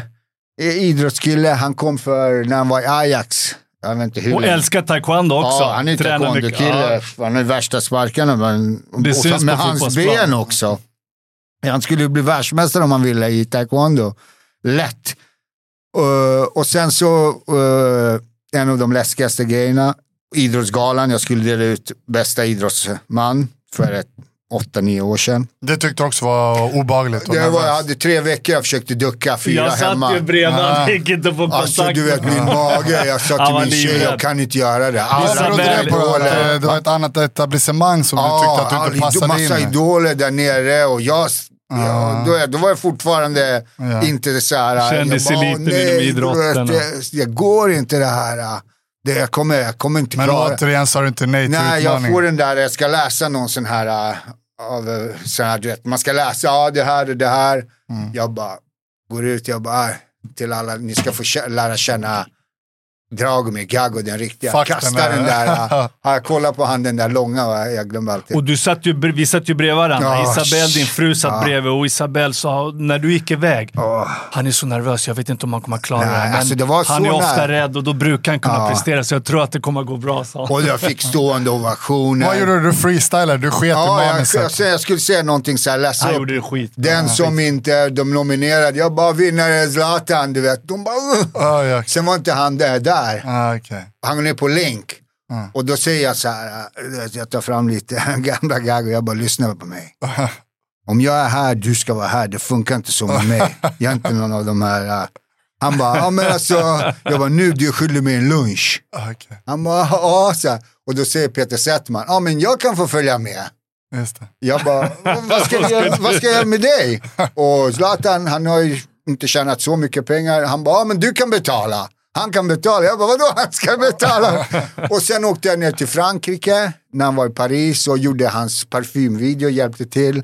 [SPEAKER 1] idrottskille, han kom för när han var i Ajax. Jag vet inte hur
[SPEAKER 3] Och älskar taekwondo också.
[SPEAKER 1] Ja, han är taekwondo-kille.
[SPEAKER 3] Ja.
[SPEAKER 1] Han är värsta sparkarna. Men,
[SPEAKER 3] Det
[SPEAKER 1] och
[SPEAKER 3] syns
[SPEAKER 1] med hans ben också. Han skulle bli världsmästare om han ville i taekwondo. Lätt. Eh, och sen så, eh, en av de läskigaste grejerna, Idrottsgalan. Jag skulle dela ut bästa idrottsman för ett åtta, nio år sedan.
[SPEAKER 2] Det tyckte jag också var obehagligt.
[SPEAKER 1] Det var, jag hade tre veckor, jag försökte ducka, fyra
[SPEAKER 3] Jag satt
[SPEAKER 1] hemma.
[SPEAKER 3] ju bredvid,
[SPEAKER 2] Ah.
[SPEAKER 3] han gick inte att få kontakt.
[SPEAKER 1] Alltså du vet min mage, jag sa till min tjej, jag kan inte göra det.
[SPEAKER 2] Ja,
[SPEAKER 1] Alla
[SPEAKER 2] det på det var ett annat etablissemang som du tyckte att du inte passade in
[SPEAKER 1] massa idoler där nere och jag, ja, då, då var jag fortfarande
[SPEAKER 2] Ja.
[SPEAKER 1] inte så här.
[SPEAKER 3] Kändiseliten
[SPEAKER 1] jag bara,
[SPEAKER 3] inom
[SPEAKER 1] "Åh, nej,
[SPEAKER 3] idrotten
[SPEAKER 1] du vet, Det, det går inte det här. Det, jag, kommer, jag kommer inte
[SPEAKER 2] Men
[SPEAKER 1] klara
[SPEAKER 2] återigen sa du inte nej till
[SPEAKER 1] Nej, jag
[SPEAKER 2] utmaningen.
[SPEAKER 1] får den där, jag ska läsa någon sån här, äh, av, sån här du vet, man ska läsa, ja det här och det här.
[SPEAKER 2] Mm.
[SPEAKER 1] Jag bara går ut, jag bara, äh, till alla, ni ska få lära känna Dragomir Gago, den riktiga.
[SPEAKER 2] Fuck
[SPEAKER 1] Kasta
[SPEAKER 2] den där.
[SPEAKER 1] den där, har jag kollat på han den där långa, va? jag glömmer alltid.
[SPEAKER 3] Och du satt ju, vi satt ju bredvid varandra.
[SPEAKER 1] Ja,
[SPEAKER 3] Isabelle, din fru, satt
[SPEAKER 1] ja.
[SPEAKER 3] bredvid och Isabelle sa, när du gick iväg,
[SPEAKER 1] Åh.
[SPEAKER 3] han är så nervös, jag vet inte om han kommer att klara
[SPEAKER 1] Nej,
[SPEAKER 3] det.
[SPEAKER 1] alltså det var
[SPEAKER 3] han är ofta
[SPEAKER 1] nära.
[SPEAKER 3] rädd och då brukar han kunna
[SPEAKER 1] Ja.
[SPEAKER 3] prestera, så jag tror att det kommer att gå bra, sa.
[SPEAKER 1] Och jag fick stående ovationer.
[SPEAKER 2] Vad gjorde du? Du freestylade, du sket i
[SPEAKER 1] Ja, jag,
[SPEAKER 2] manuset.
[SPEAKER 1] jag, jag skulle säga någonting så här, läsa
[SPEAKER 3] Han
[SPEAKER 1] upp.
[SPEAKER 3] gjorde skit.
[SPEAKER 1] Den som inte är de nominerade, jag bara vinnare Zlatan, du vet. De bara, "Ugh."
[SPEAKER 2] Ah, ja.
[SPEAKER 1] Sen var inte han där. där.
[SPEAKER 2] Ah, okej.
[SPEAKER 1] Han är på länk.
[SPEAKER 2] Mm.
[SPEAKER 1] Och då säger jag så här, äh, jag tar fram lite (laughs) gamla gag och jag bara lyssnar på mig. (laughs) Om jag är här, du ska vara här. Det funkar inte så med mig. (laughs) Jag är inte någon av de här. äh. Han bara, ja men alltså, jag bara, nu du skyldig mig en lunch.
[SPEAKER 2] Ah, okej.
[SPEAKER 1] Han bara, ja så här. Och då säger Peter Settman, ja men jag kan få följa med.
[SPEAKER 2] Just det.
[SPEAKER 1] Jag bara, vad ska jag, vad ska jag göra med dig? Och Zlatan, han har ju inte tjänat så mycket pengar. Han bara, ja men du kan betala. Han kan betala. Jag bara, vadå han ska (laughs) betala? och sen åkte jag ner till Frankrike när han var i Paris och gjorde hans parfymvideo, hjälpte till.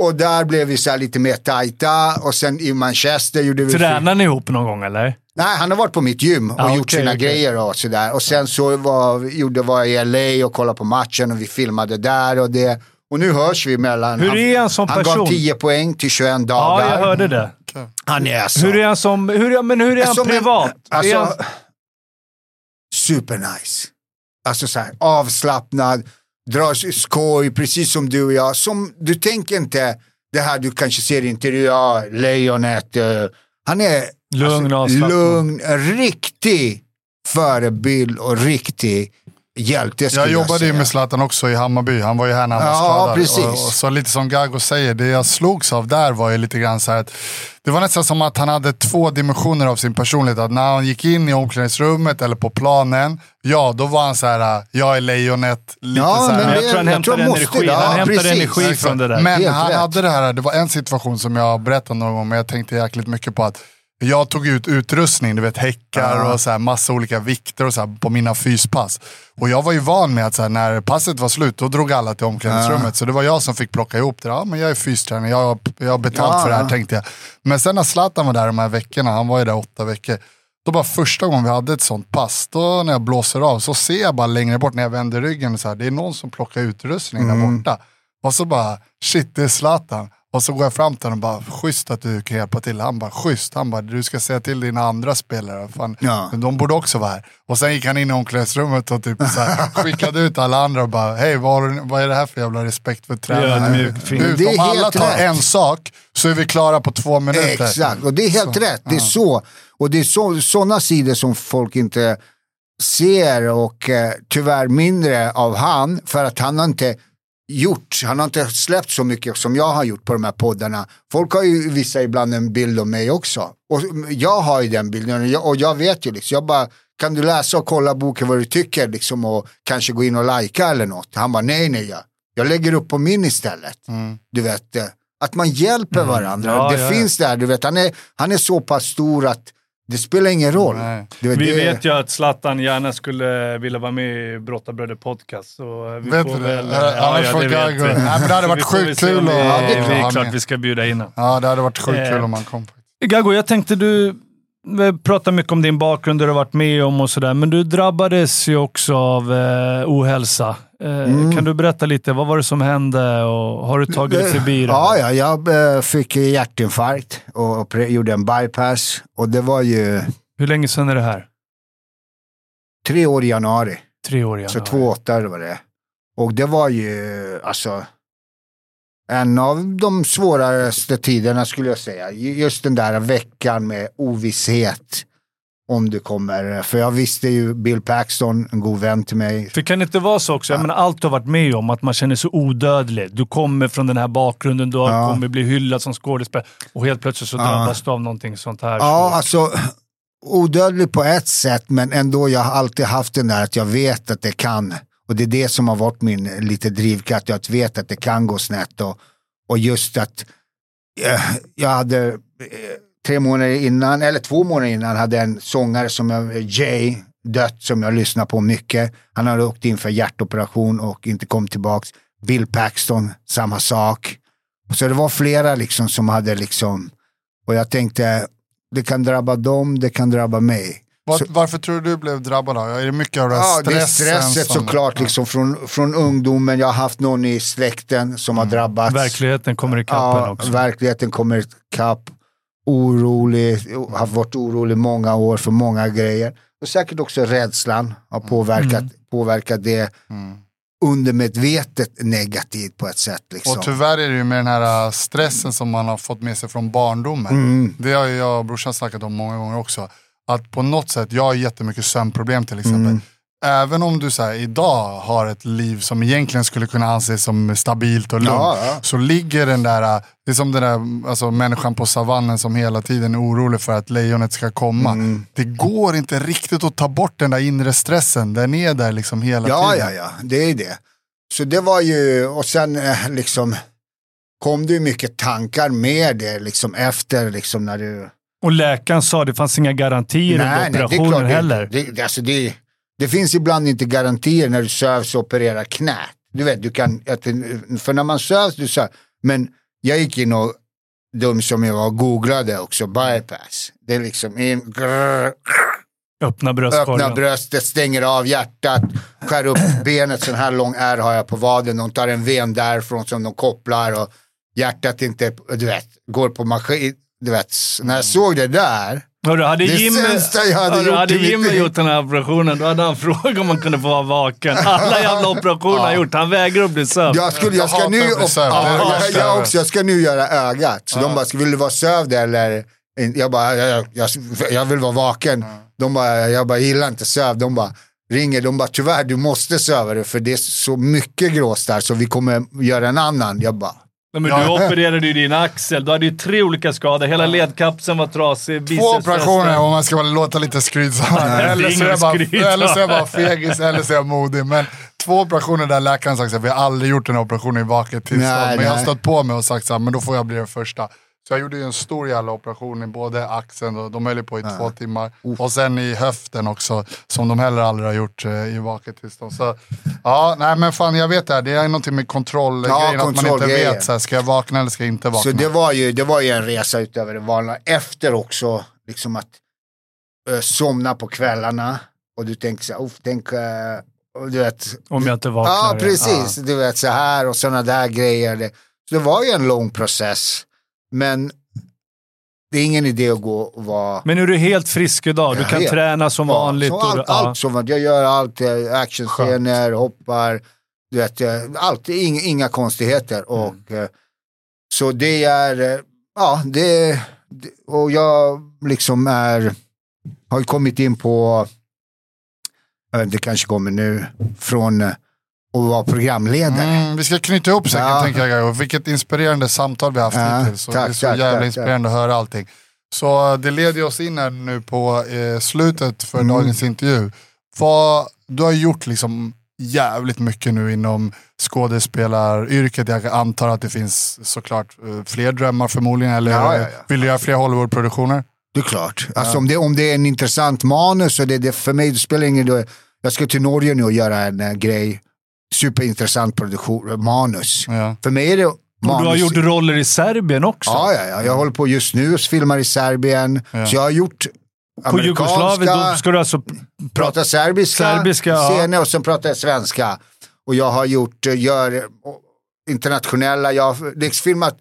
[SPEAKER 1] Och där blev vi så lite mer tajta och sen i Manchester gjorde vi...
[SPEAKER 3] Tränar ni ihop någon gång eller?
[SPEAKER 1] Nej, han har varit på mitt gym och
[SPEAKER 3] Ah,
[SPEAKER 1] gjort
[SPEAKER 3] okej,
[SPEAKER 1] sina
[SPEAKER 3] okej.
[SPEAKER 1] grejer och sådär. Och sen så var, gjorde, var jag i LA och kollade på matchen och vi filmade där och det. Och nu hörs vi mellan...
[SPEAKER 3] Hur är han som
[SPEAKER 1] Han
[SPEAKER 3] person?
[SPEAKER 1] gav 10 poäng till 21
[SPEAKER 3] Ja,
[SPEAKER 1] dagar.
[SPEAKER 3] jag hörde det.
[SPEAKER 1] Han är alltså...
[SPEAKER 3] Hur är han som... Hur, är- men hur är han
[SPEAKER 1] som en-
[SPEAKER 3] privat?
[SPEAKER 1] Alltså,
[SPEAKER 3] är han,
[SPEAKER 1] supernice. Alltså så här, avslappnad, drar skoj, precis som du och jag. Som, du tänker inte det här du kanske ser i intervjuer, ja, lejonet. eh, han är
[SPEAKER 3] Lugn
[SPEAKER 1] alltså, lugn, riktig förebild och riktig hjälte skulle
[SPEAKER 2] Jag jobbade ju med Zlatan också i Hammarby. Han var ju här när han var
[SPEAKER 1] Ja,
[SPEAKER 2] skadad.
[SPEAKER 1] precis.
[SPEAKER 2] Och, och så lite som Gago säger, det jag slogs av där var ju lite grann så här att det var nästan som att han hade två dimensioner av sin personlighet. Att när han gick in i omklädningsrummet eller på planen, ja då var han så här, jag är lejonet. Lite
[SPEAKER 1] Ja,
[SPEAKER 2] så här,
[SPEAKER 1] men
[SPEAKER 3] jag
[SPEAKER 1] det-
[SPEAKER 3] tror han
[SPEAKER 1] jag
[SPEAKER 3] hämtar
[SPEAKER 1] tror
[SPEAKER 3] energi.
[SPEAKER 1] det.
[SPEAKER 3] Han
[SPEAKER 1] Ja,
[SPEAKER 3] hämtar
[SPEAKER 1] precis.
[SPEAKER 3] energi
[SPEAKER 2] Exakt.
[SPEAKER 3] från det där.
[SPEAKER 2] Men
[SPEAKER 1] Helt
[SPEAKER 2] han
[SPEAKER 1] rätt.
[SPEAKER 2] hade det här, det var en situation som jag berättade någon gång, men jag tänkte jäkligt mycket på att jag tog ut utrustning, du vet häckar och så här, massa olika vikter och så här, på mina fyspass. Och jag var ju van med att så här, när passet var slut, då drog alla till omklädningsrummet. Så det var jag som fick plocka ihop det. Ja, men jag är fystränare, jag, har- jag har betalt
[SPEAKER 1] Ja,
[SPEAKER 2] för det här tänkte jag. Men sen när Zlatan var där de här veckorna, han var ju där åtta veckor. Då bara första gången vi hade ett sånt pass, då när jag blåser av så ser jag bara längre bort när jag vänder ryggen, så här, det är någon som plockar utrustning där
[SPEAKER 1] Mm.
[SPEAKER 2] borta. Och så bara, shit det är Zlatan. Och så går jag fram till honom och bara, schysst att du kan hjälpa till. Han bara, schysst. Han bara, du ska säga till dina andra spelare. Fan,
[SPEAKER 1] Ja.
[SPEAKER 2] De borde också vara här. Och sen gick han in i omklädningsrummet och typ så här, (laughs) skickade ut alla andra och bara, hej vad, du- vad är det här för jävla respekt för tränaren?
[SPEAKER 1] Det är
[SPEAKER 2] Om alla tar
[SPEAKER 1] rätt.
[SPEAKER 2] en sak så är vi klara på två minuter.
[SPEAKER 1] Exakt, och det är helt rätt. Det är så. Och det är så, sådana sidor som folk inte ser och eh, tyvärr mindre av han för att han har inte gjort, han har inte släppt så mycket som jag har gjort på de här poddarna. Folk har ju vissa ibland en bild om mig också. Och jag har ju den bilden och jag, och jag vet ju liksom, jag bara, kan du läsa och kolla boken vad du tycker liksom och kanske gå in och likea eller något. Han bara, nej nej, jag, jag lägger upp på min istället. Du vet, eh, att man hjälper varandra.
[SPEAKER 3] Ja,
[SPEAKER 1] det
[SPEAKER 3] ja, ja.
[SPEAKER 1] finns där, du vet, han är, han är så pass stor att det spelar ingen roll.
[SPEAKER 3] Vi
[SPEAKER 1] det,
[SPEAKER 3] vet ju att Zlatan gärna skulle vilja vara med i Brottarbröder podcast. Så vi
[SPEAKER 2] Vet
[SPEAKER 3] får
[SPEAKER 2] du det?
[SPEAKER 3] väl...
[SPEAKER 2] Eh, annars får
[SPEAKER 3] det vet vi.
[SPEAKER 2] Nej, men det hade varit
[SPEAKER 3] väl
[SPEAKER 2] sjukt kul
[SPEAKER 3] vi-
[SPEAKER 2] att-
[SPEAKER 1] Ja, det är klart.
[SPEAKER 3] vi ska bjuda in honom.
[SPEAKER 2] Ja, det hade varit sjukt
[SPEAKER 3] Eh,
[SPEAKER 2] kul om han kom.
[SPEAKER 3] Gago, jag tänkte du vi pratar mycket om din bakgrund, det du har varit med om och sådär, men du drabbades ju också av eh, ohälsa. Eh,
[SPEAKER 1] Mm.
[SPEAKER 3] Kan du berätta lite, vad var det som hände och har du tagit dig förbi det?
[SPEAKER 1] Ja, ja, jag eh, fick hjärtinfarkt och gjorde en bypass. Och det var ju
[SPEAKER 3] Hur länge sedan är det här?
[SPEAKER 1] tre år i januari.
[SPEAKER 3] Tre år igen.
[SPEAKER 1] Så två åttor var det. Och det var ju alltså en av de svåraste tiderna skulle jag säga. Just den där veckan med ovisshet om du kommer. För jag visste ju Bill Paxton, en god vän till mig.
[SPEAKER 3] För kan det inte vara så också? Jag menar, allt du har varit med om, att man känner sig odödlig. Du kommer från den här bakgrunden, du
[SPEAKER 1] Ja.
[SPEAKER 3] kommer bli hyllad som skådespelare och helt plötsligt så
[SPEAKER 1] Ja.
[SPEAKER 3] drabbas du av någonting sånt här.
[SPEAKER 1] Ja,
[SPEAKER 3] Så-
[SPEAKER 1] alltså odödlig på ett sätt, men ändå jag har alltid haft den där att jag vet att det kan. Och det är det som har varit min lite drivkraft, jag vet att det kan gå snett. Och, och just att eh, jag hade eh, tre månader innan, eller två månader innan, hade en sångare som jag, Jay, dött som jag lyssnar på mycket. Han hade åkt in för hjärtoperation och inte kom tillbaks. Bill Paxton, samma sak. Så det var flera liksom som hade liksom, och jag tänkte, det kan drabba dem, det kan drabba mig.
[SPEAKER 2] Var,
[SPEAKER 1] Så-
[SPEAKER 2] varför tror du du blev drabbad då? Är det mycket av den här
[SPEAKER 1] Ja, det är
[SPEAKER 2] stressen?
[SPEAKER 1] stresset
[SPEAKER 2] som-
[SPEAKER 1] såklart, liksom från, från ungdomen. Jag har haft någon i släkten som har drabbats.
[SPEAKER 3] Verkligheten kommer ikapp
[SPEAKER 1] Ja,
[SPEAKER 3] också.
[SPEAKER 1] verkligheten kommer ikapp. Orolig, har varit orolig många år för många grejer. Och säkert också rädslan har påverkat, påverkat det undermedvetet negativt på ett sätt. Liksom.
[SPEAKER 2] Och tyvärr är det ju med den här äh, stressen som man har fått med sig från barndomen.
[SPEAKER 1] Mm.
[SPEAKER 2] Det har jag och brorsan snackat om många gånger också. Att på något sätt, jag har jättemycket sömnproblem till exempel.
[SPEAKER 1] Mm.
[SPEAKER 2] Även om du så här, idag har ett liv som egentligen skulle kunna anses som stabilt och lugnt.
[SPEAKER 1] Ja, ja.
[SPEAKER 2] Så ligger den där, äh, det är som den där alltså, människan på savannen som hela tiden är orolig för att lejonet ska komma.
[SPEAKER 1] Mm.
[SPEAKER 2] Det går inte riktigt att ta bort den där inre stressen. Den är där liksom hela
[SPEAKER 1] Ja,
[SPEAKER 2] tiden.
[SPEAKER 1] ja, ja, det är det. Så det var ju, och sen eh, liksom kom det ju mycket tankar med det liksom efter liksom när du
[SPEAKER 3] Och läkaren sa det fanns inga garantier under operationen
[SPEAKER 1] det,
[SPEAKER 3] heller.
[SPEAKER 1] Det, det, alltså det, det finns ibland inte garantier när du sövs och opererar knät. Du vet, du kan, för när man sövs, du sa, men jag gick in och dum som jag var googlade också, bypass. Det är liksom in, grrr,
[SPEAKER 3] Öppna bröstkorgen.
[SPEAKER 1] öppna bröstet, stänger av hjärtat, skär upp benet, sån här lång ärr har jag på vaden, de tar en ven därifrån som de kopplar och hjärtat inte, du vet, går på maskin. Du vet, när jag såg det där,
[SPEAKER 3] Hörru, hade
[SPEAKER 1] Det sämsta jag hade
[SPEAKER 3] hörru,
[SPEAKER 1] gjort
[SPEAKER 3] hade
[SPEAKER 1] mitt liv.
[SPEAKER 3] gjort den här operationen, då hade han (laughs) frågat om man kunde få vara vaken. Alla jävla operationer han har gjort. Han vägrar att bli sövd.
[SPEAKER 1] Jag, skulle, jag,
[SPEAKER 2] Jag
[SPEAKER 1] ska
[SPEAKER 2] hatar
[SPEAKER 1] nu,
[SPEAKER 2] att bli sövd.
[SPEAKER 1] ja, jag, jag,
[SPEAKER 2] jag
[SPEAKER 1] också, jag ska nu göra ögat. Så de bara, vill du vara sövd eller? Jag bara, jag, jag, jag vill vara vaken. De bara, jag bara, gillar inte sövd. De bara, ringer, de bara, tyvärr du måste söva dig för det är så mycket grås där så vi kommer göra en annan. Jag bara,
[SPEAKER 3] Nej, men du opererade ju din axel. Du hade ju tre olika skador. Hela ledkapseln var trasig.
[SPEAKER 2] Två operationer om man ska låta lite skrytsam. eller, så jag bara, eller så är jag bara fegis, eller så är jag modig. Men två operationer där läkaren sagt att vi har aldrig gjort den här operationen i vaket tillstånd. Men jag har
[SPEAKER 1] nej.
[SPEAKER 2] stått på mig och sagt så här, men då får jag bli den första. Så jag gjorde ju en stor jävla operation i både axeln, och de höll på i två timmar. Och sen i höften också, som de heller aldrig har gjort eh, i vaket tillstånd. Så ja, nej men fan jag vet det här. Det är någonting med kontrollgrejen,
[SPEAKER 1] Ja,
[SPEAKER 2] att man inte
[SPEAKER 1] kontrollgrejen.
[SPEAKER 2] vet. Så här, ska jag vakna eller ska jag inte vakna?
[SPEAKER 1] Så det var, ju, det var ju en resa utöver det vanliga. Efter också, liksom att uh, somna på kvällarna. Och du tänker så här, "Uff, tänk, uh, och du vet,
[SPEAKER 3] Om jag inte vaknar.
[SPEAKER 1] Ja, precis. Du vet så här och sådana där grejer. Det, så det var ju en lång process. Men det är ingen idé att gå och vara...
[SPEAKER 3] Men är du helt frisk idag? Du kan
[SPEAKER 1] helt.
[SPEAKER 3] träna som
[SPEAKER 1] Ja,
[SPEAKER 3] vanligt? och,
[SPEAKER 1] allt,
[SPEAKER 3] ja.
[SPEAKER 1] allt som vanligt. Jag gör allt. eh, Actionscener, hoppar. Du vet, allt. Inga, inga konstigheter. Och, eh, så det är, eh, ja, det, och jag liksom är, har ju kommit in på, det kanske kommer nu, från eh, att vara programledare.
[SPEAKER 2] Mm, vi ska knyta ihop säkert,
[SPEAKER 1] Ja.
[SPEAKER 2] tänker jag. Och vilket inspirerande samtal vi haft
[SPEAKER 1] Ja,
[SPEAKER 2] hittills. Och
[SPEAKER 1] tack,
[SPEAKER 2] det är så
[SPEAKER 1] tack,
[SPEAKER 2] jävla
[SPEAKER 1] tack,
[SPEAKER 2] inspirerande att höra allting. Så det leder oss in här nu på eh, slutet för
[SPEAKER 1] Mm.
[SPEAKER 2] dagens intervju. Vad, du har gjort liksom jävligt mycket nu inom skådespelaryrket. Jag antar att det finns såklart eh, fler drömmar förmodligen. Eller
[SPEAKER 1] Ja, ja,
[SPEAKER 2] eh,
[SPEAKER 1] ja.
[SPEAKER 2] vill du göra fler Hollywoodproduktioner?
[SPEAKER 1] Det är klart. Alltså, om, det, om det är en intressant manus, och det, det, för mig det spelar ingen roll. Jag ska till Norge nu och göra en eh, grej. Superintressant produktion, manus.
[SPEAKER 2] Ja.
[SPEAKER 1] För mig är det
[SPEAKER 3] Och du har
[SPEAKER 1] manus.
[SPEAKER 3] gjort roller i Serbien också.
[SPEAKER 1] Ja, ja, ja, jag håller på just nu och filmar i Serbien.
[SPEAKER 2] Ja.
[SPEAKER 1] Så jag har gjort
[SPEAKER 3] På Jugoslavien, då ska du alltså...
[SPEAKER 1] prata serbiska,
[SPEAKER 3] Serbiska, ja.
[SPEAKER 1] scener och sen pratar jag svenska. Och jag har gjort, eh, gör eh, internationella, jag har liksom filmat,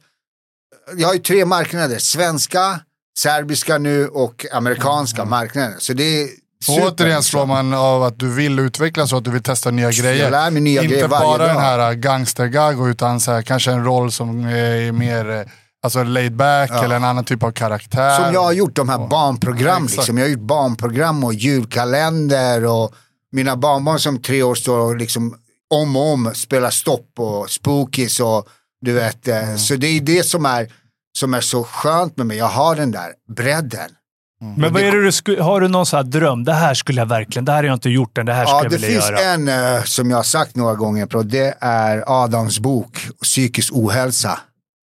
[SPEAKER 1] jag har ju tre marknader, svenska, serbiska nu och amerikanska marknader. Så det är super,
[SPEAKER 2] återigen slår man av att du vill utvecklas och att du vill testa nya grejer.
[SPEAKER 1] Jag lär mig nya
[SPEAKER 2] Inte
[SPEAKER 1] grejer
[SPEAKER 2] bara den
[SPEAKER 1] dag.
[SPEAKER 2] här gangstergago utan så här, kanske en roll som är mer eh, alltså laid back eller en annan typ av karaktär.
[SPEAKER 1] Som jag har gjort, de här barnprogram.
[SPEAKER 2] exakt.
[SPEAKER 1] liksom. Jag har gjort barnprogram och julkalender och mina barnbarn som tre år står och liksom om och om spelar stopp och spookies och du vet. eh, Så det är det som är, som är så skönt med mig. Jag har den där bredden.
[SPEAKER 3] Men vad är det du har du någon sån här dröm? Det här skulle jag verkligen, det här har jag inte gjort än, det här skulle
[SPEAKER 1] Ja,
[SPEAKER 3] jag
[SPEAKER 1] det
[SPEAKER 3] vilja
[SPEAKER 1] finns
[SPEAKER 3] göra.
[SPEAKER 1] en eh, som jag har sagt några gånger, på, det är Adams bok, Psykisk ohälsa.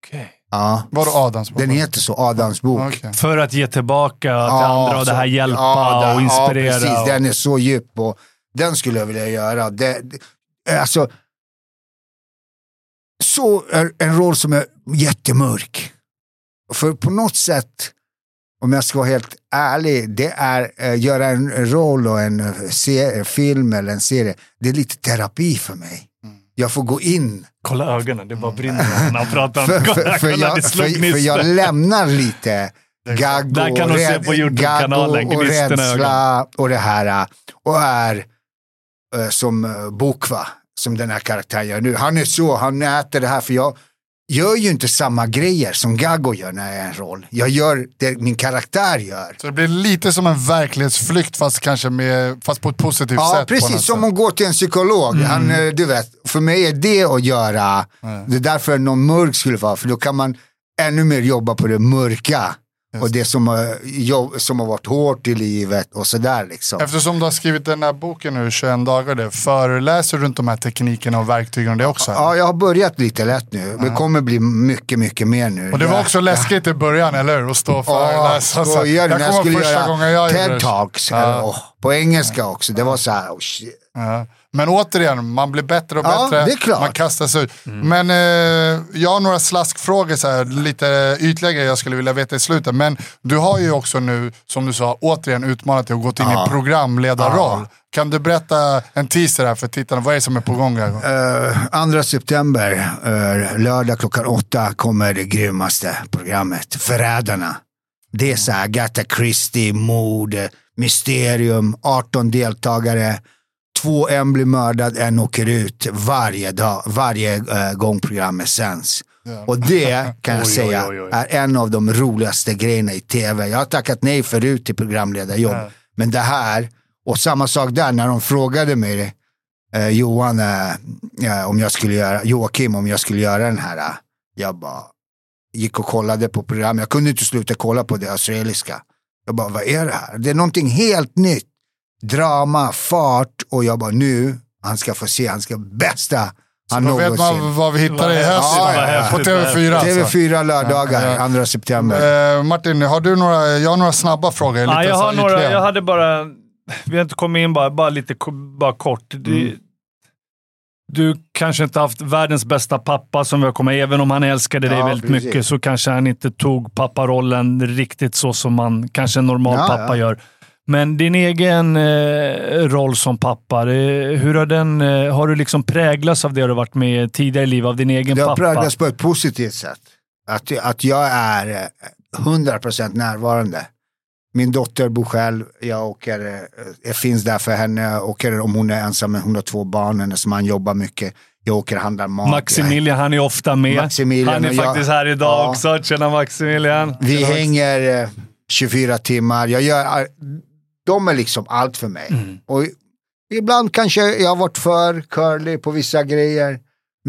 [SPEAKER 3] Okej.
[SPEAKER 1] Ja.
[SPEAKER 2] Vadå Adams?
[SPEAKER 1] Den heter så, Adams bok.
[SPEAKER 2] Okej.
[SPEAKER 3] För att ge tillbaka till andra och det här
[SPEAKER 1] så-
[SPEAKER 3] hjälpa
[SPEAKER 1] ja, det-
[SPEAKER 3] och inspirera.
[SPEAKER 1] Ja, precis.
[SPEAKER 3] och,
[SPEAKER 1] Den är så djup och den skulle jag vilja göra. Det, det, alltså, så är en roll som är jättemörk. För på något sätt, om jag ska vara helt ärlig, det är äh, göra en roll och en eh, se, film eller en serie. Det är lite terapi för mig.
[SPEAKER 3] Mm.
[SPEAKER 1] Jag får gå in.
[SPEAKER 3] kolla ögonen, det bara brinner när han pratar.
[SPEAKER 1] För, för, för, jag, för, för jag lämnar lite (laughs) gagg och, räd- och, och rädsla och det här. äh, Och är som Bokva, som den här karaktären gör nu. Han är så, han äter det här för jag gör ju inte samma grejer som Gaggo gör när jag är en roll. Jag gör det min karaktär gör.
[SPEAKER 2] Så det blir lite som en verklighetsflykt fast kanske med, fast på ett positivt
[SPEAKER 1] Ja,
[SPEAKER 2] sätt. något
[SPEAKER 1] precis. Som att gå till en psykolog. Han, eh, du vet, för mig är det att göra, det är därför någon mörk skulle vara, för då kan man ännu mer jobba på det mörka. Och det som, har- som har varit hårt i livet och sådär liksom.
[SPEAKER 2] Eftersom du har skrivit den här boken nu, 21 dagar, det, föreläser du runt de här teknikerna och verktygen och det också?
[SPEAKER 1] Ja, jag har börjat lite lätt nu. Det kommer bli mycket, mycket mer nu.
[SPEAKER 2] Och det var
[SPEAKER 1] Jag-
[SPEAKER 2] också läskigt i början, eller hur? Att stå och
[SPEAKER 1] Ja,
[SPEAKER 2] föreläsa. så.
[SPEAKER 1] skojar du?
[SPEAKER 2] jag
[SPEAKER 1] jag
[SPEAKER 2] kommer första
[SPEAKER 1] göra
[SPEAKER 2] gången jag.
[SPEAKER 1] TED-talks.
[SPEAKER 2] Ja.
[SPEAKER 1] På engelska också. Det var så här, oh shit.
[SPEAKER 2] Ja. Men återigen, man blir bättre och
[SPEAKER 1] Ja,
[SPEAKER 2] bättre.
[SPEAKER 1] det är klart.
[SPEAKER 2] Man kastas ut. Men eh, jag har några slaskfrågor, så här, lite ytliga grejer jag skulle vilja veta i slutet. Men du har ju också nu, som du sa, återigen utmanat dig och gått in
[SPEAKER 1] Ja.
[SPEAKER 2] i programledarroll.
[SPEAKER 1] Ja.
[SPEAKER 2] Kan du berätta en teaser här för tittarna? Vad är det som är på gång? Här?
[SPEAKER 1] Uh, 2 september, eh, lördag klockan åtta, kommer det grymmaste programmet. Förrädarna. Det är så här Agatha Christie, mord, eh, mysterium, 18 deltagare. Två, en blir mördad, en åker ut varje dag, varje eh, gång programmet sänds. Och det kan jag
[SPEAKER 3] Oj, oj,
[SPEAKER 1] säga
[SPEAKER 3] oj, oj.
[SPEAKER 1] är en av de roligaste grejerna i tv. Jag har tackat nej förut till programledarjobb.
[SPEAKER 3] Ja.
[SPEAKER 1] Men det här, och samma sak där när de frågade mig, eh, Johan, eh, eh, om jag skulle göra, Joakim, om jag skulle göra den här. eh, jag bara gick och kollade på programmet. Jag kunde inte sluta kolla på det australiska. Jag bara, vad är det här? Det är någonting helt nytt. Drama, fart och jag bara, nu, han ska få se, han ska bästa han
[SPEAKER 2] Då vet man vad vi hittar i höst.
[SPEAKER 1] vad
[SPEAKER 2] på
[SPEAKER 3] häftigt,
[SPEAKER 2] TV4 alltså.
[SPEAKER 1] TV4 lördagar,
[SPEAKER 2] Ja,
[SPEAKER 1] 2 september.
[SPEAKER 2] Eh, Martin, har du några, jag har några snabba frågor.
[SPEAKER 3] Ja, jag, har några,
[SPEAKER 2] ytliga.
[SPEAKER 3] jag hade bara... Vi har inte kommit in bara, bara lite bara kort.
[SPEAKER 1] Mm.
[SPEAKER 3] Du kanske inte haft världens bästa pappa som vi har kommit Även om han älskade dig
[SPEAKER 1] Ja,
[SPEAKER 3] väldigt
[SPEAKER 1] precis.
[SPEAKER 3] mycket så kanske han inte tog papparollen riktigt så som man kanske en normal
[SPEAKER 1] Ja,
[SPEAKER 3] pappa
[SPEAKER 1] ja.
[SPEAKER 3] gör. Men din egen eh, roll som pappa, hur har den... Eh, har du liksom präglats av det du varit med tidigare i livet, av din egen
[SPEAKER 1] Det har
[SPEAKER 3] pappa?
[SPEAKER 1] präglats på ett positivt sätt. Att, att jag är eh, 100% närvarande. Min dotter bor själv, jag, åker, eh, jag finns där för henne. Jag åker om hon är ensam, men hon har två barn, hennes man jobbar mycket. Jag åker och handlar mat.
[SPEAKER 3] Maximilian, han är ofta med.
[SPEAKER 1] Maximilian
[SPEAKER 3] han är
[SPEAKER 1] och jag-
[SPEAKER 3] faktiskt här idag
[SPEAKER 1] Ja.
[SPEAKER 3] också. Tjena Maximilian.
[SPEAKER 1] Vi
[SPEAKER 3] Max.
[SPEAKER 1] hänger eh, 24 timmar. Jag gör, de är liksom allt för mig.
[SPEAKER 3] Mm.
[SPEAKER 1] Och ibland kanske jag har varit för curly på vissa grejer.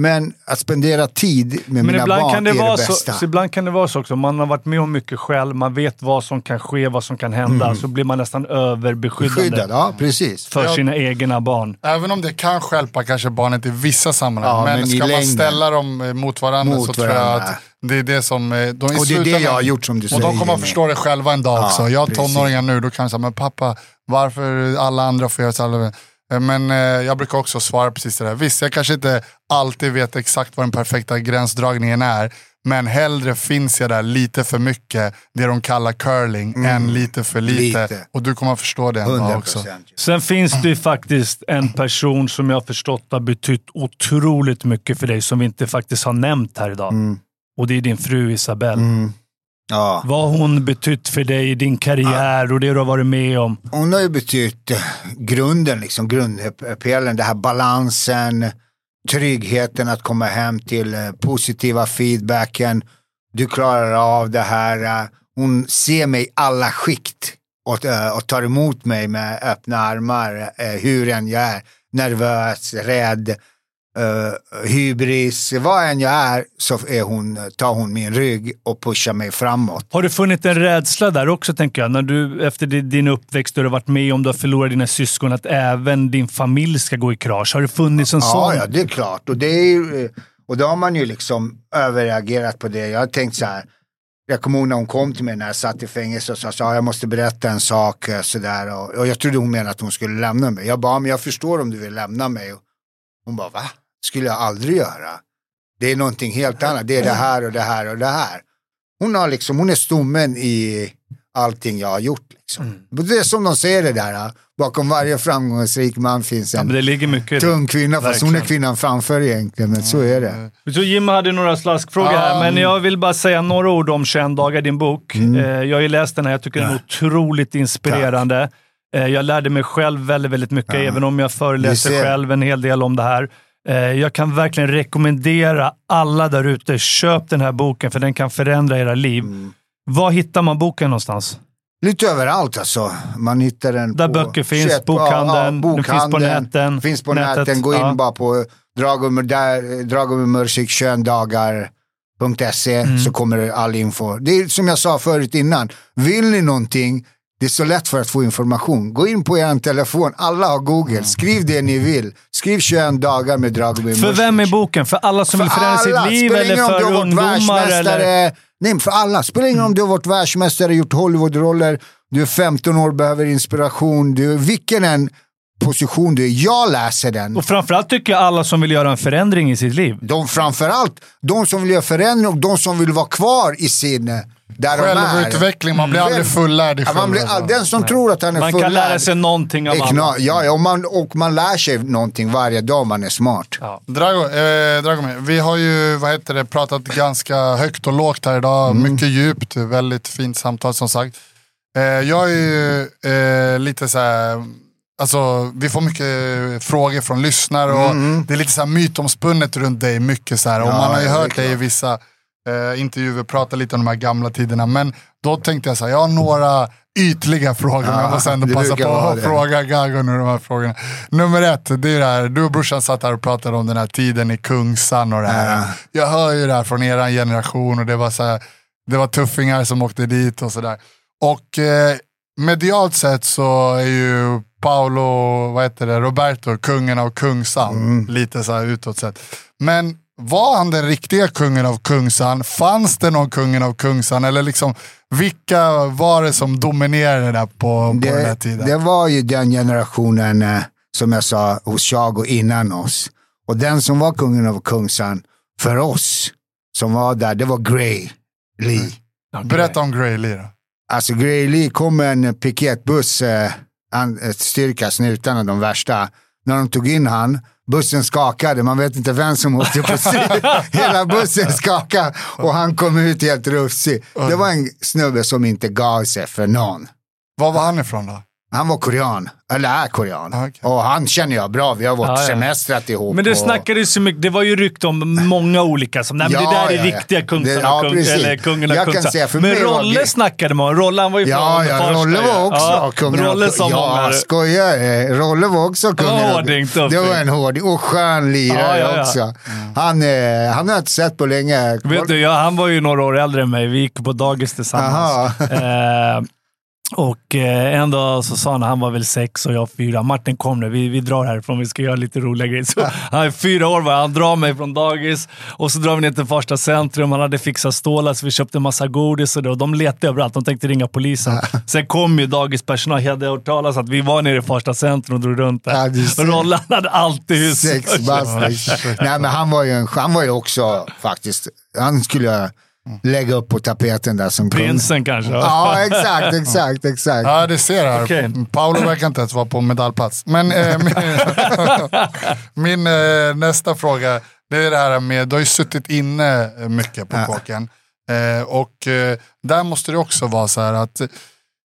[SPEAKER 1] Men att spendera tid med
[SPEAKER 3] Men
[SPEAKER 1] mina
[SPEAKER 3] ibland
[SPEAKER 1] barn
[SPEAKER 3] kan, det
[SPEAKER 1] är
[SPEAKER 3] vara
[SPEAKER 1] det
[SPEAKER 3] så,
[SPEAKER 1] bästa.
[SPEAKER 3] så ibland kan det vara så också. Man har varit med om mycket själv, man vet vad som kan ske, vad som kan hända. Så blir man nästan överbeskyddande
[SPEAKER 1] ja precis.
[SPEAKER 3] för
[SPEAKER 2] Ja.
[SPEAKER 3] sina egna barn.
[SPEAKER 2] Även om det kan stjälpa kanske barnet i vissa sammanhang.
[SPEAKER 1] Ja,
[SPEAKER 2] men,
[SPEAKER 1] men
[SPEAKER 2] ska man
[SPEAKER 1] längden.
[SPEAKER 2] ställa dem eh, mot varandra
[SPEAKER 1] Mot
[SPEAKER 2] så tror jag att det är det som... eh, De,
[SPEAKER 1] Och det är det jag har gjort som du
[SPEAKER 2] Och
[SPEAKER 1] säger.
[SPEAKER 2] de kommer att förstå det själva en dag
[SPEAKER 1] Ja,
[SPEAKER 2] också. Jag har tonåringar nu, då kan jag säga, men pappa, varför alla andra får göra så här? Eh, Men eh, jag brukar också svara precis det där. Visst, jag kanske inte alltid vet exakt vad den perfekta gränsdragningen är. Men hellre finns jag där lite för mycket, det de kallar curling, än lite för lite.
[SPEAKER 1] Mm. Lite.
[SPEAKER 2] Och du kommer att förstå det en dag
[SPEAKER 1] 100
[SPEAKER 2] också.
[SPEAKER 3] Sen finns det ju faktiskt en person som jag har förstått har betytt otroligt mycket för dig, som vi inte faktiskt har nämnt här idag.
[SPEAKER 1] Mm.
[SPEAKER 3] Och det är din fru Isabelle.
[SPEAKER 1] Mm. Ja.
[SPEAKER 3] Vad hon betytt för dig i din karriär och det du har varit med om?
[SPEAKER 1] Hon har ju betytt grunden, liksom, grundpelaren, det här balansen, tryggheten att komma hem till eh, positiva feedbacken. Du klarar av det här. eh, Hon ser mig i alla skikt och, eh, och tar emot mig med öppna armar, hur än jag är. Nervös, rädd, eh, hybris, vad än jag är så är hon, tar hon min rygg och pushar mig framåt.
[SPEAKER 3] Har det funnits en rädsla där också, tänker jag? När du, efter di- din uppväxt, du har varit med om du har förlorat dina syskon, att även din familj ska gå i krasch. Har det funnits en
[SPEAKER 1] Ja,
[SPEAKER 3] sån?
[SPEAKER 1] ja, det är klart. Och, det är och då har man ju liksom överreagerat på det. Jag har tänkt så här, jag kommer ihåg när hon kom till mig när jag satt i fängelse och sa så här, jag måste berätta en sak eh, sådär. Och, och jag trodde hon menade att hon skulle lämna mig. Jag bara, men jag förstår om du vill lämna mig. Och hon bara, va? Skulle jag aldrig göra. Det är någonting helt annat. Det är det här och det här och det här. Hon, har liksom, hon är stommen i allting jag har gjort. Liksom. Det är som de säger det där, bakom varje framgångsrik man finns
[SPEAKER 3] Ja,
[SPEAKER 1] en
[SPEAKER 3] det.
[SPEAKER 1] tung kvinna, fast hon är kvinnan framför egentligen, men så är det.
[SPEAKER 3] Så Jim hade några slaskfrågor här,
[SPEAKER 2] Ja.
[SPEAKER 3] men jag vill bara säga några ord om 21 dagar, din bok.
[SPEAKER 1] Mm.
[SPEAKER 3] Eh, Jag har ju läst den här, jag tycker den är otroligt inspirerande. Eh, Jag lärde mig själv väldigt, väldigt mycket, även om jag föreläser själv en hel del om det här. Eh, Jag kan verkligen rekommendera alla där ute, köp den här boken för den kan förändra era liv.
[SPEAKER 1] Mm.
[SPEAKER 3] Var hittar man boken någonstans?
[SPEAKER 1] Lite överallt alltså. Man hittar den
[SPEAKER 3] Där
[SPEAKER 1] på...
[SPEAKER 3] böcker finns,
[SPEAKER 1] köp-
[SPEAKER 3] bokhandeln, den finns på näten,
[SPEAKER 1] Finns på
[SPEAKER 3] nätet,
[SPEAKER 1] näten, gå in
[SPEAKER 3] ja.
[SPEAKER 1] bara på Dragomir, där, Dragomir Mursik 21 dagar. .se så kommer all info. Det är som jag sa förut innan. Vill ni någonting, det är så lätt för att få information. Gå in på er telefon, alla har Google. Skriv det ni vill. Skriv 21 dagar med Dragomir
[SPEAKER 3] För vem är boken? För alla som vill förändra sitt liv eller för
[SPEAKER 1] du har varit
[SPEAKER 3] ungdomar? Eller?
[SPEAKER 1] Nej, för alla. Spelar ingen roll om du har varit världsmästare, gjort Hollywoodroller, du är 15 år, behöver inspiration. Du, vilken en position du är. Jag läser den.
[SPEAKER 3] Och framförallt tycker jag alla som vill göra en förändring i sitt liv.
[SPEAKER 1] De framförallt, de som vill göra förändring och de som vill vara kvar i sin... eh, Där.
[SPEAKER 2] Självutveckling, man blir aldrig fullärd i
[SPEAKER 1] Ja, man blir,
[SPEAKER 2] själva.
[SPEAKER 1] all- den som tror att han är
[SPEAKER 3] Man
[SPEAKER 1] fullärd.
[SPEAKER 3] kan lära sig någonting av alla.
[SPEAKER 1] Ja, ja och, man, och man lär sig någonting varje dag man är smart.
[SPEAKER 3] Ja.
[SPEAKER 2] Drago, eh, Dragomir, vi har ju vad heter det, pratat ganska högt och lågt här idag.
[SPEAKER 1] Mm.
[SPEAKER 2] Mycket djupt, väldigt fint samtal som sagt. Eh, jag är ju eh, lite så här, alltså vi får mycket frågor från lyssnare och det är lite så här mytomspunnet runt dig. Mycket så här. och
[SPEAKER 1] Mm. Ja,
[SPEAKER 2] man har ju
[SPEAKER 1] ja,
[SPEAKER 2] hört dig i vissa eh, intervjuer prata lite om de här gamla tiderna. Men då tänkte jag så här, jag har några ytliga frågor, men jag måste ändå passa på att
[SPEAKER 1] det.
[SPEAKER 2] fråga Gago nu de här frågorna. Nummer ett, det är det här, du och brorsan satt här och pratade om den här tiden i Kungsan och det här.
[SPEAKER 1] Ja.
[SPEAKER 2] Jag hör ju det här från er generation och det var, så här, det var tuffingar som åkte dit och sådär. Och eh, medialt sett så är ju Paolo, vad heter det, Roberto, kungen av Kungsan.
[SPEAKER 1] Mm.
[SPEAKER 2] Lite så här utåt sett. Men var han den riktiga kungen av Kungsan? Fanns det någon kungen av Kungsan? Eller liksom, vilka var det som dominerade där på, på den här
[SPEAKER 1] Det,
[SPEAKER 2] tiden?
[SPEAKER 1] det var ju den generationen, eh, som jag sa, hos Chago innan oss. Och den som var kungen av Kungsan, för oss som var där, det var Gray Lee.
[SPEAKER 2] Berätta om Grey Lee då.
[SPEAKER 1] Alltså Gray Lee kom med en piketbuss, eh, styrka, snutarna de värsta. När de tog in han, bussen skakade, man vet inte vem som åkte på (laughs) styr. Hela bussen skakade och han kom ut helt rufsig. Det var en snubbe som inte gav sig för någon.
[SPEAKER 2] Var var han ifrån då?
[SPEAKER 1] Han var korean, eller är korean.
[SPEAKER 2] Okej.
[SPEAKER 1] Och han känner jag bra, vi har varit
[SPEAKER 3] Ja, ja.
[SPEAKER 1] semestrat ihop.
[SPEAKER 3] Men det
[SPEAKER 1] och...
[SPEAKER 3] snackades ju mycket, det var ju rykte om många olika som, nej men
[SPEAKER 1] Ja,
[SPEAKER 3] det där är
[SPEAKER 1] ja, ja.
[SPEAKER 3] riktiga kungsarna,
[SPEAKER 1] ja,
[SPEAKER 3] kung, eller kungen av
[SPEAKER 1] för
[SPEAKER 3] Men
[SPEAKER 1] var
[SPEAKER 3] Rolle
[SPEAKER 1] det-
[SPEAKER 3] snackade man Rolle han var ju
[SPEAKER 1] Ja,
[SPEAKER 3] från
[SPEAKER 1] ja,
[SPEAKER 3] Farsta
[SPEAKER 1] Rolle
[SPEAKER 3] ju.
[SPEAKER 1] var också
[SPEAKER 3] ja,
[SPEAKER 1] kungen av
[SPEAKER 3] Rolle som
[SPEAKER 1] Ja,
[SPEAKER 3] många.
[SPEAKER 1] skojar eh, Rolle var också kungen av
[SPEAKER 3] hårding.
[SPEAKER 1] Det var en hårding och skön lirare
[SPEAKER 3] Ja, ja, ja.
[SPEAKER 1] också. Han, eh, han har jag inte sett på länge.
[SPEAKER 3] Vet du, han var ju några år äldre än mig. Vi gick på dagis tillsammans. Och eh, en dag så sa han, han var väl sex och jag fyra. Martin kom nu, vi, vi drar härifrån, vi ska göra lite roliga grejer. Så, han är fyra år han drar mig från dagis och så drar vi ner till första centrum. Han hade fixat stålar så vi köpte en massa godis och, det, och de letade överallt. De tänkte ringa polisen. Sen kom ju dagispersonal, jag hade hört talas att vi var nere i första centrum och drog runt där. Rollan hade alltid hus.
[SPEAKER 1] Sex. (laughs) Nej, men han var ju, en, han var ju också faktiskt, han skulle lägga upp på tapeten där som kung.
[SPEAKER 3] Prinsen kanske.
[SPEAKER 1] Ja, exakt, exakt, exakt.
[SPEAKER 2] Ja, det ser här.
[SPEAKER 3] Okej.
[SPEAKER 2] Paolo verkar inte ens vara på medaljplats. Men eh, (laughs) min, (laughs) min eh, nästa fråga, det är det här med, du har ju suttit inne mycket på
[SPEAKER 1] Ja.
[SPEAKER 2] kåken. Eh, och eh, där måste det också vara så här att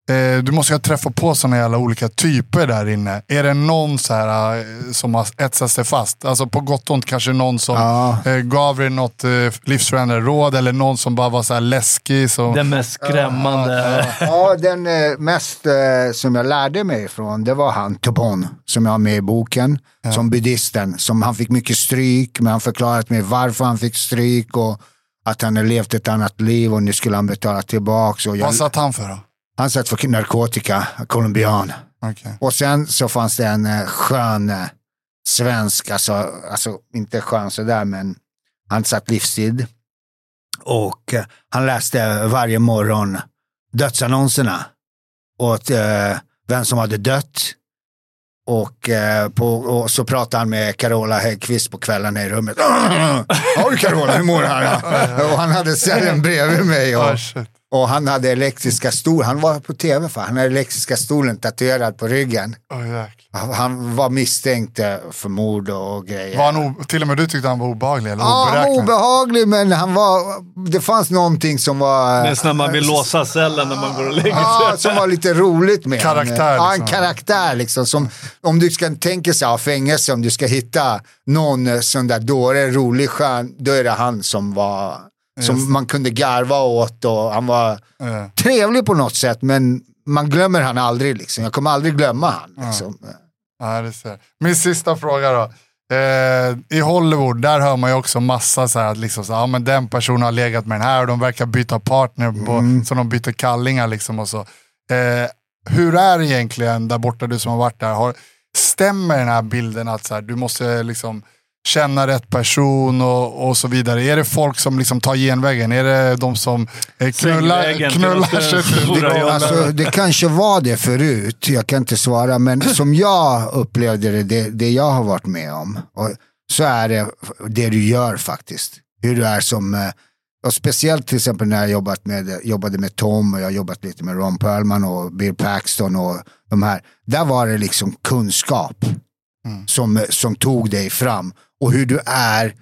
[SPEAKER 2] eh, du måste ju ha träffat på sådana jävla olika typer där inne. Är det någon så här, eh, som har etsat sig fast? Alltså på gott och ont kanske någon som
[SPEAKER 1] Ja.
[SPEAKER 2] eh, gav dig något eh, livsförändrande råd eller någon som bara var så här läskig. Som,
[SPEAKER 3] Den mest skrämmande. (laughs)
[SPEAKER 1] Ja, den eh, mest som jag lärde mig ifrån, det var han Tobon, som jag har med i boken, som buddhisten. Som han fick mycket stryk, men han förklarat mig varför han fick stryk och att han har levt ett annat liv och nu skulle han betala tillbaka. Och jag,
[SPEAKER 2] Vad satt han för då?
[SPEAKER 1] Han satt för narkotika, colombian.
[SPEAKER 2] Okej.
[SPEAKER 1] Och sen så fanns det en eh, skön eh, svensk, alltså, alltså inte skön sådär, men han satt livstid. Och eh, han läste varje morgon dödsannonserna. Och eh, vem som hade dött. Och, eh, på, och så pratade han med Carola Häggkvist på kvällarna i rummet. (laughs) Ja du Carola, hur mår han? och han hade cellen bredvid mig. Och. Och han hade elektriska stolen, han var på tv för han hade elektriska stolen tatuerad på ryggen.
[SPEAKER 2] Jäklar.
[SPEAKER 1] Han var misstänkt eh, för mord och grejer.
[SPEAKER 2] Var han till och med du tyckte han var obehaglig eller
[SPEAKER 1] Ja, han var obehaglig men han var, det fanns någonting som var...
[SPEAKER 3] Nästan när man vill låsa cellen när man går och lägger
[SPEAKER 1] Ja,
[SPEAKER 3] sig.
[SPEAKER 1] som var lite roligt med
[SPEAKER 2] Karaktär,
[SPEAKER 1] honom. Ja, en
[SPEAKER 2] liksom.
[SPEAKER 1] karaktär liksom. Som, om du ska tänka sig ha fängelse, om du ska hitta någon eh, sån där dåre, rolig, skön, då är det han som var, som man kunde garva åt och han var
[SPEAKER 2] Eh,
[SPEAKER 1] trevlig på något sätt, men man glömmer han aldrig liksom. Jag kommer aldrig glömma han liksom.
[SPEAKER 2] Ja, det ser. Min sista fråga då. Eh, I Hollywood, där hör man ju också massa så här, att liksom, så, ja, men den personen har legat med den här och de verkar byta partner, på,
[SPEAKER 1] Mm.
[SPEAKER 2] så de byter kallingar. Liksom och så. Eh, hur är det egentligen där borta, du som har varit där? Har, stämmer den här bilden att så här, du måste liksom känna rätt person och, och så vidare? Är det folk som liksom tar genvägen? Är det de som eh, knullar, knullar sig
[SPEAKER 1] Det, alltså, det kanske var det förut, jag kan inte svara, men (laughs) som jag upplevde det, det, det jag har varit med om, så är det det du gör faktiskt. Hur du är som, eh, och speciellt till exempel när jag jobbat med, jobbade med Tom och jag har jobbat lite med Ron Perlman och Bill Paxton och de här. Där var det liksom kunskap som, som tog dig fram och hur du är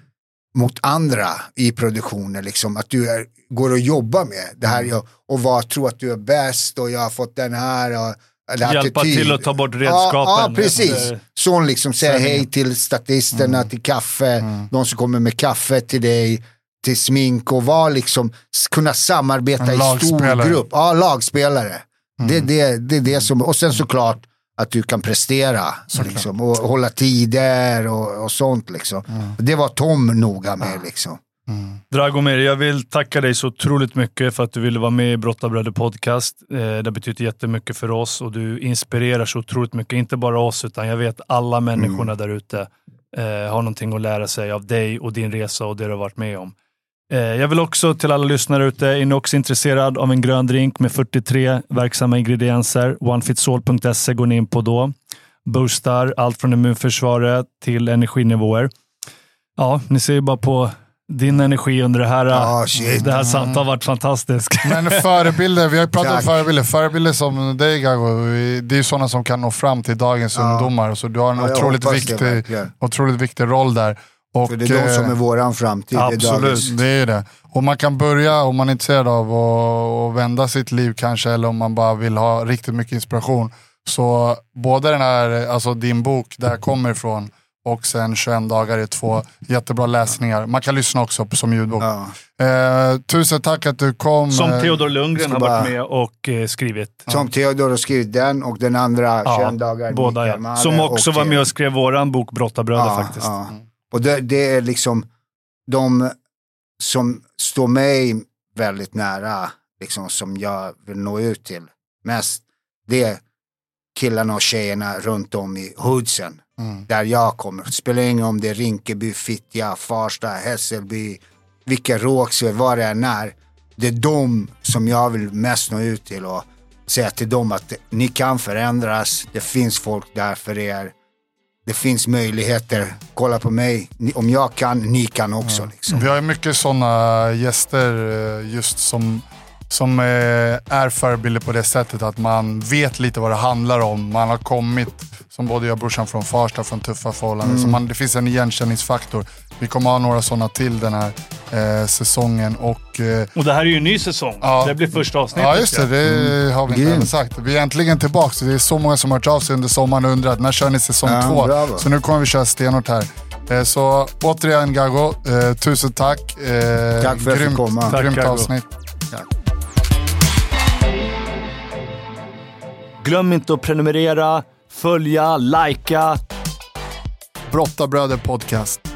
[SPEAKER 1] mot andra i produktionen. Liksom, att du är, går och jobbar med det här jag- och vad tror att du är bäst och jag har fått den här. Och,
[SPEAKER 3] Hjälpa
[SPEAKER 1] attityd.
[SPEAKER 3] till att ta bort
[SPEAKER 1] Ja,
[SPEAKER 3] redskapen.
[SPEAKER 1] ja precis.
[SPEAKER 3] Eh,
[SPEAKER 1] Sån liksom säga hej till statisterna, till kaffe, de som kommer med kaffe till dig, till smink och var liksom, kunna samarbeta
[SPEAKER 2] En
[SPEAKER 1] i stor grupp. Ja, lagspelare. Det, det, det är det som, och sen såklart att du kan prestera liksom, och hålla tider och, och sånt. Liksom. Det var Tom noga med. Liksom.
[SPEAKER 3] Dragomir, jag vill tacka dig så otroligt mycket för att du ville vara med i Brottabröder podcast. Eh, det har betytt jättemycket för oss och du inspirerar så otroligt mycket. Inte bara oss, utan jag vet alla människorna där ute eh, har någonting att lära sig av dig och din resa och det du har varit med om. Eh, jag vill också till alla lyssnare ute, är ni också intresserad av en grön drink med 43 verksamma ingredienser? Onefitsall.se går ni in på då. Boostar allt från immunförsvaret till energinivåer. Ja, ni ser ju bara på din energi under det här,
[SPEAKER 1] Ja, shit.
[SPEAKER 3] det här samtalet har varit fantastiskt. (laughs)
[SPEAKER 2] Men förebilder, vi har ju pratat om
[SPEAKER 1] Tack.
[SPEAKER 2] förebilder. Förebilder som dig Gago, det är ju sådana som kan nå fram till dagens
[SPEAKER 1] Ja.
[SPEAKER 2] ungdomar. Så du har en
[SPEAKER 1] Ja,
[SPEAKER 2] otroligt,
[SPEAKER 1] det
[SPEAKER 2] viktig, otroligt viktig roll där. Och,
[SPEAKER 1] För det är de som
[SPEAKER 2] eh,
[SPEAKER 1] är våran framtid.
[SPEAKER 3] Absolut.
[SPEAKER 2] Det är det. Och man kan börja, om man är intresserad av att, vända sitt liv kanske, eller om man bara vill ha riktigt mycket inspiration. Så både den här, alltså din bok, där jag kommer ifrån, och sen 21 dagar är två jättebra läsningar. Man kan lyssna också på, som ljudbok.
[SPEAKER 1] Ja.
[SPEAKER 2] Eh, tusen tack att du kom.
[SPEAKER 3] Som
[SPEAKER 2] Eh,
[SPEAKER 3] Theodor Lundgren har varit med och eh, skrivit.
[SPEAKER 1] Som Theodor har skrivit den och den andra, 21 dagar.
[SPEAKER 3] båda ja. Som också var
[SPEAKER 1] eh,
[SPEAKER 3] med och skrev våran bok Brottabröder
[SPEAKER 1] Ja,
[SPEAKER 3] faktiskt.
[SPEAKER 1] ja. Och det, det är liksom de som står mig väldigt nära, liksom, som jag vill nå ut till mest. Det är killarna och tjejerna runt om i hoodsen.
[SPEAKER 2] Mm.
[SPEAKER 1] Där jag kommer. Spelar ingen om det är Rinkeby, Fittja, Farsta, Hässelby, vilka Rågsved, vad det än är. Det är de som jag vill mest nå ut till och säga till dem att ni kan förändras. Det finns folk där för er. Det finns möjligheter. Kolla på mig. Om jag kan, ni kan också. Liksom.
[SPEAKER 2] Vi har mycket sådana gäster eh, just som, som eh, är förebilder på det sättet att man vet lite vad det handlar om. Man har kommit, som både jag och brorsan från Farsta, från tuffa förhållanden. Så man, det finns en igenkänningsfaktor. Vi kommer ha några sådana till den här eh, säsongen. Och, eh,
[SPEAKER 3] Och det här är ju en ny säsong.
[SPEAKER 2] Ja.
[SPEAKER 3] Det blir första avsnittet.
[SPEAKER 2] Ja just det, det har vi inte även sagt. Vi är äntligen tillbaka. Det är så många som har hört av sig under sommaren och undrat när kör ni säsong
[SPEAKER 1] Ja,
[SPEAKER 2] två?
[SPEAKER 1] bravo.
[SPEAKER 2] Så nu kommer vi köra stenhårt här. Eh, Så återigen Gago, eh, tusen tack. Eh,
[SPEAKER 1] Tack för att jag fick
[SPEAKER 2] grymt,
[SPEAKER 1] komma.
[SPEAKER 3] Tack,
[SPEAKER 2] Grymt
[SPEAKER 3] Gago.
[SPEAKER 2] avsnitt.
[SPEAKER 3] Glöm inte att prenumerera, följa, likea.
[SPEAKER 2] Brottabröder podcast.